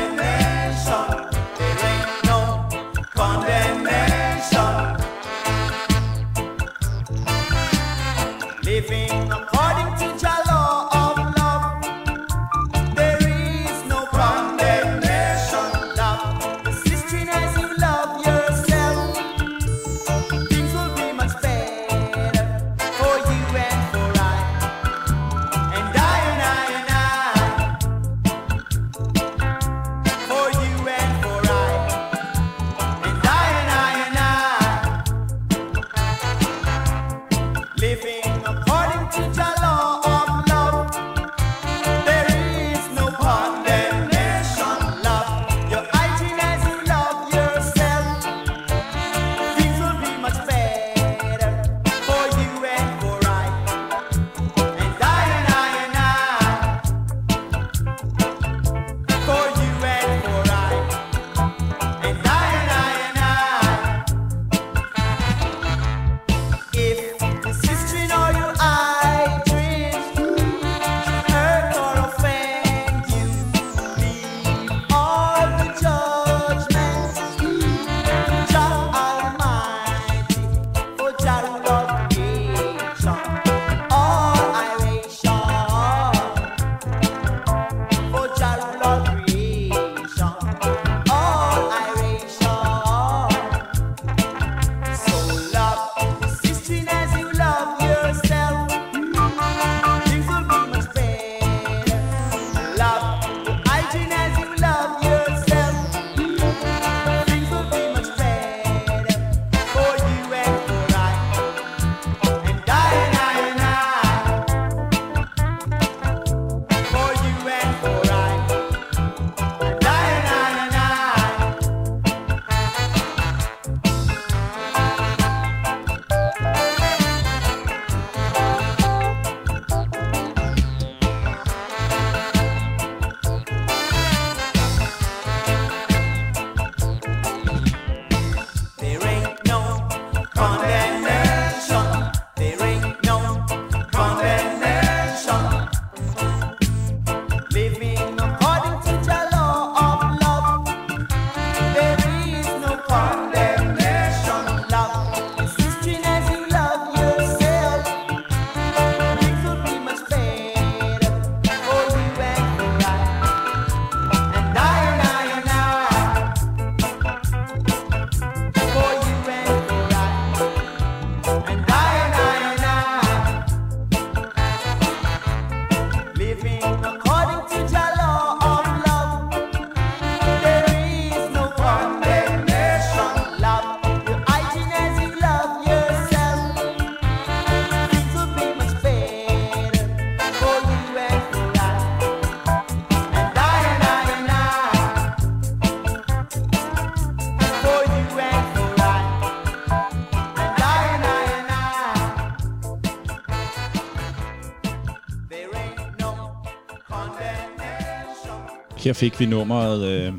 Her fik vi nummeret øh,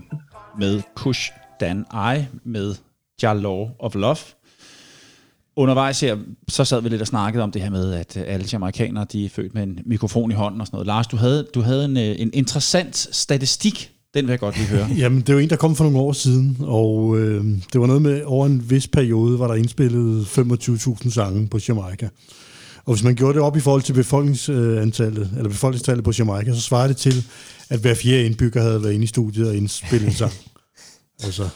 med Kush Dan I med Ja Law of Love. Undervejs her, så sad vi lidt og snakkede om det her med, at øh, alle amerikanere, de er født med en mikrofon i hånden og sådan noget. Lars, du havde, du havde en, øh, en interessant statistik. Den vil jeg godt lige høre. *laughs* Jamen, det var en, der kom for nogle år siden, og øh, det var noget med, over en vis periode, var der indspillet 25.000 sange på Jamaica. Og hvis man gjorde det op i forhold til befolkningsantallet, øh, eller befolkningstallet på Jamaica, så svarede det til, at hver fjerde indbygger havde været inde i studiet og indspillet en sang. *laughs* altså,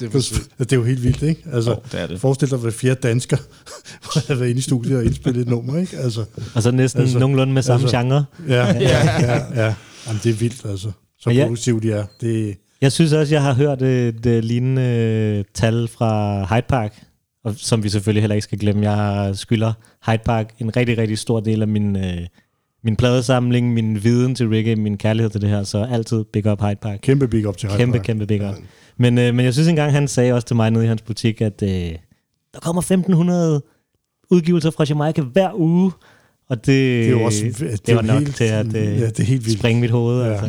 Det er *laughs* det er jo helt vildt, ikke? Altså, Jo, det er det. Forestil dig, at hver fjerde dansker *laughs* havde været inde i studiet og indspillet et nummer, ikke? Altså, Og så næsten Altså, nogenlunde med samme altså- genre. ja, ja, ja, ja. Jamen, det er vildt, altså. Så jeg- produktivt de er. Det, Jeg synes også, jeg har hørt et, et lignende tal fra Hyde Park, og som vi selvfølgelig heller ikke skal glemme. Jeg skylder Hyde Park en rigtig, rigtig stor del af min, øh, min pladesamling, min viden til reggae, min kærlighed til det her, så altid big up Hyde Park. kæmpe big up til Hyde Kæmpe, Park. kæmpe big up. Men, øh, men jeg synes engang, han sagde også til mig nede i hans butik, at øh, der kommer 1500 udgivelser fra Jamaica hver uge, og det, Det er jo også det, det, var jo nok helt, til at øh, ja, det er helt vildt. springe mit hoved. Ja. *laughs*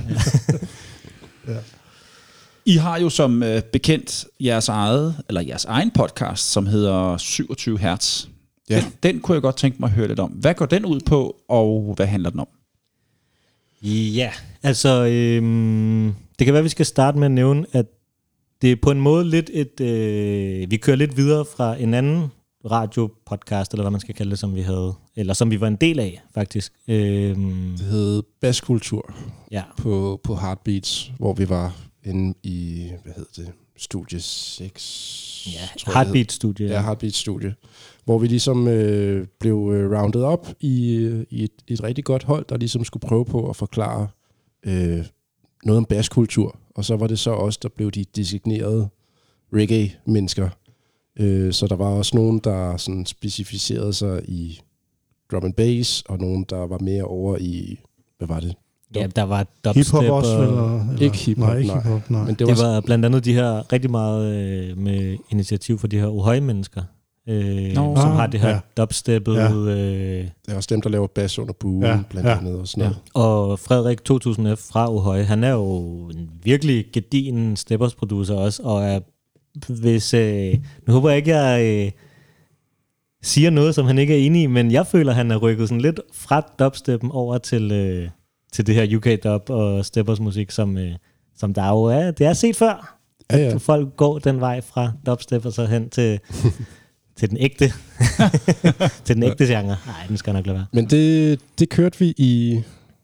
Ja. Altså. I har jo som øh, bekendt jeres eget, eller jeres egen podcast, som hedder 27 Hertz. Ja. Den, den kunne jeg godt tænke mig at høre lidt om. Hvad går den ud på, og hvad handler den om? Ja, altså øhm, det kan være, at vi skal starte med at nævne, at det er på en måde lidt et... Øh, vi kører lidt videre fra en anden radiopodcast, eller hvad man skal kalde det, som vi havde, eller som vi var en del af, faktisk. Øhm, Det hed Baskultur ja, på, på Heartbeats, hvor vi var inde i, hvad hed det, studie 6? ja hed. Heartbeat-studie. Ja, Heartbeat Studie. Hvor vi ligesom øh, blev øh, rounded op i, øh, i et, et rigtig godt hold, der ligesom skulle prøve på at forklare øh, noget om baskultur. Og så var det så os, der blev de designerede reggae-mennesker. Øh, så der var også nogen, der sådan specificerede sig i drum and bass, og nogen, der var mere over i, hvad var det? Ja, der var dubstep. Hiphop også, og- eller, eller? Ikke hiphop, nej. Ikke nej. hiphop, nej. Men det var, det var blandt andet de her rigtig meget øh, med initiativ for de her uhøje mennesker, øh, Nå. som har det her Ja. ja. dubsteppet. Ja. Øh, det er også dem, der laver bass under buen, Ja, ja, blandt ja. andet og sådan noget. Og Frederik 2000F fra Uhøje, han er jo en virkelig gedin steppers producer også, og er, hvis, øh, nu håber jeg ikke, jeg øh, siger noget, som han ikke er enig i, men jeg føler, han er rykket sådan lidt fra dubsteppen over til, øh, til det her UK dub og steppers musik, som, øh, som der jo er, det er set før. Ja, ja. Ja. Folk går den vej fra dubstep og så hen til, *laughs* til den ægte, *laughs* til den ægte genre. Nej, den skal nok lade være. Men det, det kørte vi i,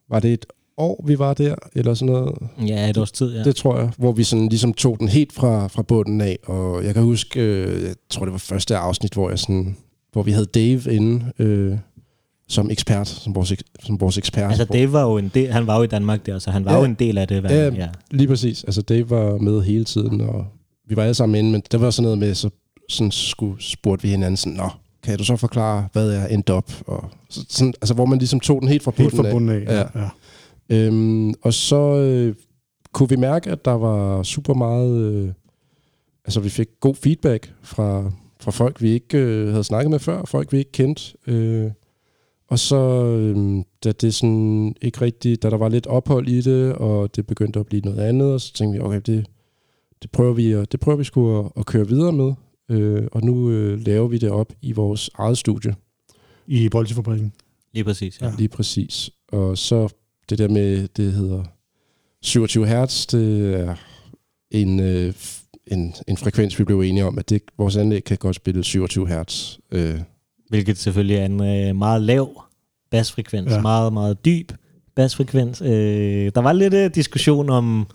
var det et år, vi var der, eller sådan noget? Ja, et års tid. Ja. Det tror jeg, hvor vi sådan ligesom tog den helt fra, fra bunden af, og jeg kan huske, øh, jeg tror det var første afsnit, hvor jeg sådan, hvor vi havde Dave inde øh, som ekspert, som vores, som vores ekspert. Altså Dave var jo en del, han var jo i Danmark der, så han var Ja. jo en del af det. Hvad, Ja, ja. Lige præcis. Altså Dave var med hele tiden, og vi var alle sammen inde, men det var sådan noget med, så sådan skulle, spurgte vi hinanden sådan, Nå, kan du så forklare, hvad er en dop? Og så, sådan, altså, hvor man ligesom tog den helt fra Helt bunden fra bunden af. Ja. Ja. ja. Øhm, og så øh, kunne vi mærke, at der var super meget... Øh, altså, vi fik god feedback fra, fra folk, vi ikke øh, havde snakket med før, folk, vi ikke kendte. Øh, og så, øh, da det sådan ikke rigtigt, da der var lidt ophold i det, og det begyndte at blive noget andet, og så tænkte vi, okay, det, det prøver vi, at- det prøver vi sgu at, at køre videre med. Øh, og nu øh, laver vi det op i vores eget studie. I Bolsjefabrikken. Lige præcis, ja. Ja. Lige præcis. Og så det der med, det hedder 27 hertz, det er en, øh, en, en frekvens, vi blev enige om, at det, vores anlæg kan godt spille 27 hertz. Øh, Hvilket selvfølgelig er en øh, meget lav basfrekvens, Ja. meget, meget dyb basfrekvens. Øh, der var lidt øh, diskussion om,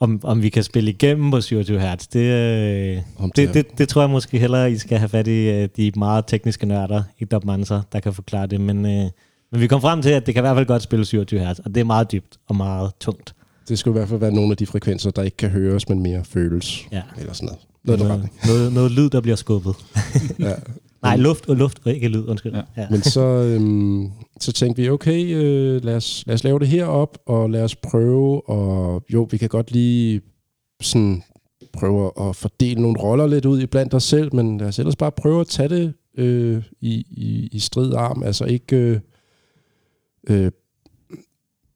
om, om vi kan spille igennem på 27 Hz. Det, øh, om det, det, det tror jeg måske hellere, I skal have fat i øh, de meget tekniske nørder i Dubmanser, der kan forklare det. Men, øh, men vi kom frem til, at det kan i hvert fald godt spille 27 Hz, og det er meget dybt og meget tungt. det skulle i hvert fald være nogle af de frekvenser, der ikke kan høres, men mere føles. Ja. Eller sådan noget. Noget, noget, noget, noget, noget lyd, der bliver skubbet. *laughs* ja. Nej, luft og luft, og ikke lyd, undskyld. Ja. Ja. Men så, øhm, så tænkte vi, okay, øh, lad, os, lad os lave det her op, og lad os prøve, og jo, vi kan godt lige sådan prøve at fordele nogle roller lidt ud i blandt os selv, men lad os ellers bare prøve at tage det øh, i, i, i strid arm, altså ikke, øh, øh,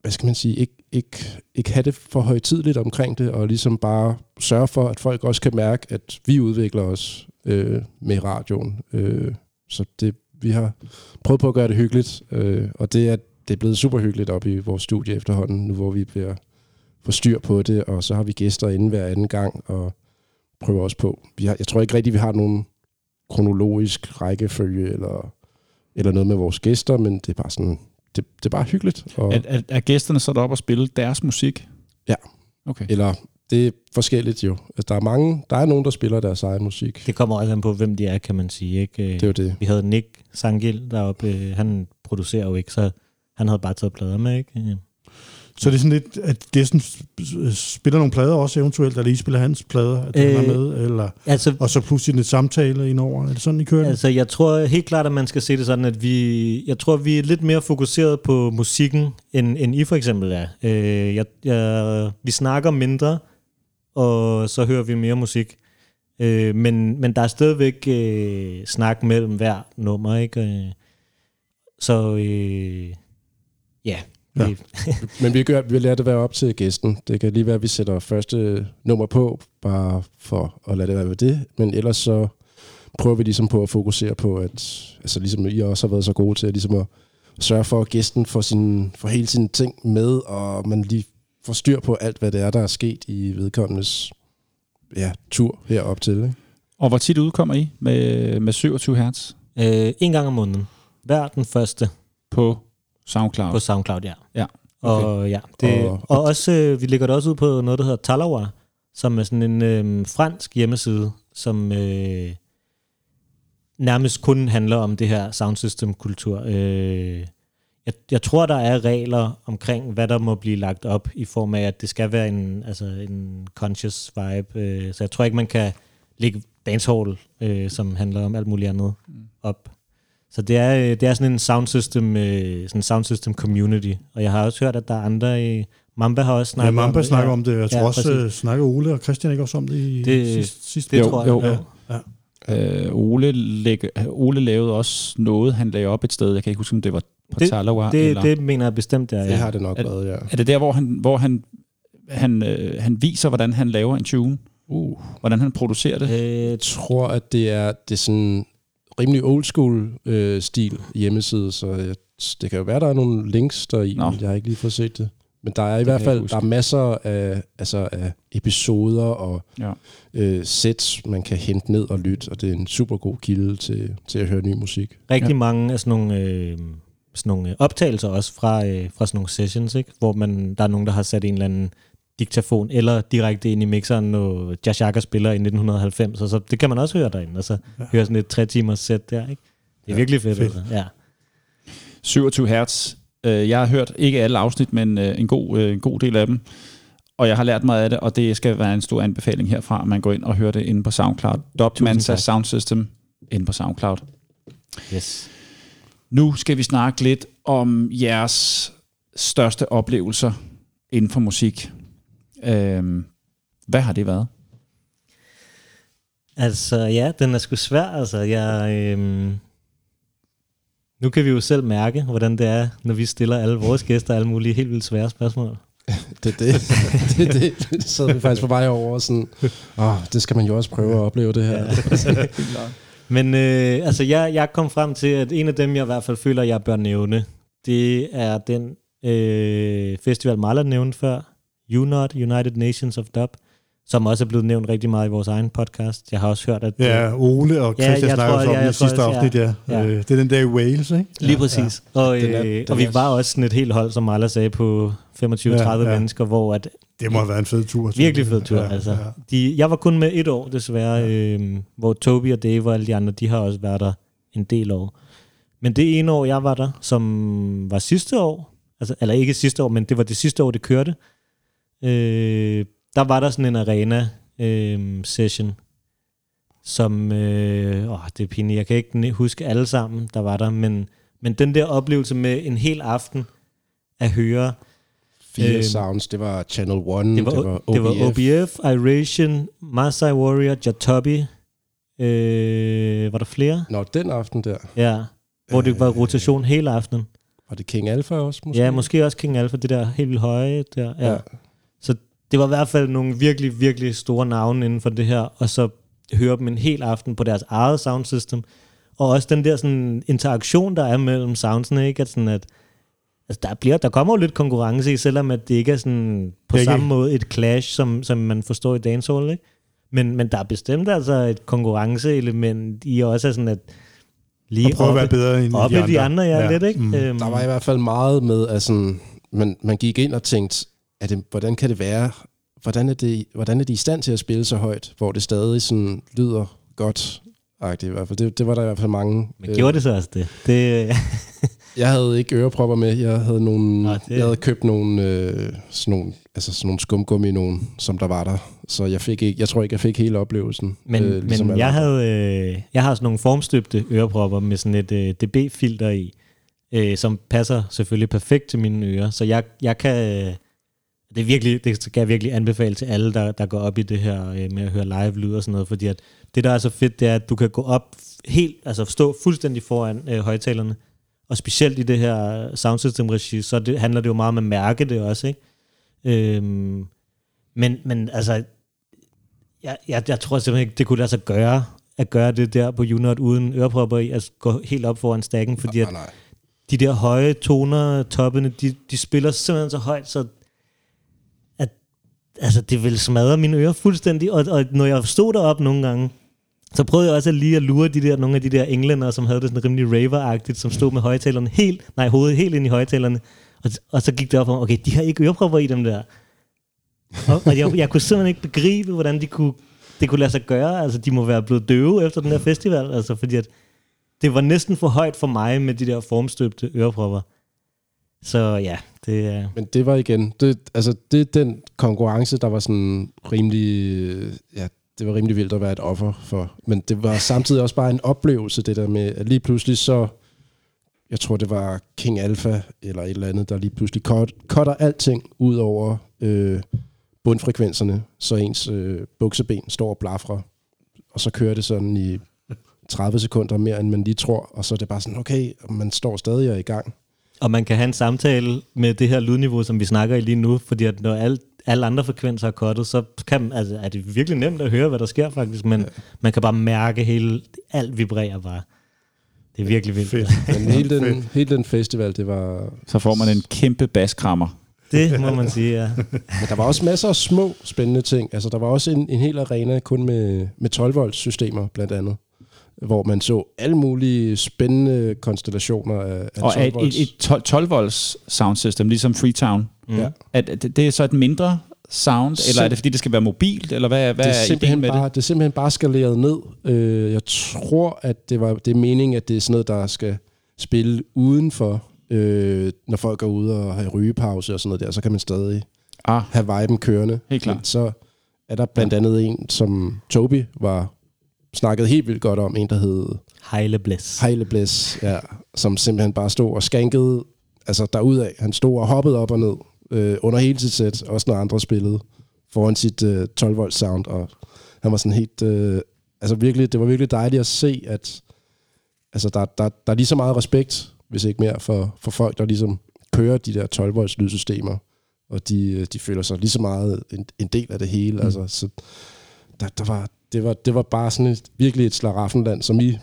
hvad skal man sige, ikke, ikke, ikke have det for højtidligt omkring det, og ligesom bare sørge for, at folk også kan mærke, at vi udvikler os øh, med radioen. Øh, så det, vi har prøvet på at gøre det hyggeligt, øh, og det er, det er blevet super hyggeligt op i vores studie efterhånden, nu hvor vi bliver få styr på det, og så har vi gæster inden hver anden gang, og prøver også på. Vi har, jeg tror ikke rigtigt, vi har nogen kronologisk rækkefølge, eller, eller noget med vores gæster, men det er bare sådan, det, det er bare hyggeligt. Og, Er, er, er gæsterne så deroppe og spille deres musik? Ja. Okay. Eller det er forskelligt jo. Altså, der er mange, der er nogen, der spiller deres egen musik. Det kommer også an på, hvem de er, kan man sige. Ikke? Det er jo det. Vi havde Nick Sangil deroppe. Han producerer jo ikke, så han havde bare taget plader med. Ikke? Så det er sådan lidt, at gæsten sp- spiller nogle plader også eventuelt, eller I spiller hans plader, at øh, han er Øh, med, eller, altså, og så pludselig en samtale indover. Er det sådan, I kører det? Altså, jeg tror helt klart, at man skal se det sådan, at vi, jeg tror, vi er lidt mere fokuseret på musikken, end, end I for eksempel er. Øh, jeg, jeg, vi snakker mindre, og så hører vi mere musik. Øh, men, men der er stadigvæk øh, snak mellem hver nummer, ikke? Øh, så øh, ja. Ja. *laughs* Men vi, gør, vi lader det være op til gæsten. Det kan lige være, at vi sætter første nummer på, bare for at lade det være ved det. Men ellers så prøver vi ligesom på at fokusere på, at altså ligesom I også har været så gode til at, ligesom at sørge for, at gæsten får, sin, får hele sine ting med, og man lige får styr på alt, hvad det er, der er sket i vedkommendes ja, tur herop til. Ikke? Og hvor tit udkommer I med, med 27 hertz øh, en gang om måneden. Hver den første på SoundCloud? på SoundCloud, ja. Ja. Okay. Og, ja, det, Og- og, og også, øh, vi lægger det også ud på noget, der hedder Talawa, som er sådan en øh, fransk hjemmeside, som øh, nærmest kun handler om det her soundsystem-kultur. Øh, jeg, jeg tror, der er regler omkring, hvad der må blive lagt op, i form af, at det skal være en, altså en conscious vibe. Øh, så jeg tror ikke, man kan lægge dancehall, øh, som handler om alt muligt andet, op. Så det er, øh, det er sådan en sound system, øh, sådan en sound system community. Og jeg har også hørt, at der er andre i... Mamba har også snakket Ja, Mamba om det. snakker om det. Jeg tror Ja, også, præcis. uh, snakker Ole og Christian ikke også om det i Det- sidste, sidste det Jo, tror jeg. jo. jo. Ja. Øh, Ole, lægge, Ole lavede også noget, han lagde op et sted. Jeg kan ikke huske, om det var på Det- Talawa. Det, eller, det mener jeg bestemt, det er. Det har det nok Er- været, ja. Er det der, hvor han, hvor han, han, øh, han viser, hvordan han laver en tune? Uh. Hvordan han producerer det? Øh, Jeg tror, at det er, det er sådan rimelig old school øh, stil hjemmeside, så jeg, det kan jo være, der er nogle links der i, Nå. men jeg har ikke lige fået set det. Men der er i Det hvert fald der er masser af, altså af episoder og Ja. øh, sets, man kan hente ned og lytte, og det er en super god kilde til, til at høre ny musik. rigtig ja. mange af sådan nogle, øh, sådan nogle øh, optagelser også fra, øh, fra sådan nogle sessions, ikke? hvor man, der er nogen, der har sat en eller anden diktafon eller direkte ind i mixeren, når Jashaka spiller i 1990, og så det kan man også høre derinde, og så ja. høre sådan et tre timers sæt der, ikke? Det er Ja, virkelig fedt. fedt. Altså. Ja. 27 hertz. Øh, Jeg har hørt ikke alle afsnit, men øh, en god, en god del af dem. Og jeg har lært meget af det, og det skal være en stor anbefaling herfra, at man går ind og hører det inde på SoundCloud. Dub Mansa tak. Sound System inde på SoundCloud. Yes. Nu skal vi snakke lidt om jeres største oplevelser inden for musik. Øhm, hvad har det været? Altså, ja, den er sgu svær. Altså, jeg, øhm, nu kan vi jo selv mærke, hvordan det er, når vi stiller alle vores gæster alle mulige helt vildt svære spørgsmål. *laughs* Det er det. *laughs* det, er det. det sad vi faktisk på vej over og sådan, åh, det skal man jo også prøve at opleve det her. Ja. *laughs* Men øh, altså, jeg, jeg kom frem til, at en af dem, jeg i hvert fald føler, jeg bør nævne, det er den øh, festival, Marla nævnte før, UNOT, United Nations of Dub, som også er blevet nævnt rigtig meget i vores egen podcast. Jeg har også hørt, at... Ja, Ole og Ja, Christian jeg snakker også om ja, det i sidste også, afsnit, ja. ja. Øh, Det er den der i Wales, ikke? Lige præcis. Ja, Og, Den er- øh, den og vi var også sådan et helt hold, som Marla sagde, på 25-30 Ja, ja, ja. mennesker, hvor at Det må have været en fed tur. Virkelig fed tur, Ja, ja, altså. ja. Ja. De, jeg var kun med et år, desværre, ja. øh, hvor Toby og Dave og alle de andre, de har også været der en del år. Men det ene år, jeg var der, som var sidste år, altså, eller ikke sidste år, men det var det sidste år, det kørte, øh, der var der sådan en arena øh, session, som, øh, åh, det er pinligt, jeg kan ikke huske alle sammen, der var der, men, men den der oplevelse med en hel aften at høre Fire Øhm, sounds, det var Channel One, det var, det var OBF. det var OBF, Iration, Masai Warrior, Jatobi. Øh, var der flere? Nå, den aften der. Ja, hvor det var Øh, rotation hele aftenen. var det King Alpha også? Måske? Ja, måske også King Alpha, det der helt vildt høje der. Ja. Ja. Det var i hvert fald nogle virkelig, virkelig store navne inden for det her, og så høre dem en hel aften på deres eget soundsystem. Og også den der sådan, interaktion, der er mellem soundsene, ikke? At sådan at, altså der, bliver, der kommer jo lidt konkurrence i, selvom at det ikke er sådan på Begge. samme måde et clash, som, som man forstår i dancehall, ikke? Men, men der er bestemt altså et konkurrenceelement i også sådan at lige Og prøve at være oppe- bedre end oppe de i de andre, andre. ja, Ja. lidt, ikke? Mm. Øhm, Der var i hvert fald meget med, at sådan, man, man gik ind og tænkte, at det, hvordan kan det være, hvordan er, det, hvordan er de i stand til at spille så højt, hvor det stadig sådan lyder godt, i hvert fald. Det, det var der i hvert fald mange. men gjorde det så også det? det *laughs* Jeg havde ikke ørepropper med. Jeg havde, nogle, Nå, det- jeg havde købt nogle, øh, sådan nogle, altså sådan nogle skumgummi, nogen, som der var der. Så jeg, fik ikke, jeg tror ikke, jeg fik hele oplevelsen. Men, øh, ligesom men jeg, andre. havde, øh, jeg har sådan nogle formstøbte ørepropper med sådan et øh, dB-filter i, øh, som passer selvfølgelig perfekt til mine ører. Så jeg, jeg kan... Øh, det, er virkelig, det skal jeg virkelig anbefale til alle, der, der går op i det her øh, med at høre live-lyd og sådan noget, fordi at det, der er så fedt, det er, at du kan gå op helt, altså stå fuldstændig foran øh, højtalerne, og specielt i det her soundsystem-regi, så det, handler det jo meget om at mærke det også, ikke? Øhm, men, men altså, jeg, jeg, jeg tror simpelthen ikke, det kunne lade sig gøre, at gøre det der på Unot uden ørepropper i, at gå helt op foran stakken, fordi at Nej, nej. de der høje toner, toppene, de, de spiller simpelthen så højt, så altså, det ville smadre mine ører fuldstændig, og, og når jeg stod derop nogle gange, så prøvede jeg også lige at lure de der, nogle af de der englænder, som havde det sådan rimelig raver-agtigt, som stod med højtalerne helt, nej, hovedet helt ind i højtalerne, og, og så gik det op for mig, okay, de har ikke ørepropper i dem der. Og, og jeg, jeg kunne simpelthen ikke begribe, hvordan de kunne, det kunne lade sig gøre. Altså, de må være blevet døve efter den her festival, altså, fordi at det var næsten for højt for mig med de der formstøbte ørepropper. Så ja, det er... Men det var igen, det, altså det er den konkurrence, der var sådan rimelig, ja, det var rimelig vildt at være et offer for. Men det var samtidig også bare en oplevelse, det der med, at lige pludselig så, jeg tror det var King Alpha eller et eller andet, der lige pludselig cutter alting ud over øh, bundfrekvenserne, så ens øh, bukseben står og blafrer, og så kører det sådan i 30 sekunder mere, end man lige tror, og så er det bare sådan, okay, man står stadig og er i gang. Og man kan have en samtale med det her lydniveau, som vi snakker i lige nu, fordi at når alle, alle andre frekvenser er kottet, så kan, altså, er det virkelig nemt at høre, hvad der sker faktisk, men ja. man kan bare mærke hele, alt vibrerer bare. Det er virkelig vildt. Fedt. Men hele *laughs* den, hele den festival, det var... Så får man en kæmpe baskrammer. Det må man sige, ja. *laughs* Men der var også masser af små spændende ting. Altså, der var også en, en hel arena kun med, med 12-volts systemer, blandt andet. Hvor man så alle mulige spændende konstellationer af, af Og 12 et, et, et 12, 12 volts sound system, ligesom Freetown. Mm. Ja. At, at det, er så et mindre sound, Sim- eller er det fordi, det skal være mobilt, eller hvad, hvad det, er, er simpelthen med bare, det? det er simpelthen bare skaleret ned. Øh, jeg tror, at det, var, det er meningen, at det er sådan noget, der skal spille udenfor, øh, når folk går ud og har rygepause og sådan noget der, så kan man stadig Ah, have viben kørende. Helt klart. Men så er der blandt andet en, som Toby var snakket helt vildt godt om, en der hed Heile Bliss. Heile Bliss, ja, som simpelthen bare stod og skankede altså derudad. Han stod og hoppede op og ned øh, under hele sit sæt, også når andre spillede, foran sit øh, 12 volt sound, og han var sådan helt, øh, altså virkelig, det var virkelig dejligt at se, at altså der, der, der er lige så meget respekt, hvis ikke mere, for, for folk, der ligesom kører de der 12 volts lydsystemer, og de, øh, de føler sig lige så meget en, en del af det hele. Mm. Altså, så der, der var, det, var, det var bare sådan et, virkelig et slaraffenland, som I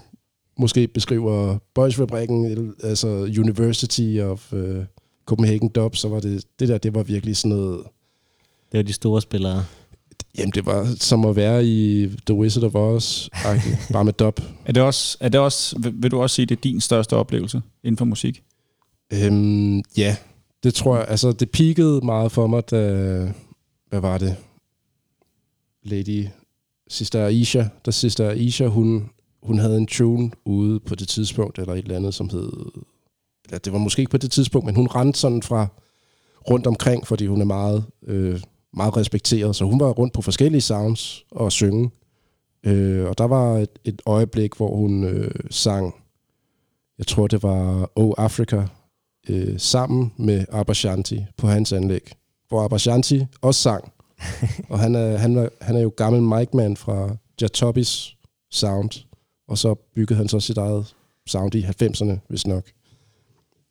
måske beskriver Boysfabrikken, el- altså University of uh, Copenhagen Dub, så var det, det der, det var virkelig sådan noget, Det var de store spillere. jamen det var som at være i The Wizard of Oz, bare med dub. *laughs* er det også, er det også, vil, vil du også sige, det er din største oplevelse inden for musik? Øhm, ja, det tror jeg. Altså, det peakede meget for mig, da... Hvad var det? Lady Sister Aisha. der Sister Aisha, hun, hun havde en tune ude på det tidspunkt, eller et eller andet, som hed... Eller det var måske ikke på det tidspunkt, men hun rendte sådan fra rundt omkring, fordi hun er meget, øh, meget respekteret. Så hun var rundt på forskellige sounds og synge. Øh, og der var et, et øjeblik, hvor hun øh, sang, jeg tror det var Oh Africa, øh, sammen med Abashanti på hans anlæg. Hvor Abashanti også sang og han er, han, er, han er jo gammel mic-man fra Jatobis sound. Og så byggede han så sit eget sound i 90'erne, hvis nok.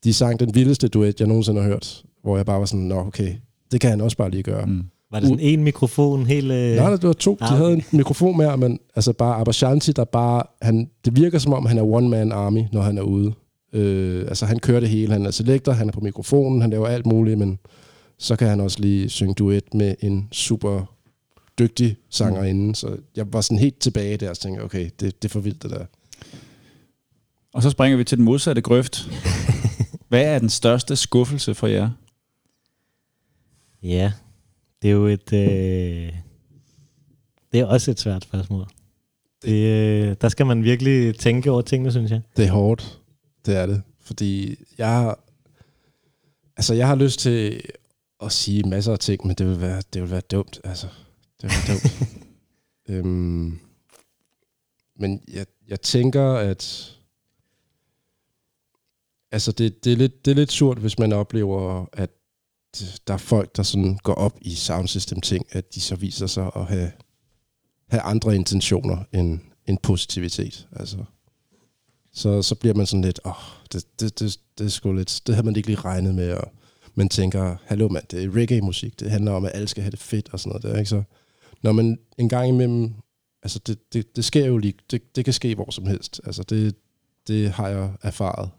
de sang den vildeste duet, jeg nogensinde har hørt, hvor jeg bare var sådan, nå okay, det kan han også bare lige gøre. Mm. Var det sådan en mikrofon, helt... Øh... Nej, det var to. De havde en mikrofon mere, men altså bare Abashanti, der bare... Han, det virker som om, han er one-man army, når han er ude. Øh, altså han kører det hele. Han er selektor, han er på mikrofonen, han laver alt muligt, men så kan han også lige synge duet med en super dygtig sangerinde. Mm. Så jeg var sådan helt tilbage der og tænkte, okay, det, det er for vildt det der. Og så springer vi til den modsatte grøft. *laughs* Hvad er den største skuffelse for jer? Ja, det er jo et... Øh... Det er også et svært spørgsmål. Det, øh... Der skal man virkelig tænke over tingene, synes jeg. Det er hårdt. Det er det. Fordi jeg har, altså jeg har lyst til at sige masser af ting, men det vil være, det vil være dumt. Altså, det vil være dumt. *laughs* øhm, men jeg, jeg tænker, at altså det, det, er lidt, det er lidt surt, hvis man oplever, at der er folk, der sådan går op i soundsystem ting, at de så viser sig at have, have andre intentioner end, end positivitet. Altså, så, så bliver man sådan lidt, åh, oh, det, det, det, det, er sgu lidt, det havde man ikke lige regnet med, og man tænker, hallo mand, det er reggae-musik, det handler om, at alle skal have det fedt og sådan noget der, ikke? Så når man en gang imellem, altså det, det, det sker jo lige, det, det kan ske hvor som helst, altså det, det har jeg erfaret.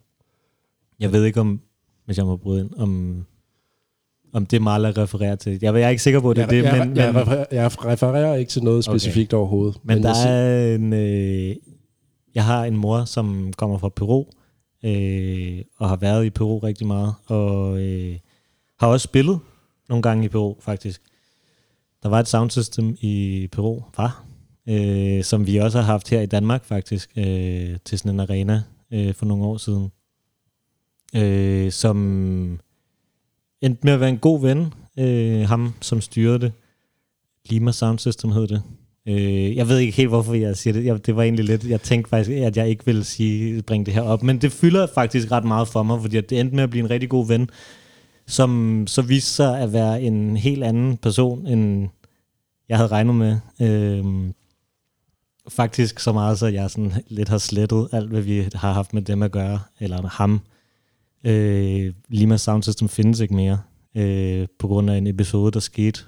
Jeg ved ikke om, hvis jeg må bryde ind, om, om det Marla refererer til. Jeg, jeg er ikke sikker på, at det er jeg, det, jeg, men, jeg, men, refererer, jeg refererer ikke til noget Okay. specifikt overhovedet. men der jeg er en... Øh, jeg har en mor, som kommer fra Peru, øh, og har været i Peru rigtig meget, og øh, har også spillet nogle gange i Peru, faktisk. Der var et soundsystem i Peru, var, øh, som vi også har haft her i Danmark, faktisk, øh, til sådan en arena øh, for nogle år siden, øh, som endte med at være en god ven, øh, ham som styrede det. Lima Sound System hed det. Øh, jeg ved ikke helt, hvorfor jeg siger det. Jeg, det var egentlig lidt, jeg tænkte faktisk, at jeg ikke ville sige, bringe det her op. Men det fylder faktisk ret meget for mig, fordi at det endte med at blive en rigtig god ven, som så viste sig at være en helt anden person, end jeg havde regnet med. Øh, faktisk så meget, så jeg sådan lidt har slettet alt, hvad vi har haft med dem at gøre, eller ham. Øh, Lima Sound System findes ikke mere, øh, på grund af en episode, der skete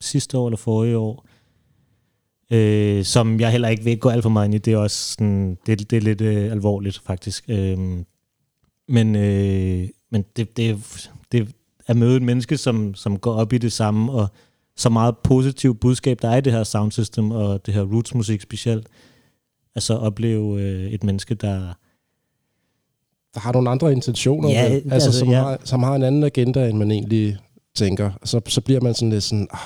sidste år eller forrige år, øh, som jeg heller ikke vil gå alt for meget ind i. Det er også sådan, det, det er lidt øh, alvorligt, faktisk. Øh, men øh, men det, det, det at møde et menneske, som, som går op i det samme, og så meget positivt budskab, der er i det her soundsystem, og det her rootsmusik specielt, altså opleve øh, et menneske, der... der har nogle andre intentioner, Ja, vel? altså, altså, som, ja. har, som har en anden agenda, end man egentlig tænker. Så, så bliver man sådan lidt sådan, ah,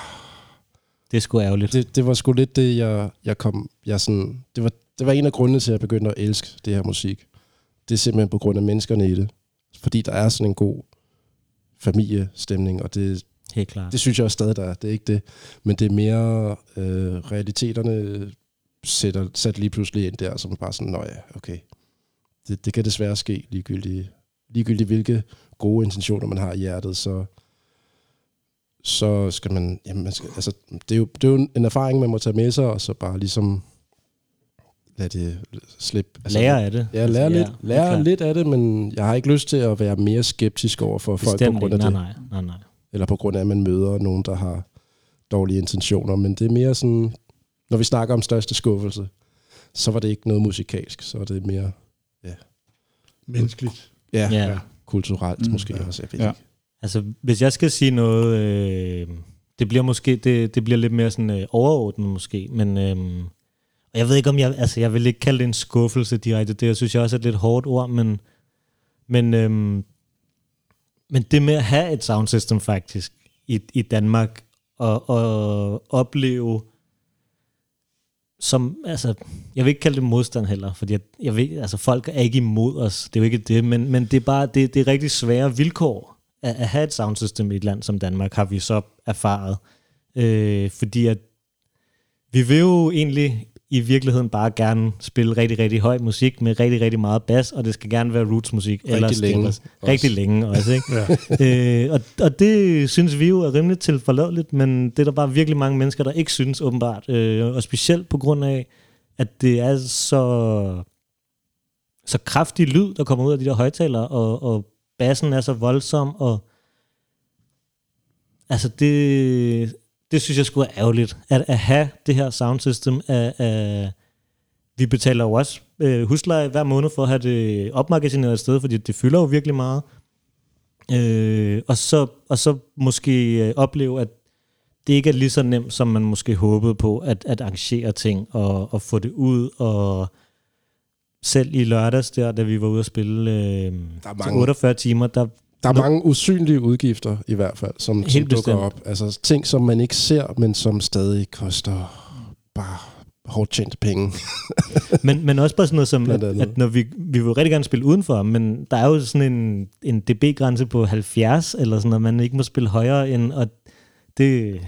Det er sgu ærgerligt. det, det var sgu lidt det, jeg, jeg kom, jeg sådan, det var, det var en af grundene til, at jeg begyndte at elske det her musik. Det er simpelthen på grund af menneskerne i det. Fordi der er sådan en god familiestemning, og det, Helt klart. det synes jeg også stadig, der er. Det er ikke det. Men det er mere øh, realiteterne sætter, sat lige pludselig ind der, som bare sådan, nå ja, okay. Det, det kan desværre ske ligegyldigt, ligegyldigt hvilke gode intentioner man har i hjertet, så, så skal man, jamen man skal, altså, det er, jo, det er jo en erfaring, man må tage med sig, og så bare ligesom lade det slippe. Altså, Lære af det. Ja, lære, Altså, lidt, ja, lære lidt af det, men jeg har ikke lyst til at være mere skeptisk over for folk på Bestemt grund af ikke. det Nej, nej, nej, nej. eller på grund af, at man møder nogen, der har dårlige intentioner. Men det er mere sådan, når vi snakker om største skuffelse, så var det ikke noget musikalsk, så var det mere Menneskeligt. ja, Ja. ja. kulturelt mm, måske ja. også. Jeg ved Ja. ikke. Altså, hvis jeg skal sige noget, øh, det bliver måske, det, det bliver lidt mere sådan øh, overordnet måske, men øh, og jeg ved ikke om jeg, altså jeg vil ikke kalde det en skuffelse direkte, det jeg synes jeg også er et lidt hårdt ord, men, men, øh, men det med at have et soundsystem faktisk i, i Danmark, og, og opleve som, altså, jeg vil ikke kalde det modstand heller, fordi jeg, jeg ved, altså folk er ikke imod os, det er jo ikke det, men, men det er bare, det, det er rigtig svære vilkår at, at have et soundsystem i et land som Danmark, har vi så erfaret. Øh, fordi at vi vil jo egentlig i virkeligheden bare gerne spille rigtig, rigtig høj musik med rigtig, rigtig meget bas, og det skal gerne være rootsmusik. Rigtig ellers længe ellers- også. Rigtig længe også, ikke? *laughs* Ja. øh, og, og det synes vi jo er rimelig tilforladeligt, men det er der bare virkelig mange mennesker, der ikke synes åbenbart. Øh, og specielt på grund af, at det er så så kraftig lyd, der kommer ud af de der højtalere, og, og bassen er så voldsom, og altså det, det synes jeg skulle er ærgerligt, at, at have det her soundsystem af, af vi betaler jo også øh, husleje hver måned for at have det opmagasineret et sted, fordi det fylder jo virkelig meget. Øh, og, så, og så måske øh, opleve, at det ikke er lige så nemt, som man måske håbede på, at, at arrangere ting og, og få det ud. Og selv i lørdags der, da vi var ude at spille øh, Der er mange- 48 timer, der, Der er mange usynlige udgifter i hvert fald, som, som dukker bestemt. op. Altså ting, som man ikke ser, men som stadig koster bare hårdt tjente penge. *laughs* men, men også bare sådan noget som, at, at når vi, vi vil rigtig gerne spille udenfor, men der er jo sådan en, en dB-grænse på 70, eller sådan noget, man ikke må spille højere end, og det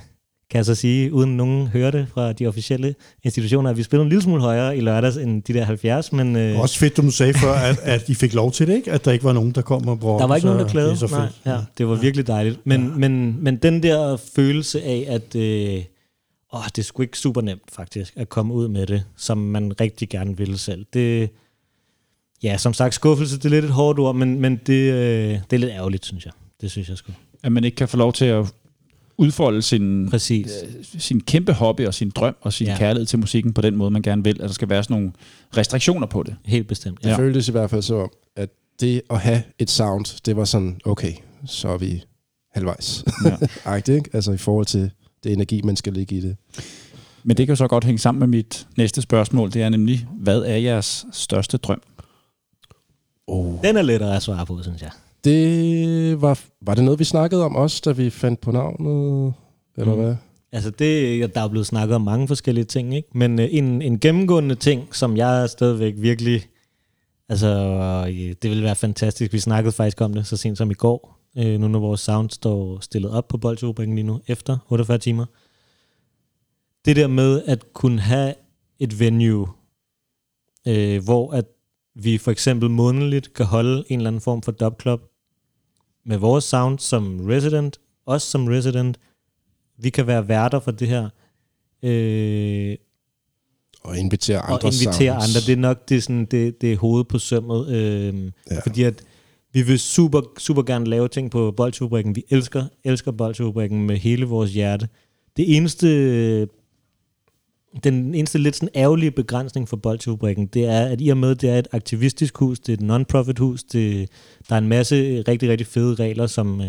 kan jeg så sige, uden nogen hører det fra de officielle institutioner, at vi spiller en lille smule højere i lørdags end de der 70, men øh, Også fedt, du sagde før, at, at I fik lov til det, ikke? At der ikke var nogen, der kom og brokkede. Der var ikke så nogen, der klagede. Det så Nej, ja, det var virkelig dejligt. Men, ja. men, men den der følelse af, at øh, åh, det er sgu ikke super nemt faktisk, at komme ud med det, som man rigtig gerne ville selv. Det, ja, som sagt, skuffelse, det er lidt et hårdt ord, men, men det, øh, det er lidt ærgerligt, synes jeg. Det synes jeg sgu. At man ikke kan få lov til at udfolde sin, Præcis. sin kæmpe hobby og sin drøm og sin Ja. kærlighed til musikken på den måde, man gerne vil. At der skal være sådan nogle restriktioner på det. Helt bestemt. Ja. føltes i hvert fald så, at det at have et sound, det var sådan, okay, så er vi halvvejs. Ja. *laughs* Ejt, ikke? Altså i forhold til det energi, man skal lægge i det. Men det kan jo så godt hænge sammen med mit næste spørgsmål. Det er nemlig, hvad er jeres største drøm? Oh. Den er lettere at svare på, synes jeg. Det var, var det noget, vi snakkede om også, da vi fandt på navnet? Eller Mm. hvad? Altså det, der er blevet snakket om mange forskellige ting, ikke? Men øh, en, en gennemgående ting, som jeg stadigvæk virkelig, altså øh, det ville være fantastisk, vi snakkede faktisk om det så sent som i går, øh, nu når vores sound står stillet op på Bolsjerubrikken lige nu, efter 48 timer. Det der med at kunne have et venue, øh, hvor at vi for eksempel månedligt kan holde en eller anden form for dubclub med vores sound som resident, os som resident, vi kan være værter for det her. Øh, Og invitere andre og invitere sounds. andre. Det er nok det, er sådan, det, det er hovedet på sømmet. Øh, Ja. Fordi at vi vil super, super gerne lave ting på Bolsjefabrikken. Vi elsker, elsker Bolsjefabrikken med hele vores hjerte. Det eneste, den eneste lidt sådan ærgerlige begrænsning for Bolsjefabrikken, det er, at i og med, det er et aktivistisk hus, det er et non-profit hus, det, der er en masse rigtig, rigtig fede regler, som, øh,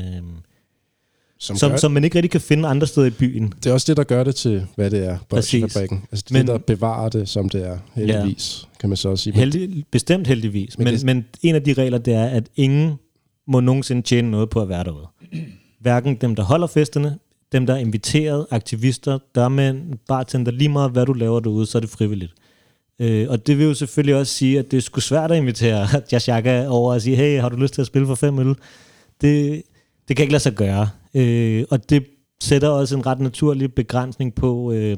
Som, som, gør, som man ikke rigtig kan finde andre steder i byen. det er også det, der gør det til, hvad det er. Bolsjefabrikken. Altså det, Men- det, der bevarer det, som det er, heldigvis, kan man så også sige. Heldig, bestemt heldigvis. Men Men, det- men en af de regler, det er, at ingen må nogensinde tjene noget på at være derude. Hverken dem, der holder festerne, dem, der er inviteret, aktivister, dørmænd, bartender, lige meget hvad du laver derude, så er det frivilligt. Øh, og det vil jo selvfølgelig også sige, at det er sgu svært at invitere *laughs* Jashaka over og sige, hey, har du lyst til at spille for fem øl? Det, det kan ikke lade sig gøre. Øh, og det sætter også en ret naturlig begrænsning på, øh,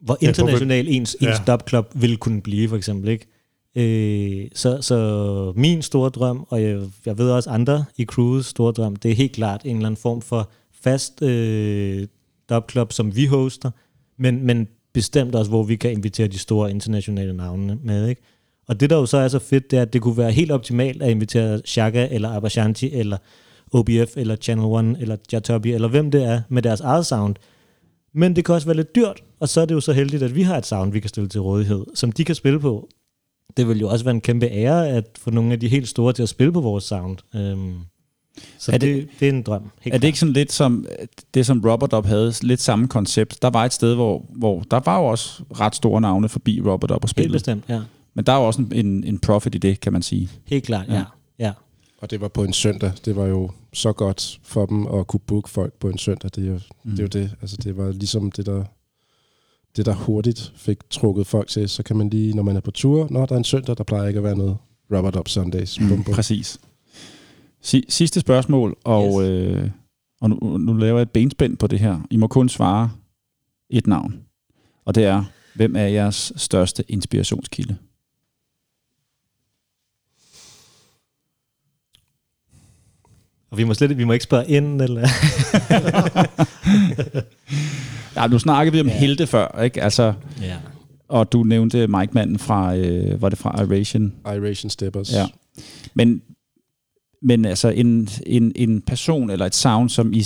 hvor Ja, på- international ens, ens Ja. dubclub vil kunne blive, for eksempel. Ikke? Øh, så, så min store drøm, og jeg, jeg ved også andre i crewets store drøm, det er helt klart en eller anden form for fast øh, dubclub, som vi hoster, men, men bestemt også, hvor vi kan invitere de store internationale navne med. Ikke? Og det, der jo så er så fedt, det er, at det kunne være helt optimalt at invitere Shaka, eller Abashanti, eller OBF, eller Channel One, eller Jatobi, eller hvem det er, med deres eget sound. Men det kan også være lidt dyrt, og så er det jo så heldigt, at vi har et sound, vi kan stille til rådighed, som de kan spille på. Det vil jo også være en kæmpe ære at få nogle af de helt store til at spille på vores sound. Øhm, så Er det- det, det, er en drøm. Helt Er det ikke sådan lidt som det, som Robert havde, lidt samme koncept? Der var et sted, hvor, hvor der var jo også ret store navne forbi Robert og Helt spillet. bestemt, ja. Men der er jo også en, en, profit i det, kan man sige. Helt klart, ja. Ja. ja. ja. Og det var på en søndag. Det var jo så godt for dem at kunne booke folk på en søndag. Det er jo, mm. det, er jo det. Altså, det var ligesom det, der, det, der hurtigt fik trukket folk til. Så kan man lige, når man er på tur, når der er en søndag, der plejer ikke at være noget Robert Up Sundays. Bum, bum. Præcis. Si, sidste spørgsmål, og, Yes. øh, og nu, nu laver jeg et benspænd på det her. I må kun svare et navn, og det er, hvem er jeres største inspirationskilde? Og vi må slet vi må ikke spørge ind, eller... *laughs* *laughs* Ja, nu snakkede vi om ja. helte før, ikke? Altså, ja. og du nævnte Mike Manden fra, øh, var det fra Iration? Iration Steppers. Ja. Men, men altså en, en, en person eller et sound, som I,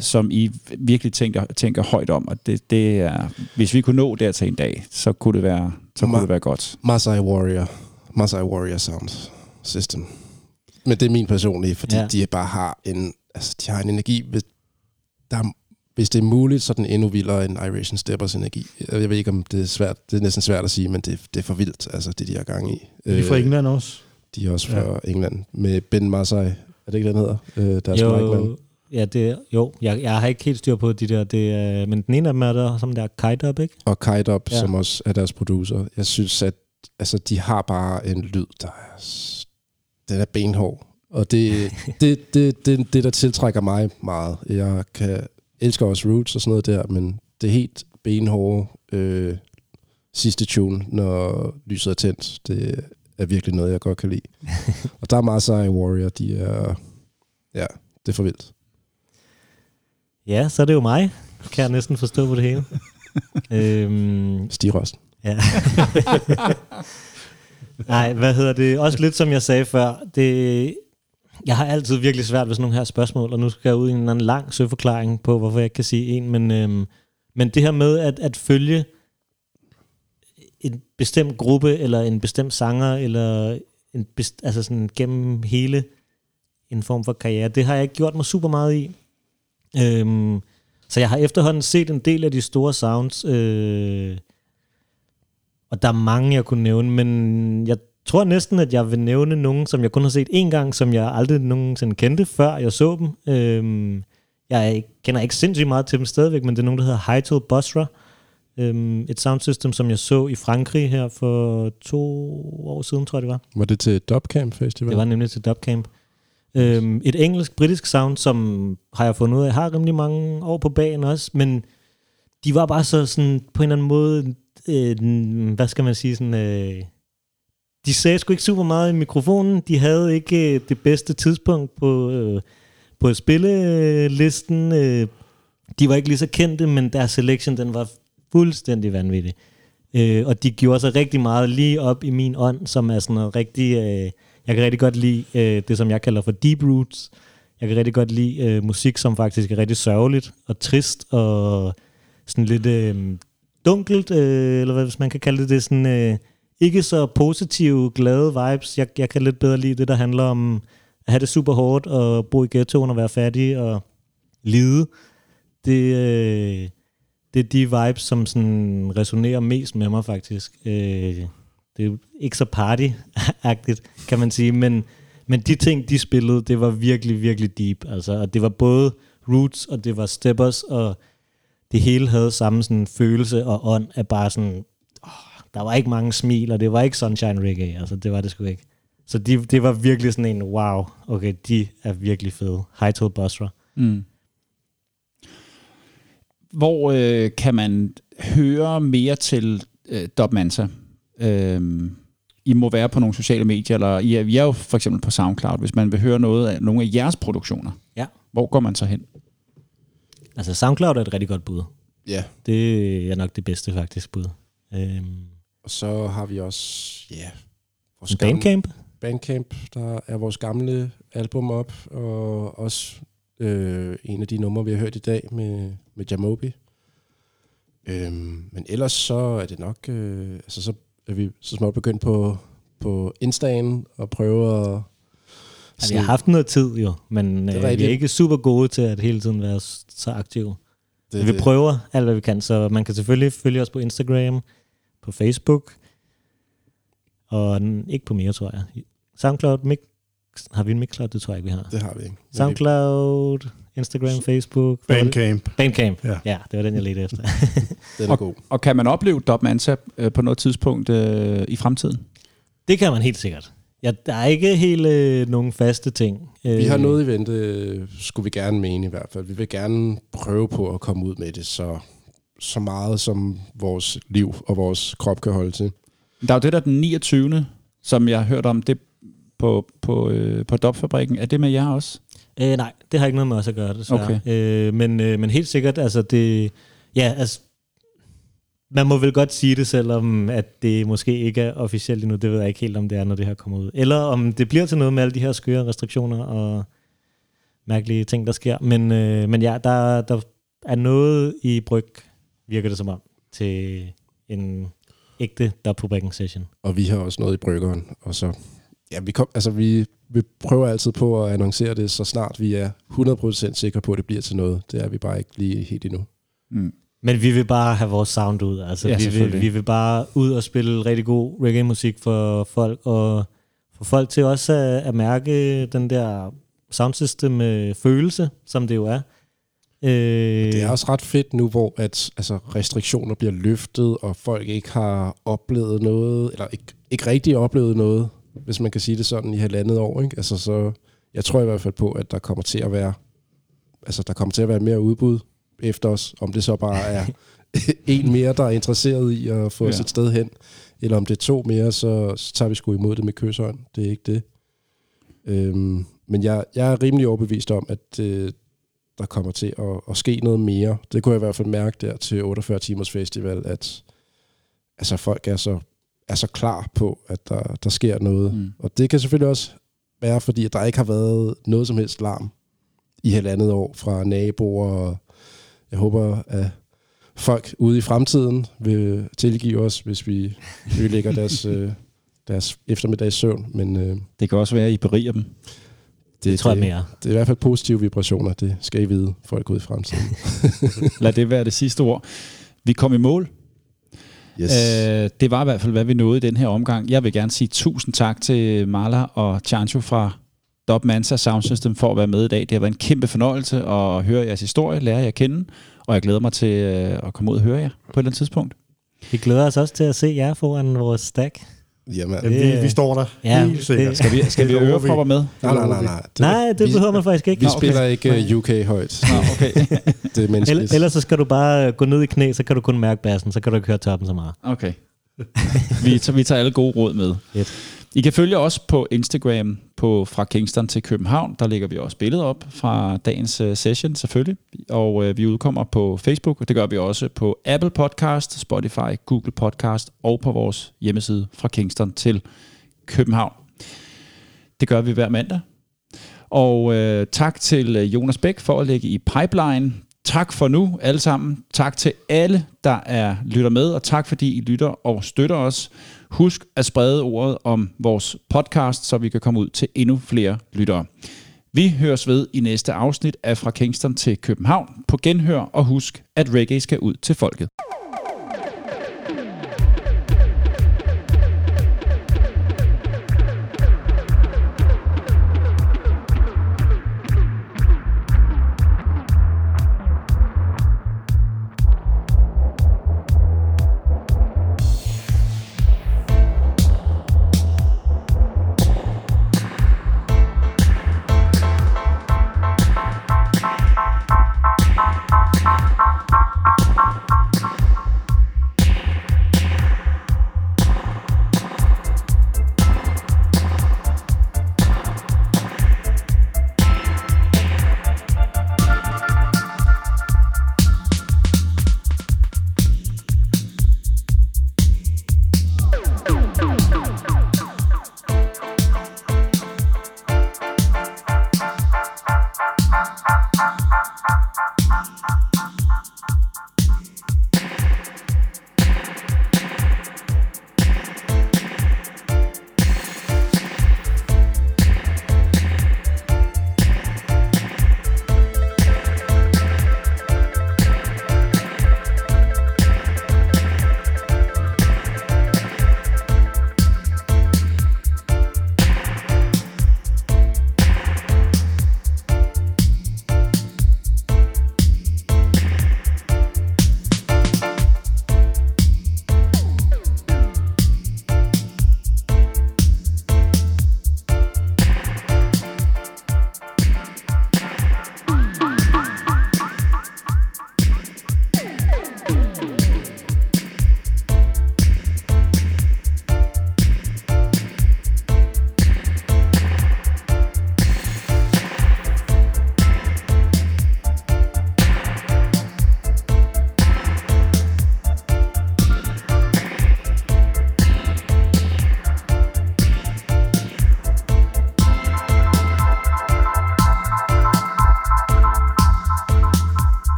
som I virkelig tænker, tænker højt om, og det, det er, hvis vi kunne nå der til en dag, så kunne det være, så kunne Ma- det være godt. Masai Warrior. Masai Warrior Sound System. Men det er min personlige, fordi Ja. de bare har en, altså, de har en energi, hvis, der, er- hvis det er muligt, så er den endnu vildere end Iration Steppers energi. Jeg ved ikke, om det er svært, det er næsten svært at sige, men det, det er for vildt, altså det de har gang i. Er de fra Øh, England også? De er også fra ja. England. Med Ben Masai, er det ikke, den hedder? Øh, deres jo, micman. ja, det, er- jo jeg, jeg har ikke helt styr på de der, det, er, men den ene af dem er der, som der er Up, ikke? Og Up, Ja. som også er deres producer. Jeg synes, at altså, de har bare en lyd, der er, den er benhård. Og det, *laughs* det, det, det, det, der tiltrækker mig meget. Jeg kan elsker også Roots og sådan noget der, men det er helt benhårde øh, sidste tune, når lyset er tændt. Det er virkelig noget, jeg godt kan lide. *laughs* og der er Masai Warrior, de er... Ja, det er for vildt. Ja, så er det jo mig, kan jeg næsten forstå på det hele. *laughs* øhm, Stigrosten. Ja. *laughs* Nej, hvad hedder det? Også lidt som jeg sagde før, det, jeg har altid virkelig svært ved sådan nogle her spørgsmål, og nu skal jeg ud i en anden lang søforklaring på, hvorfor jeg ikke kan sige en, men, øhm, men det her med at, at følge en bestemt gruppe, eller en bestemt sanger, eller en best, altså sådan gennem hele en form for karriere, det har jeg ikke gjort mig super meget i. Øhm, så jeg har efterhånden set en del af de store sounds, øh, og der er mange, jeg kunne nævne, men jeg tror næsten, at jeg vil nævne nogen, som jeg kun har set én gang, som jeg aldrig nogensinde kendte, før jeg så dem. Øhm, jeg er kender ikke sindssygt meget til dem stadigvæk, men det er nogen, der hedder Hytal Bosra. Øhm, et soundsystem, som jeg så i Frankrig her for to år siden, tror jeg det var. Var det til Dubcamp Festival? Det var nemlig til Dubcamp. Øhm, et engelsk-britisk sound, som har jeg fundet ud af, har rimelig mange år på banen også, men de var bare så sådan, på en eller anden måde, øh, hvad skal man sige, sådan, øh, de sagde sgu ikke super meget i mikrofonen, de havde ikke øh, det bedste tidspunkt på, øh, på spillelisten, øh, de var ikke lige så kendte, men deres selection, den var fuldstændig vanvittig. Øh, og de gjorde sig rigtig meget lige op i min ånd, som er sådan noget rigtig... Øh, jeg kan rigtig godt lide øh, det, som jeg kalder for deep roots. Jeg kan rigtig godt lide øh, musik, som faktisk er rigtig sørgeligt og trist og sådan lidt øh, dunkelt, øh, eller hvad hvis man kan kalde det, det sådan øh, ikke så positive, glade vibes. Jeg, jeg kan lidt bedre lide det, der handler om at have det super hårdt og bo i ghettoen og være fattig og lide. Det, øh, det er de vibes, som sådan resonerer mest med mig faktisk. Øh, det er ikke så party-agtigt, kan man sige, men, men de ting, de spillede, det var virkelig, virkelig deep. Altså, og det var både roots, og det var steppers, og det hele havde samme sådan følelse og ånd af bare sådan, der var ikke mange smil, og det var ikke sunshine reggae, altså det var det sgu ikke. Så de, det var virkelig sådan en, wow, okay, de er virkelig fede. Hytal Bosra. Mm. Hvor øh, kan man høre mere til øh, Dub Mansa? Øh, I må være på nogle sociale medier, eller I er, I er jo for eksempel på SoundCloud, hvis man vil høre noget af nogle af jeres produktioner. Ja. Hvor går man så hen? Altså SoundCloud er et rigtig godt bud. Ja. Det er nok det bedste faktisk bud. Øhm, Og så har vi også, ja... Vores Bandcamp? Bandcamp, der er vores gamle album op, og også øh, en af de numre, vi har hørt i dag med, med Jamobi. Øhm, men ellers så er det nok, øh, altså så er vi så småt begyndt på, på Insta'en og prøve at... altså, jeg har haft noget tid jo, men Det er øh, vi er ikke super gode til at hele tiden være så aktive. Det, vi det- prøver alt, hvad vi kan, så man kan selvfølgelig følge os på Instagram, på Facebook, og ikke på mere, tror jeg. SoundCloud, mix, har vi en Mixcloud? Det tror jeg ikke, vi har. Det har vi ikke. SoundCloud, Instagram, Facebook. det? Bandcamp. Bandcamp, Ja. ja. det var den, jeg ledte efter. *laughs* Den er og, god. Og kan man opleve Dub Mansa øh, på noget tidspunkt øh, i fremtiden? Det kan man helt sikkert. Ja, der er ikke helt øh, nogen faste ting. Vi har Øh, noget i vente, skulle vi gerne mene i hvert fald. Vi vil gerne prøve på at komme ud med det så, så meget, som vores liv og vores krop kan holde til. Der er jo det der den 29. som jeg har hørt om, det på, på, øh, på Dopfabrikken. Er det med jer også? Øh, nej, det har ikke noget med os at gøre, desværre. Okay. Øh, men, øh, men helt sikkert, altså det... Ja, altså... man må vel godt sige det, selvom at det måske ikke er officielt endnu. Det ved jeg ikke helt, om det er, når det her kommer ud. Eller om det bliver til noget med alle de her skøre restriktioner og mærkelige ting, der sker. Men, øh, men ja, der, der er noget i bryg, virker det som om, til en ægte dubplating session. Og vi har også noget i bryggeren. Og så, ja, vi, kom, altså, vi, vi prøver altid på at annoncere det, så snart vi er 100% sikre på, at det bliver til noget. Det er vi bare ikke lige helt endnu. Mm. Men vi vil bare have vores sound ud. Altså, Ja, vi, vil, selvfølgelig. vi vil bare ud og spille rigtig god reggae-musik for folk, og for folk til også at, at mærke den der soundsystem øh, følelse, som det jo er. Øh, Det er også ret fedt nu, hvor at, altså, restriktioner bliver løftet, og folk ikke har oplevet noget, eller ikke, ikke rigtig oplevet noget, hvis man kan sige det sådan, i halvandet år. Ikke? Altså, så jeg tror i hvert fald på, at der kommer til at være, altså, der kommer til at være mere udbud efter os, om det så bare er *laughs* en mere, der er interesseret i at få Ja. ja. sit sted hen, eller om det er to mere, så, så tager vi sgu imod det med kysshånd. Det er ikke det. Øhm, men jeg, jeg er rimelig overbevist om, at øh, der kommer til at, at ske noget mere. Det kunne jeg i hvert fald mærke der til 48 timers festival, at altså, folk er så, er så klar på, at der, der sker noget. Mm. Og det kan selvfølgelig også være, fordi at der ikke har været noget som helst larm i halvandet år fra naboer. Og jeg håber, at folk ude i fremtiden vil tilgive os, hvis vi ødelægger deres, *laughs* øh, deres eftermiddags søvn. Men øh, Det kan også være, at I beriger dem. Det, det tror jeg mere. det er i hvert fald positive vibrationer, det skal I vide, folk ude i fremtiden. *laughs* Lad det være det sidste ord. Vi kom i mål. Yes. Øh, det var i hvert fald, hvad vi nåede i den her omgang. Jeg vil gerne sige tusind tak til Marla og Chancho fra Dub Mansa Sound System for at være med i dag. Det har været en kæmpe fornøjelse at høre jeres historie, lære jer at kende, og jeg glæder mig til øh, at komme ud og høre jer på et eller andet tidspunkt. Vi glæder os også til at se jer foran vores stack. Jamen, Jamen, vi, vi står der Ja, helt sikkert. det- Skal vi, skal vi ørepropper med? nej, nej, nej, nej. Det, Nej, det vi, behøver man faktisk ikke. Vi Nå, okay. spiller ikke uh, UK højt. Nå, okay. *laughs* Det er menneskeligt. Ell- ellers så skal du bare gå ned i knæ, så kan du kun mærke bassen, så kan du ikke høre toppen så meget. Okay. Vi tager, vi tager alle gode råd med. Fedt. I kan følge os på Instagram på fra Kingston til København. Der lægger vi også billeder op fra dagens øh, session selvfølgelig. Og øh, vi udkommer på Facebook, og det gør vi også på Apple Podcast, Spotify, Google Podcast og på vores hjemmeside fra Kingston til København. Det gør vi hver mandag. Og øh, tak til øh, Jonas Bæk for at lægge i pipeline. Tak for nu alle sammen. Tak til alle, der er lytter med, og tak fordi I lytter og støtter os. Husk at sprede ordet om vores podcast, så vi kan komme ud til endnu flere lyttere. Vi høres ved i næste afsnit af Fra Kingston til København på genhør, og husk, at reggae skal ud til folket.